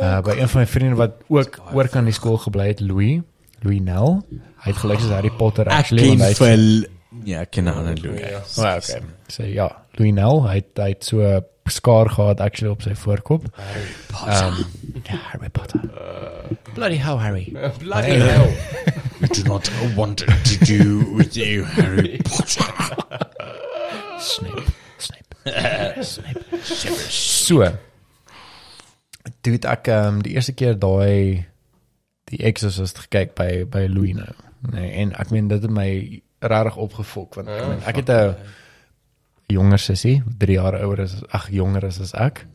Uh by een van my vriende wat ook oor kan die skool gebly het, Louis, Louis Nel. Hy het gelyk soos Harry Potter actually want hy het- ja, ek ken aan Louis. Ja. Oh, okay. So ja, Louis Nel, hy het, hy het so skaar gehad actually op sy voorkop. Ehm um, ja, Harry Potter. Bloody hell, Harry. Bloody hell. [laughs] We do not want to do with you, Harry [laughs] Potter. Snape. Snape. [laughs] Snape. So. Toe het ek um, die eerste keer daai die Exorcist gekyk by by Louis nou. Nee, en ek meen dit het my regtig opgefok want ek, meen, ek het 'n jonger sussie, 3 jaar ouer is ag jonger is as ek.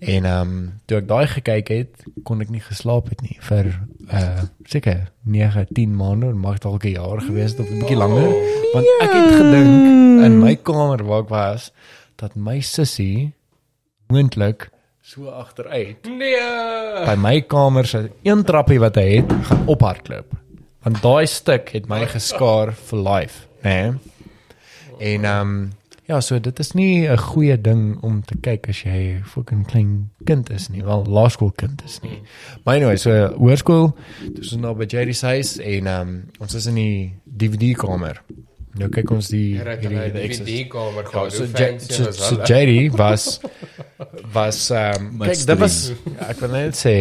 En ehm um, toe ek daai gekyk het, kon ek nie geslaap het nie vir uh seker 9, 10 maande, mag dalk 'n jaar gewees het of 'n bietjie langer, want ek het gedink in my kamer waar ek was dat my sussie moontlik so agteruit Nee. by my kamer se een trappie wat hy het, gaan ophardloop. Want daai stuk het my geskaar vir life, né? Nee? En ehm um, ja, so dit is nie 'n goeie ding om te kyk as jy fucking klein kind is nie, wel laerskoolkind is nie. Maar anyway, so hoërskool, dis nou by Jerry se huis en ehm um, ons is in die DVD kamer. Nou kyk ons die Hy het hulle die Exorcist. DVD kamer Ja, gehad. so, Ja, so, was so hulle? JD was was um, kyk dit was ja, ek wil net sê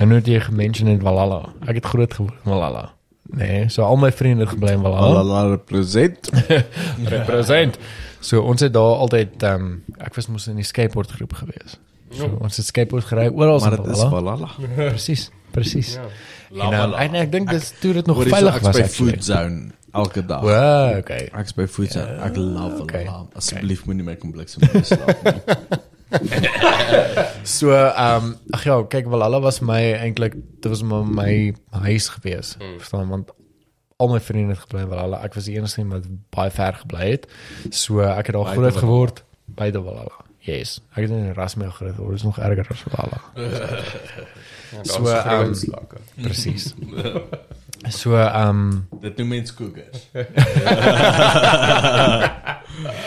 en nou jy gemention in Valhalla. Ek het groot geword in Valhalla. Nee, so al my vriende het gebly in Valhalla. Alla represent. [laughs] Represent. So ons het daar altyd um, ek was mos in die skateboard groep gewees. So ons het skateboard gery oral Maar in dit is Valhalla. Valhalla. Presies, presies. Ja. En um, en ek dink dit toe dit nog so, veilig was by actually. Food Zone elke dag. Wow, okay. Ek's by Food Zone. Ek love okay, Valhalla. Asseblief moenie my komplekse moet slaap nie. [laughs] So ehm um, ag ja, kyk Valhalla was vir my eintlik dit was maar my huis gewees. Mm. Verstaan want al my vriende het gebly in Valhalla. Ek was die enigste een wat baie ver gebly het. So ek het Buite groot geword by die Valhalla. Yes. Ek het in Erasmus groot geword. Dit is nog erger as Valhalla. [laughs] Ja, So, so ehm, um. Presies. [laughs] So ehm um, Dit noem mens koekers. [laughs]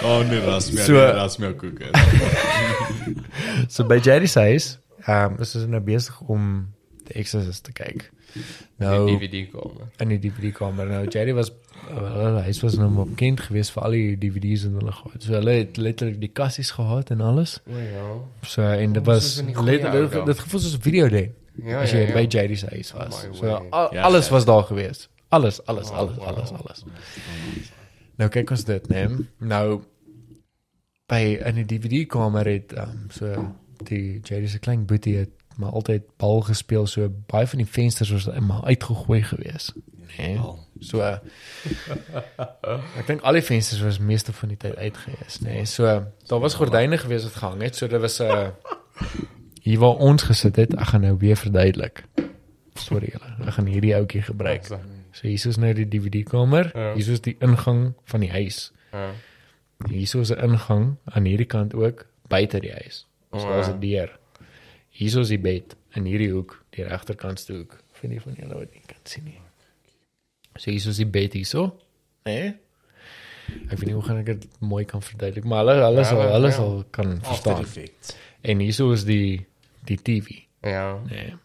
oh nee, rasmia, So- so, nee, rasmia koekers. [laughs] so by Jerry huis, ehm um, is ons nou besig om The Exorcist te kyk. Nou Die DVD kamer. in die DVD kamer. Nou Jerry was uh, hy was nou maar bekend geweest vir al die DVD's en hulle gehad. So hulle het letterlik die kassies gehad en alles. O ja. So en dit Oh, was in die letterlik dit gevoel soos 'n video ding. Ja, as ja, jy ja. by Jerry se huis was. My So al, Ja, alles ja. was daar geweest. Alles, alles, Oh, alles, wow. alles, alles. Nou kyk ons dit, né? Nou by in die DVD kamer het um, so die Jerry se klein boetie het maar altyd bal gespeel so baie van die vensters was maar uitgegooi geweest. Né? So uh, ek dink al die vensters was meeste van die tyd uitgewees, nê. Nee. So daar was gordyne gewees wat gehang het. So dit was 'n uh, hier waar ons gesit het. Ek gaan nou weer verduidelik. Sorry julle. Ek gaan hierdie ouetjie gebruik. So hier is nou die DVD kamer. Ja. Hier is die ingang van die huis. Ja. Hier is 'n ingang aan hierdie kant ook buite die huis. So Oh, daar's ja. 'n deur. Hier is die bed in hierdie hoek, die regterkantste hoek. Vir die van julle wat nie kan sien nie. So hier is die bed hierso. Nee. Ek weet nie hoe gaan ek dit mooi kan verduidelik, maar hulle hulle Ja, sal ja. hulle sal kan verstaan. En hierso is die die TV. Ja. Nee.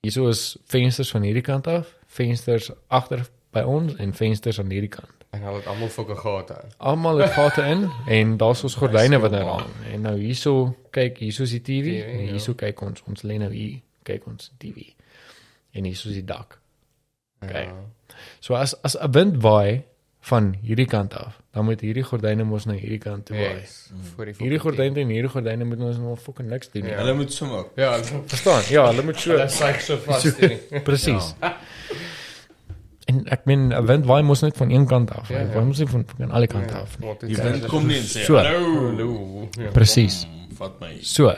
Hierso is vensters van hierdie kant af, vensters agter by ons en vensters aan hierdie kant. En hulle het almal fucking gate. Almal het gate in en daar's ons gordyne wat nou hang. En nou hierso, kyk, hierso is die TV TV, en ja. hierso kyk ons, ons lê nou hier, kyk ons TV. En hierso is die dak. Okay. Ja. So as as 'n wind waai van hierdie kant af, dan moet hierdie gordyne mos na hierdie kant toe waai. Yes. Voor die Hierdie gordyne en hierdie gordyne moet ons nog fucking niks doen nie. Ja. Hulle moet swem ook. Ja, Verstaan? Ja, hulle moet so hulle sê so vas hierdie. [laughs] Presies. En ek meen 'n wind waai mos net van een kant af. Ja, Ja, ja. Waai mos nie van van alle kante af nie. Die wind kom nie en sê So. hallo. Hallo. Ja. Presies. Mm, Vat my. So.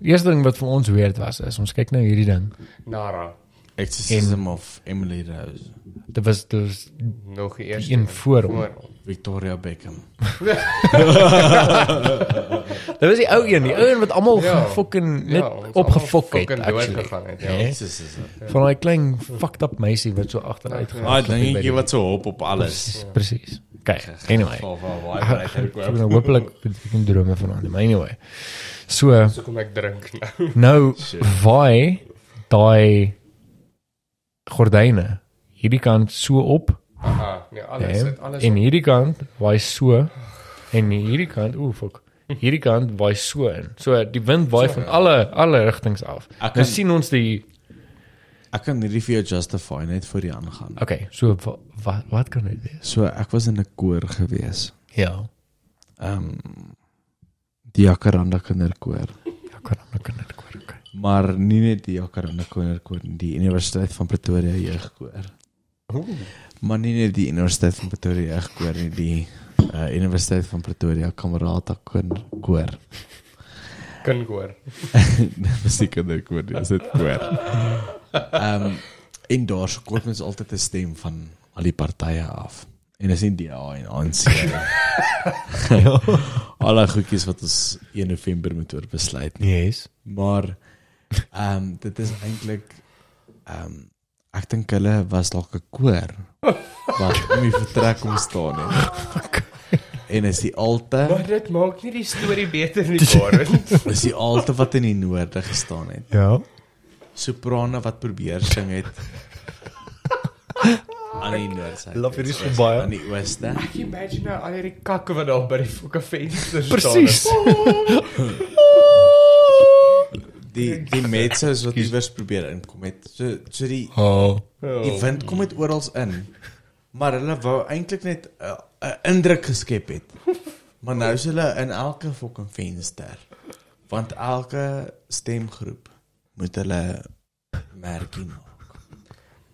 Die eerste ding wat vir ons weird was is ons kyk nou hierdie ding. Nara. Exorcism of Emily Rose. Dit was dit was Nog die eerste. een voor hom. Victoria Beckham. [laughs] Dit was die ou een, die ou een wat almal Ja. fucking net Ja, opgefok het fucking dood actually. gegaan het, ja. Jesus is dit. Van daai klein fucked up meisie wat so agteruit gaan. Ah, dingetjie wat so hop op alles. Presies. Kyk, anyway. Van bereik Ek herkoop. nou hopelik ek kan drome vanaand. Maar anyway. So So kom ek drink nou. nou waai daai gordyne hierdie kant so op Aha, nee, alles het alles en op. hierdie kant waai so en hierdie kant ooh fuck hierdie kant waai so in. So die wind waai van alle alle rigtings af. Ek Nou kan sien ons die ek kan hierdie vir jou justify net vir die aangaan. Okay, so wat wat, wat kan dit wees? So ek was in 'n koor gewees. Ja. Ehm um, die Jacaranda kinderkoor. Ja, kan Maar nie net die Jacaranda kinderkoor nie, die Universiteit van Pretoria jeugkoor. Maar nie net die Universiteit van Pretoria jeugkoor nie, die uh, Universiteit van Pretoria Kamerata koor. kan hoor. [laughs] Dit was die kinderkoor, dis dit koor. Ehm um, en daar se koop mens altyd 'n stem van al die partye af. En dis nie DA en ANC. [laughs] Alle goedjies wat ons 1 November moet oor besluit nie. Yes. Maar ehm um, dit is eintlik ehm um, ek dink hulle was dalk 'n koor wat [laughs] om die vertrek om staan het. [laughs] En is die alte, Maar dit maak nie die storie beter nie, Karen. [laughs] is die alte wat in die noorde gestaan het. Ja. soprane wat probeer sing het aan die noordsyde. Love hierdie so baie. aan die ooste. Ek imagine nou al hierdie kakke wat daar by die fucking venster staan. Presies. Die die metsos wat iewers probeer inkom het. So so die Oh. die wind kom uit oral in. Maar hulle wou eintlik net 'n 'n indruk geskep het. Maar nou is hulle in elke fucking venster. Want elke stemgroep moet hulle merkie maak.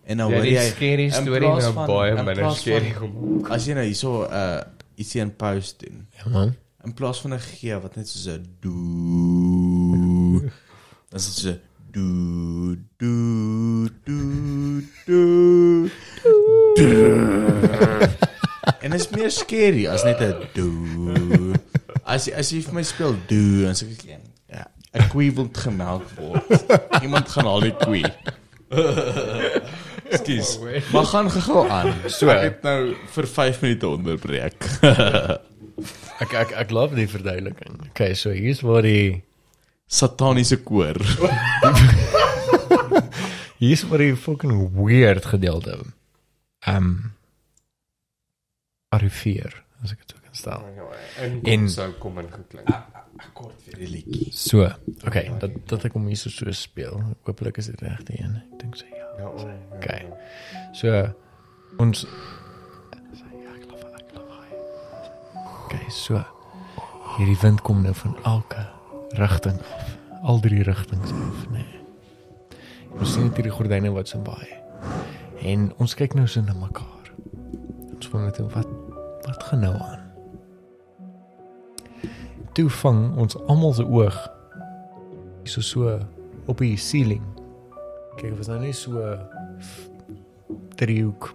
En nou Ja, hoor die jy in storie nou baie in minder van- gemaak. As jy nou hierso 'n uh, ietsie in post doen Ja man. in plaas van 'n G wat net soos 'n doe. Dan is dit so doe doe doe doe. doe. En dit is meer scary as net 'n doe. As jy as jy vir my speel doe en sê ek ja, 'n koei wil gemelk word. Iemand gaan al die koei. Skus. Maar gaan gou aan. So ek het nou vir 5 minute onderbreek. Ek ek ek love die verduideliking. Okay, so hier's waar die Sataniese koor. [laughs] hier's waar die fucking weird gedeelte. Um arriveer, as ek dit so kan stel. En En- kom sou kom in geklink. Kort vir die liedjie. So, okay, dat dat ek hom hier so so speel. Hoopelik is dit reg die een. Ek dink so ja. Ja, ja. Okay. So ons ja, ek glo ek glo hy. Okay, so hierdie wind kom nou van elke rigting af. Al drie rigtings af, nee. Ons sien net hierdie gordyne wat so baie. En ons kyk nou so na mekaar. Ons wonder net wat wat gaan nou aan? Toe vang ons almal se oog so so op die ceiling. Kyk, dit was nou nie so driehoek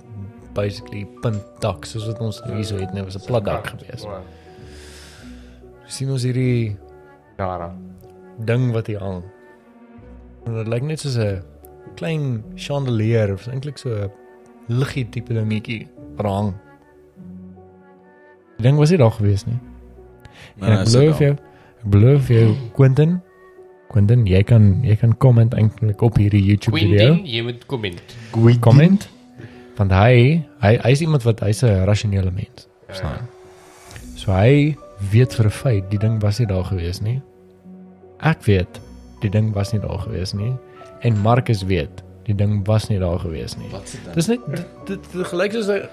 basically punt dak soos wat ons hier so het, net was 'n plat dak gewees. Wow. sien ons hierdie Nara. ding wat hier hang. En dit lyk net soos 'n klein chandelier of eintlik so 'n liggie tipe dingetjie wat hang. Die ding was nie daar gewees nie. En ek is dit beloof daar. jou, ek beloof jou Quentin, Quentin, jy kan jy kan comment eintlik op hierdie YouTube video. Quentin, jy moet komment. Goeie comment. Want hy hy hy's iemand wat hy's 'n rasionele mens. Verstaan? So hy weet vir 'n feit die ding was nie daar gewees nie. Ek weet die ding was nie daar gewees nie en Marcus weet die ding was nie daar gewees nie. Dis net dit dit, dit gelyk soos 'n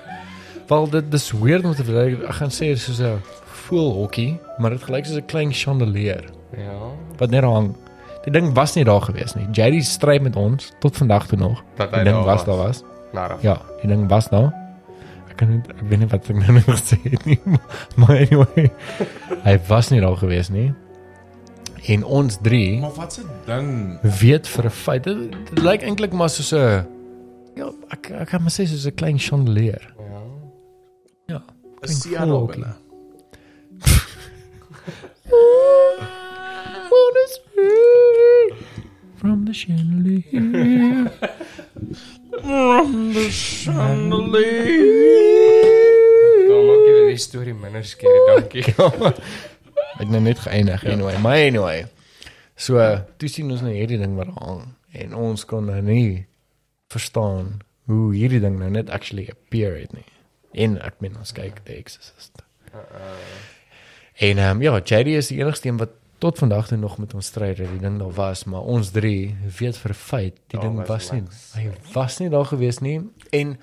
wel dit dis weird om te verduidelik. Ek gaan sê soos 'n voelhokkie, maar dit gelyk soos 'n klein chandelier Ja. wat net hang. Die ding was nie daar gewees nie. Jerry stry met ons tot vandag toe nog. Dat Die ding daar was was. daar was. Nara. Ja, die ding was daar. Kan nie ek weet nie wat ek nou nog gesê het nie. [laughs] Maar anyway, hy was nie daar gewees nie. En ons drie Maar wat 'n ding. weet vir 'n feit dit, dit lyk eintlik maar soos 'n ja, ek ek kan maar sê soos 'n klein chandelier. Ja. Ja. 'n binne. Wanna swing from the chandelier. [laughs] From the chandelier. Dan maak jy die storie minder skerry, dankie. Ek het nou net geëindig anyway. Maar anyway. So, toe sien ons nou hierdie ding wat hang en ons kon nou nie verstaan hoe hierdie ding nou net actually appear het nie. En ek meen ons kyk The Exorcist. En ehm um, ja, Jerry is die enigste een wat tot vandag toe nog met ons stry dat die ding daar was, maar ons drie weet vir feit die Daar ding was was nie. Hy was nie daar gewees nie en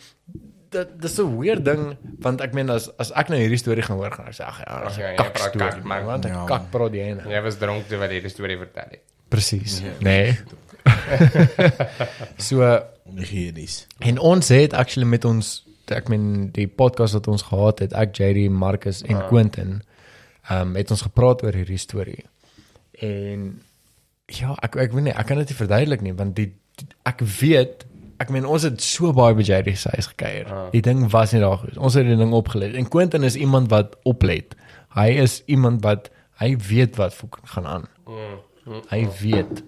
dit dis 'n weird ding want ek meen as as ek nou hierdie storie gaan hoor gaan ek sê ag ja, Ag ja, jy kak praat storie kak, man. want 'n Ja. kak praat jy nou. Jy was dronk terwyl jy die storie vertel het. Presies. Nee. [laughs] so Onhygiënies. en ons het actually met ons ek meen die podcast wat ons gehad het, ek JD, Marcus en Quentin, ehm um, het ons gepraat oor hierdie storie. En ja, ek ek weet nie, ek kan dit nie verduidelik nie want die, die ek weet Ek meen ons het so baie by JD se huis gekuier. Ah. Die ding was nie daar gewees. Ons het die ding opgelet. En Quentin is iemand wat oplet. Hy is iemand wat hy weet wat fucking gaan aan. Hy weet.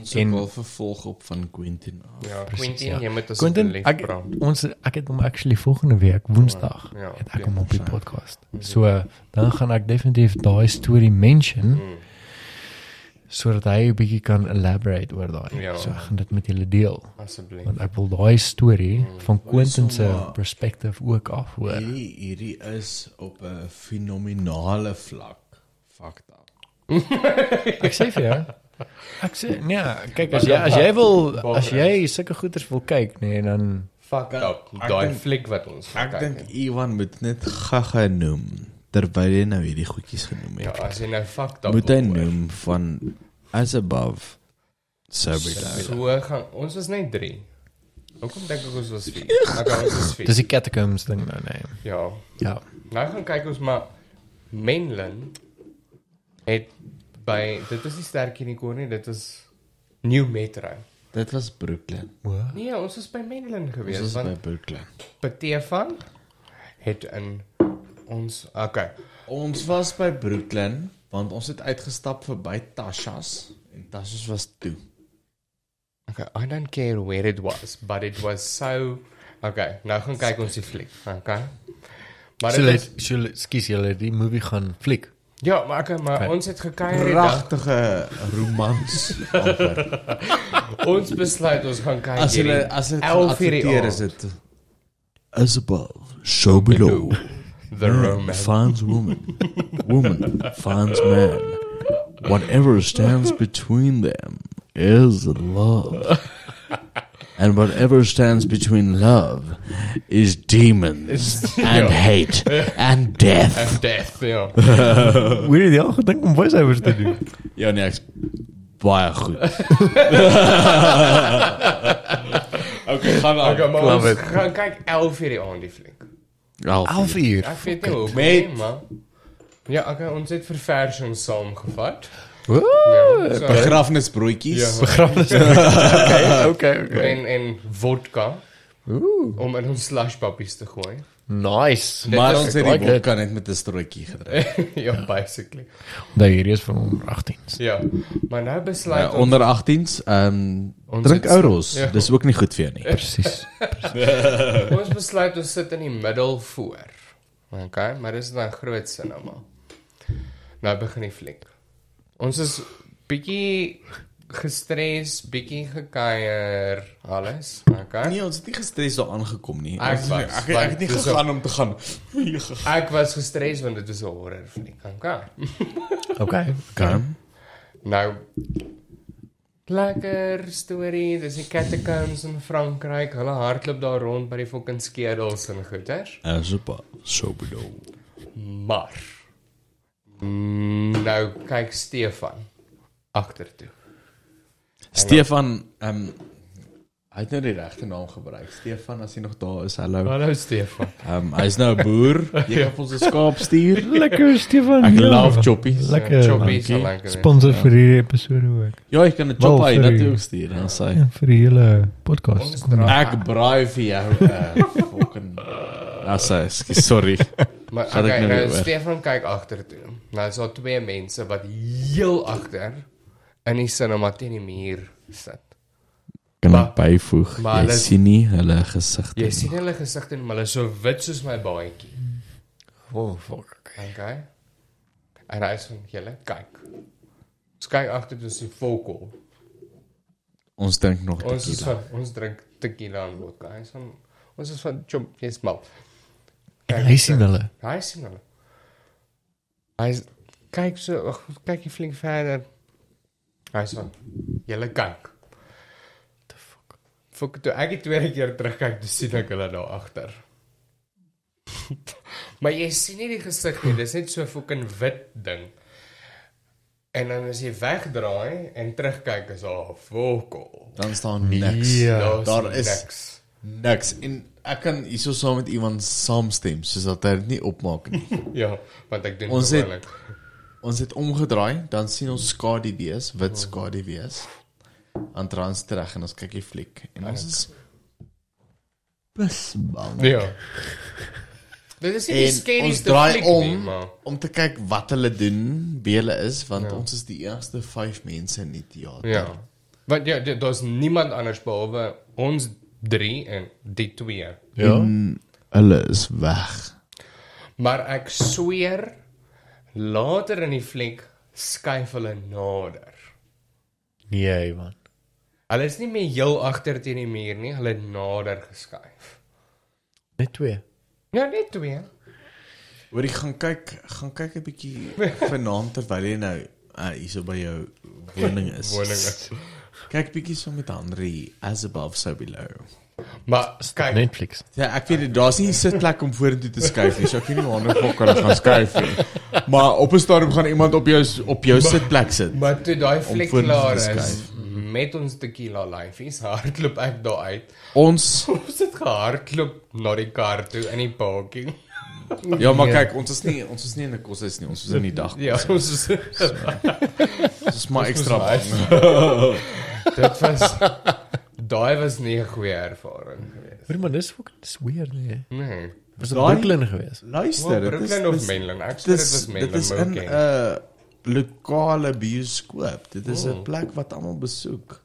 Ons En- het wel vervolg op van Quentin. af. Ja, Precies, Quentin, ja. jy moet Quentin, asseblief ek ons ek het hom actually volgende week Woensdag Ja, het ek hom op die ja. podcast. So dan gaan ek definitief daai storie mention Mm. Sodat hy 'n bietjie kan elaborate oor daai. Ja. So ek gaan dit met julle deel Asseblief. want ek wil daai storie Mm. van Quentin se perspektief ook afhoor. Hierdie hierdie is op 'n fenominale vlak. Fucked up. [laughs] Ek sê vir jou Ek sê nee, kyk as jy as jy wil as jy sulke goeders wil kyk, nee, dan Fuck up. Daai fliek wat ons Ek dink. Iwan moet net gaga noem terwyl hy nou hierdie goedjies genoem Ja, het. as jy nou fucked up moet hy noem van as above so below. So gaan ons was net 3. Hoekom dink ek ons was 4? Okay, ons was 4. dis die catacombs ding nou nee. Ja. Ja. Nou gaan kyk ons maar Menlyn het by dit is nie sterk kon nie, dit is New Metro. Dit was Brooklyn. Nee, ons was by Menlyn Ons gewees was by Brooklyn. Petefan het in ons okay. Ons was by Brooklyn want ons het uitgestap verby Tasha's en Tasha's was toe. Okay, I don't care where it was, but it was so Okay, nou gaan kyk ons die fliek. Okay. Maar So dit is, so skus julle die movie gaan fliek. ja, maar okay, maar Okay. ons het gekuier die. Pragtige romans. [laughs] Ons besluit ons gaan kyk as hulle as dit 11 uur die adverteer aand. is dit as above so below. The Man romance. finds woman. Woman finds man. Whatever stands between them is love. And whatever stands between love is demons [laughs] and hate [laughs] and death. And death, ja. Hoe het jy al gedink om voiceovers te doen? Ja, nee, ek's baie goed. [laughs] okay, gaan aan. Okay, Love it. gaan kyk 11 uur die aand die fliek. 11 uur. Ek weet nie hoe Met- nie, maar Ja, okay, ons het verversings saamgevat. Ooh, Ja, so, Begrafnisbroodjies. Ja. begrafnis. okay, okay, okay. en en vodka Ooh, om in ons slushpuppies te gooi. Nice. Maar ons het die vodka net met 'n strootjie gedrink. [laughs] ja, basically. Daai hierdie is van onder 18s. Ja. Maar nou besluit Ja, ons onder 18s, ehm Ons drink ouros. ja. Dis ook nie goed vir jou nie. Presies. [laughs] ons besluit ons sit in die middel voor. Okay, maar dis dan groot sin nou maar. Nou begin die fliek. Ons is bietjie gestres, bietjie gekuier, alles. Okay. Nee, ons het nie gestres daar aangekom nie. Ek was, ek, ek, want het nie gegaan om te gaan. [laughs] Ek was gestres want dit is 'n horror fliek. [laughs] Okay. Okay. Kan. Nou lekker storie, dis die catacombs in Frankryk. Hulle hardloop daar rond by die fucking skedels en goeters. As above, so below. Maar mm, nou kyk Stefan agtertoe. Stefan, ehm Hy het nou die regte naam gebruik. Stefan as hy nog daar is. Hallo. Hallo Stefan. Ehm um, hy's nou 'n boer. Jy kan ons 'n skaap stuur. Lekker Stefan. Ek ja. love choppies. Lekker. Sal lekker. Sponsor vir hierdie episode ook. Ja, jy kan 'n chop hy vir dat die- jy ook stuur. Dan sê Ja, vir die hele podcast. Ek braai vir jou 'n uh, fucking Asa, ekskuus, sorry. Maar ek okay, nou nou. Stefan kyk agtertoe. Nou is daar twee mense wat heel agter in die cinema teen die muur sit. Kan Maar- ek byvoeg? maar Jy hulle- sien nie hulle gesigte. Jy sien hulle gesigte en hulle is so wit soos my baadjie. Oh, fuck. Okay. En hy sê julle kyk. Ons kyk agter toe sien Volkel. Ons dink nog Ons is tequila. van ons drink tequila en vodka. Hy is van ons is van chop, jy's mal. En hy sien hulle. Hy sien hulle. Hy kyk so, ag, kyk jy flink verder. Hy sê julle kyk. The fuck. Fuck toe ek die tweede keer terugkyk, dis sien ek hulle daar agter. [laughs] maar jy sien nie die gesig nie, dis net so 'n fucking wit ding. En dan as jy wegdraai en terugkyk is daar 'n volkel. Dan staan niks. Ja, daar is niks en ek kan hierso saam met iemand saamstem soos dat hy dit nie opmaak nie. [laughs] Ja, want ek doen Ons het-. Ons het omgedraai, dan sien ons skaduwees, wit skaduwees aan trans terug en ons kyk die fliek en ons is besbang. Ja. Dit is nie die ons scarieste draai fliek om nie, maar om te kyk wat hulle doen, wie hulle is want Ja. ons is die eerste 5 mense in die teater. ja. Want ja, daar's niemand anders behalwe ons drie en die twee. Ja. En hulle is weg. Maar ek sweer later in die fliek skuif hulle nader. Nee, man. Hulle is nie meer heel agter teen die muur nie, hulle nader geskuif. Net twee. Ja, net twee. Hoor ek gaan kyk, gaan kyk 'n bietjie vanaand terwyl jy nou uh, hierso by jou woning is. [laughs] Woning is. Kyk bietjie so met Henry as above so below. Maar kyk, Netflix. Ja, ek weet dit, daar's nie 'n sitplek om vorentoe te skuif nie. So ek weet nie waar nou hulle gaan skuif nie. Maar op 'n stadium gaan iemand op jou op jou sitplek sit. maar toe daai vorentoe klaar is met ons tequila lyfies, hardloop ek daar uit. Ons [laughs] Ons het gehardloop na die kar toe in die parking. Ja, maar kyk, ons is nie ons is nie in 'n koshuis nie. Ons is in die dag. Ja, ons is Ons is maar ekstra bang. dit was daai was nie 'n goeie ervaring geweest. Hoor maar, dis fucking dis weird, nee. Nee. Was dit Brooklyn geweest? Luister, is Brooklyn of Mainland? Ek sê dit was Mainland. dit is in. 'n lokale bioskoop. Dit is 'n Oh. plek wat almal besoek.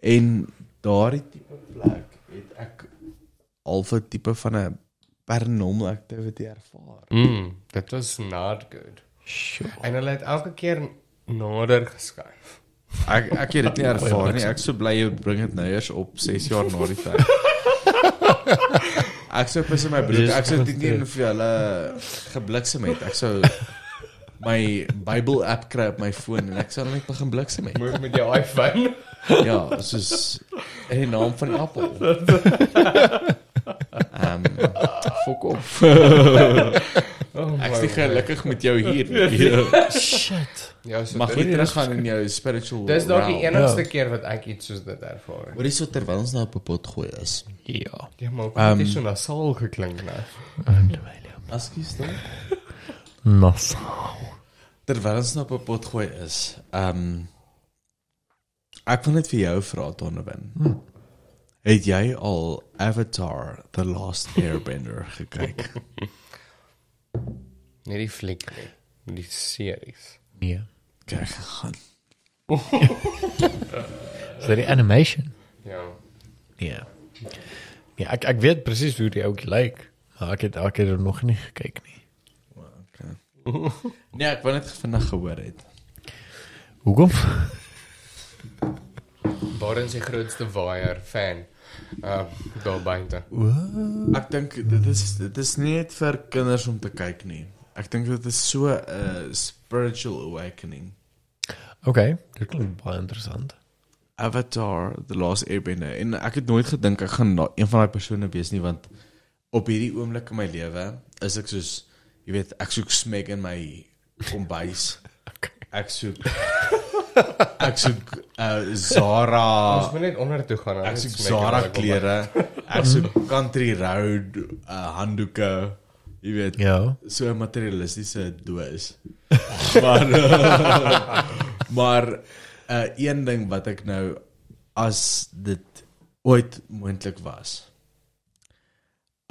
En daardie tipe plek het ek alfe tipe van 'n paranormal activity ervaar. Mm, dit was not good. Sure. En hulle het elke keer nader geskuif. Ek ek het dit nie ervaar nie. Ek so bly jy bring dit nou eers op 6 jaar na die tyd. [laughs] Ek sou pis in my broek. Ek sou dit nie vir hulle gebliksem het. Ek sou my Bible app kry op my foon en ek sou net begin bliksem het. Moet met jou iPhone. Ja, soos in die naam van die appel. [laughs] Ehm fok op. [laughs] Oh, Ek is nie gelukkig met jou hier. nie. [laughs] Shit. Ja, so Mag jy teruggaan in jou spiritual Dis dalk die enigste Ja. keer wat ek iets soos dit ervaar het. Hoorie so terwyl ons nou op 'n pot gooi is. Ja. Ja, maar Ehm, dit is so nasaal geklink nou. Ekskuus dan. Nas. Terwyl ons nou op 'n pot gooi is, ehm ek wil net vir jou vra Donovan. Hmm. Het jy al Avatar: The Last Airbender gekyk? [laughs] Nie die fliek nie, die series. Nee. Kyk gegaan. Is dit die animation? Ja. Nee. Ja, ek ek weet presies hoe die ouetjie lyk, maar ek het ek het er nog nie gekyk nie. Nee, [laughs] ek wou net vinnig gehoor het. Hoekom? Baron se grootste waier fan. Uh daar buite. Ek dink dit is dit is nie net vir kinders om te kyk nie. Ek dink dit is so 'n uh, spiritual awakening. Okay, dit klink baie interessant. Avatar The Last Airbender en ek het nooit gedink ek gaan na- een van daai persone wees nie want op hierdie oomblik in my lewe is ek soos jy weet ek soek smeg in my kombuis. [laughs] Ek soek ek soek uh, Zara Ons moet net onder toe gaan. Ek soek Zara klere. Ek soek Country Road uh, handdoeke. Jy weet, Ja. so 'n materialistiese doos. maar uh, maar uh, een ding wat ek nou as dit ooit moontlik was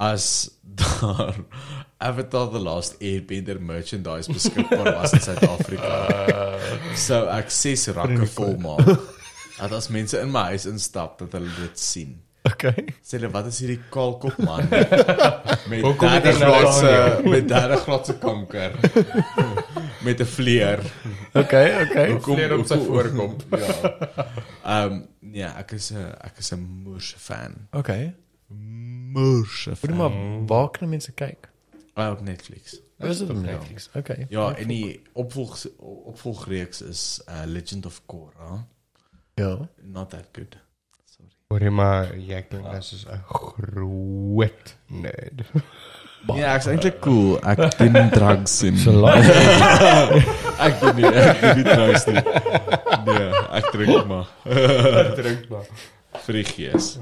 as [laughs] daar Avatar the Last Airbender merchandise beskikbaar was in Suid-Afrika. [laughs] sou ek ses rakke vol maak. Dat as mense in my huis instap dat hulle dit sien. Okay. Sê hulle wat is hierdie kaalkop man [laughs] met Hoekom het hy 30 nou daar met 30 graadse kanker met 'n vleer. Okay, okay. Vleer op sy voorkop. Ja. Ehm um, ja, ek is 'n ek is 'n moerse fan. Okay. Moerse Moet maar waar kan mense kyk? Ah, op Netflix. Is dit op op Netflix? Okay. Ja, en die opvolg opvolgreeks is uh, Legend of Korra. Ja. Not that good. Sorry. Hoor jy maar jy klink as 'n groot nerd. [laughs] Ja, ek's eintlik cool. Ek doen [laughs] drugs en So lank. [laughs] ek doen nie ek doen nie drugs nie. Nee, ek drink maar Drink maar. Vir die gees.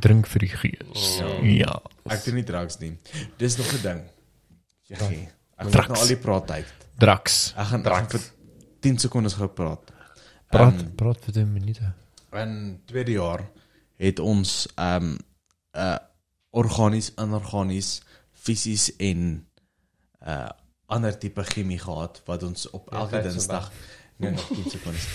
Drink vir die gees. Ja. Ek doen nie drugs nie. Dis nog 'n ding. Ja. Ek Drugs. praat nou al die praat tyd. Drax. Ek gaan gaan vir 10 sekondes gou praat. Praat, Ehm, praat vir 10 minute. in tweede jaar het ons ehm um, uh organies, inorganies, fisies en uh ander tipe chemie gehad wat ons op elke tyd so Dinsdag nee nog 10 sekondes.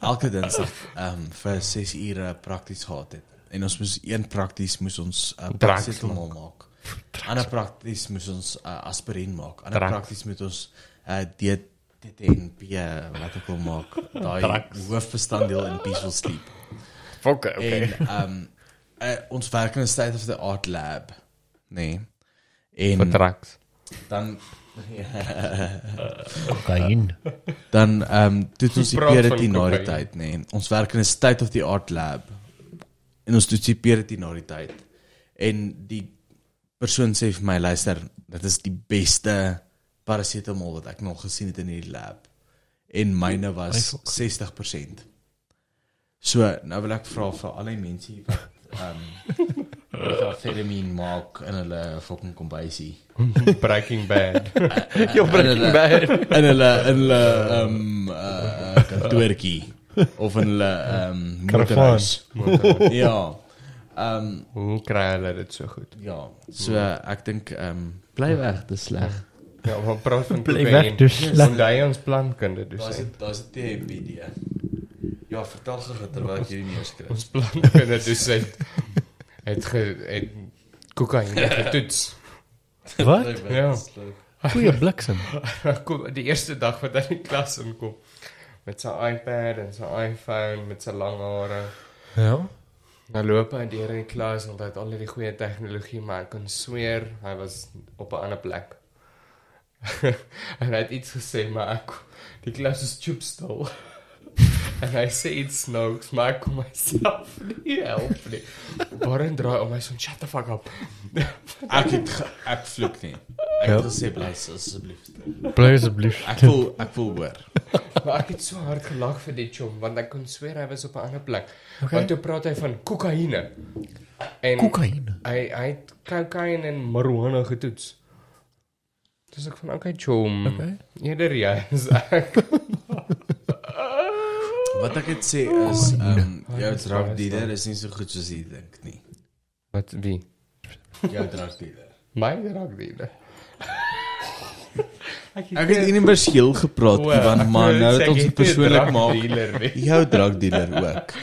Elke Dinsdag ehm um, vir 6 ure prakties gehad het. En ons moes een prakties moes ons uh, Drugs paracetamol maak. Ander prakties moes ons uh, aspirien maak. Ander prakties moet ons uh dit DTNP wat ek wil maak. Daai hoofbestanddeel in peaceful sleep. Okay, En ehm um, uh, ons werk in 'n state of the art lab. Nee. En Vertraks. dan [laughs] Kokain. dan ehm um, ons die Praat van periode na die tyd, nê. Nee. Ons werk in 'n state of the art lab. En ons doen die periode na die tyd. En die persoon sê vir my, luister, dit is die beste parasetamol wat ek nog gesien het in hierdie lab. En myne was 60%. So, nou wil ek vra vir al die mense wat ehm um, fetamine maak in hulle fucking kombuisie. [laughs] Breaking Bad. [laughs] Jou Breaking Bad. in hulle in hulle ehm um, uh, kantoortjie of in hulle ehm um, motorhuis. ja. Ehm um, Hoe kry hulle dit so goed? ja, so ek dink ehm um, bly weg, dis sleg. Ja, maar praat van Bly kokain. weg, dis sleg. Want hy ons plankunde dus. Daar's 'n daar's 'n TMPD. Ja, vertel gou terwyl ek hierdie nuus kry. Ons plankunde dus hy het ge het kokain getoets. [laughs] Wat? Ja. Goeie bliksem. [laughs] Kom die eerste dag wat hy in die klas inkom met sy iPad en sy iPhone met sy lang hare. Ja. Nou loop hy deur in die klas en hy het al hierdie goeie tegnologie, maar ek kan sweer hy was op 'n ander plek. [laughs] en hy het iets gesê, maar ek die klas is chop stil. En hy sê iets snaaks, maar ek kom myself [laughs] nie help nie. Waarin draai om hy so shut the fuck up. [laughs] Ek het ek vloek nie. Ek Ja. het gesê bly asseblief. Bly asseblief. Ek voel ek voel hoor. [laughs] Maar ek het so hard gelag vir die chom want ek kon sweer hy was op 'n ander plek. Okay. Want toe praat hy van kokaine. En Kokain. hy hy het kokain en marijuana getoets. Dis ek van okay chom. Okay. Eerder jy is ek. Wat ek het sê is ehm um, jou drug dealer is nie so goed soos jy dink nie. Wat wie? Jou drug dealer. My drug dealer. [laughs] Ek het in 'n verskil gepraat O, Ivan, maar nou sê ons jy dit het persoonlik maak. dealer. Jou drug dealer ook. [laughs]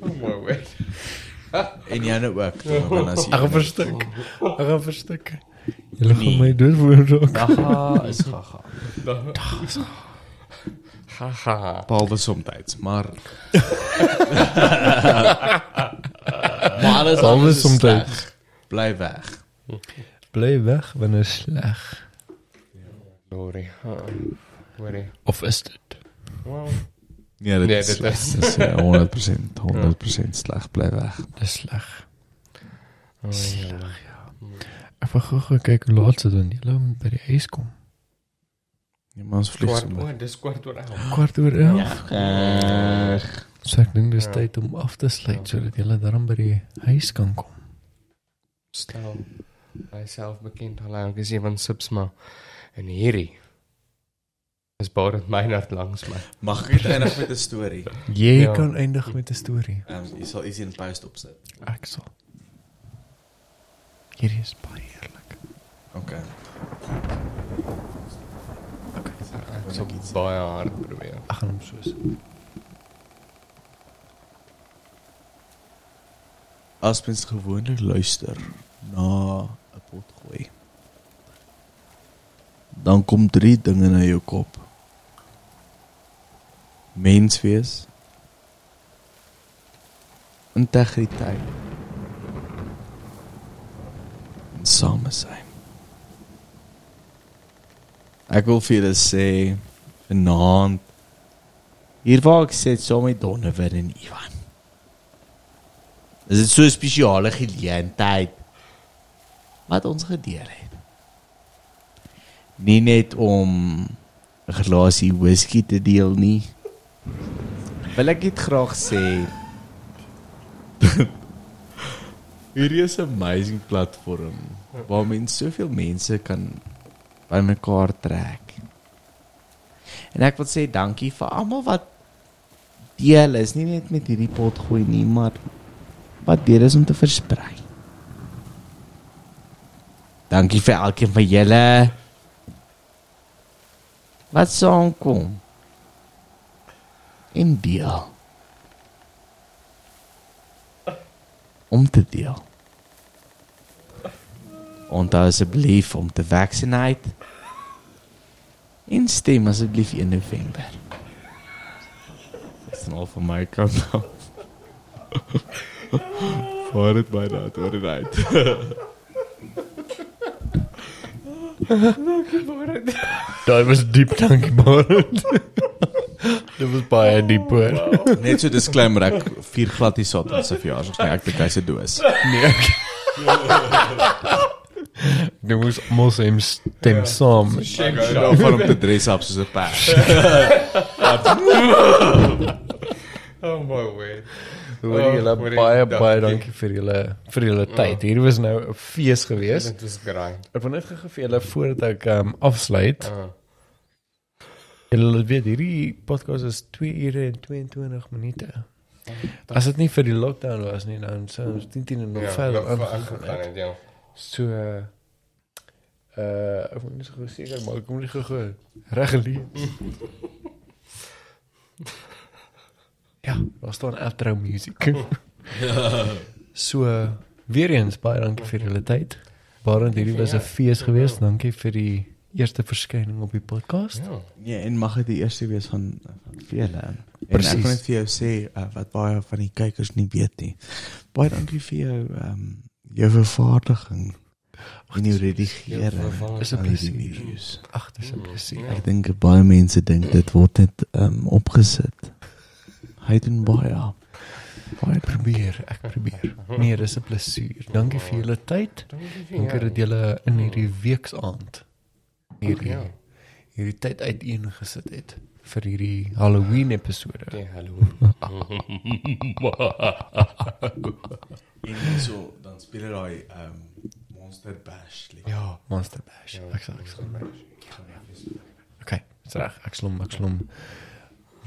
Oh my word. [laughs] En jy nou ook. Dan as jy verstik. Ek gaan verstik. Nee. gaan my dood veroorsaak. Gaga is gaga. Haha. Behalwe soms, maar [laughs] Maar alles Behalwe anders is somtyds. sleg. Bly weg. Bly weg wanneer sleg. Sorry. Sorry. Of is dit? Well, Ja, dit Nee, is dit sleg. is- Dit is ja, 100% 100% sleg bly weg. Dis sleg. oh, Ek wil gou gou kyk hoe laat dit dan julle moet by die huis kom. Ja, maar ons vlieg Kwart sommer. oor, dis kwart oor 11. Kwart oor 11. Ja. So ek dink dis Ja. tyd om af te sluit sodat jy dan by die huis kan kom. Stel myself bekend. Hallo, ek is Evan Sipsma. En hierdie is Barend Meinert langs my. Mag ek eindig met 'n storie? Jy Ja. kan eindig met 'n storie. Ehm um, jy sal iets in post opsit. Ek sal. Hierdie is baie eerlik. Okay. Ek sal baie hard probeer. Ek gaan hom soos. As mens gewoonlik luister na 'n potgooi, dan kom drie dinge na jou kop. Mens wees, integriteit en samesyn. Ek wil vir julle sê vanaand hier waar ek sit saam met Donovan en Ivan. Dit so 'n spesiale geleentheid wat ons gedeel het. Nie net om 'n glasie whisky te deel nie. Wil ek dit graag sê. [laughs] Hierdie is 'n amazing platform waar mens soveel mense kan bymekaar trek. En ek wil sê dankie vir almal wat deel is, nie net met hierdie pot gooi nie, maar wat deur is om te versprei. Dankie vir elkeen van julle. Wat saamkom. En deel. Om te deel. Onthou asseblief om te vaccinate. En stem asseblief 1 November. Dis nou van my kant af. Voor dit by dat oor die uit. Daai was diep dankie Barend. Dit was baie diep hoor. Net so disclaimer ek vier glad nie sat op sy verjaarsdag nie. Ek dink hy's 'n doos. Nee. Ek Dit moes mos hem stem saam. Ek hou van om te dress up soos 'n pers. [laughs] Oh my word. Hoor julle Oh, baie dankie. baie dankie vir julle vir julle tyd. Hier was nou 'n fees gewees. Dit was grind. Ek wil net gou vir julle voordat ek um, afsluit. Uh, Julle weet hierdie podcast is 2 ure en 22 minute. As dit nie vir die lockdown was nie, dan sou ons 10 10 en nog ja, verder aangegaan het, ja. So uh uh ek moet net gou seker maak ek moet nie gou reg gelees. [laughs] ja, daar staan outro music. [laughs] so uh, weer eens baie dankie vir julle tyd. Barend hierdie was 'n fees geweest. Dankie vir die eerste verskyning op die podcast. Ja. Nee, en mag dit die eerste wees van van vele. En Presies. ek wil net vir jou sê uh, wat baie van die kykers nie weet nie. Baie dankie vir jou ehm um, jou vervaardiging en jou redigering. Is 'n plesier. Ag, dis 'n plesier. Ek dink baie mense dink dit word net um, opgesit. Hy doen baie. Baie probeer, ek probeer. Nee, dis 'n plesier. Dankie vir julle tyd. Dankie dat julle in hierdie weeksaand hierdie Ja. hierdie tyd uiteengesit het vir hierdie Halloween episode. Ja, hallo. [laughs] En hierso dan speel hy daai ehm um, Monster Bash lied. Ja, Monster Bash. Ja, Ek sal ek sal. Okay, dis reg. Ek slom ek slom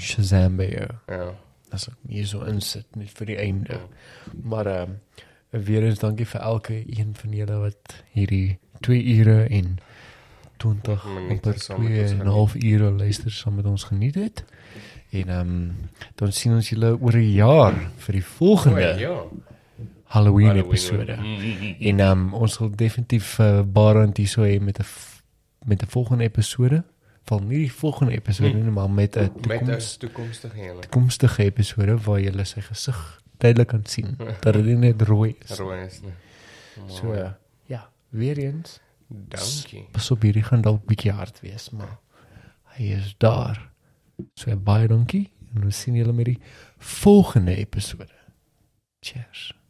Shazam by jou. Ja. As ek hier so insit net vir die einde. Maar ehm weer eens dankie vir elke een van julle wat hierdie 2 ure en 20 Minute amper saam met ons 2 en 'n half ure luister saam met ons geniet het. En ehm um, dan sien ons julle oor 'n jaar vir die volgende O, ja. Halloween, Halloween. episode. Mm. En ehm um, ons sal definitief uh, Barend hier so hê met 'n met 'n volgende episode. Val nie die volgende episode nie, maar met 'n toekoms, toekomstige hele. toekomstige episode waar jy sy gesig duidelik kan sien [laughs] dat dit net rooi is. Rooi is nie. So uh, ja, weer eens. Dankie. Pas op hierdie gaan dalk bietjie hard wees, maar hy is daar. So baie dankie en ons sien julle met die volgende episode. Cheers.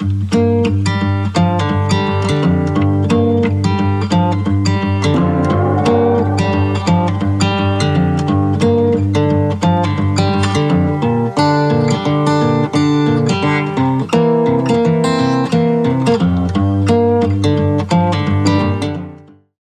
Thank you.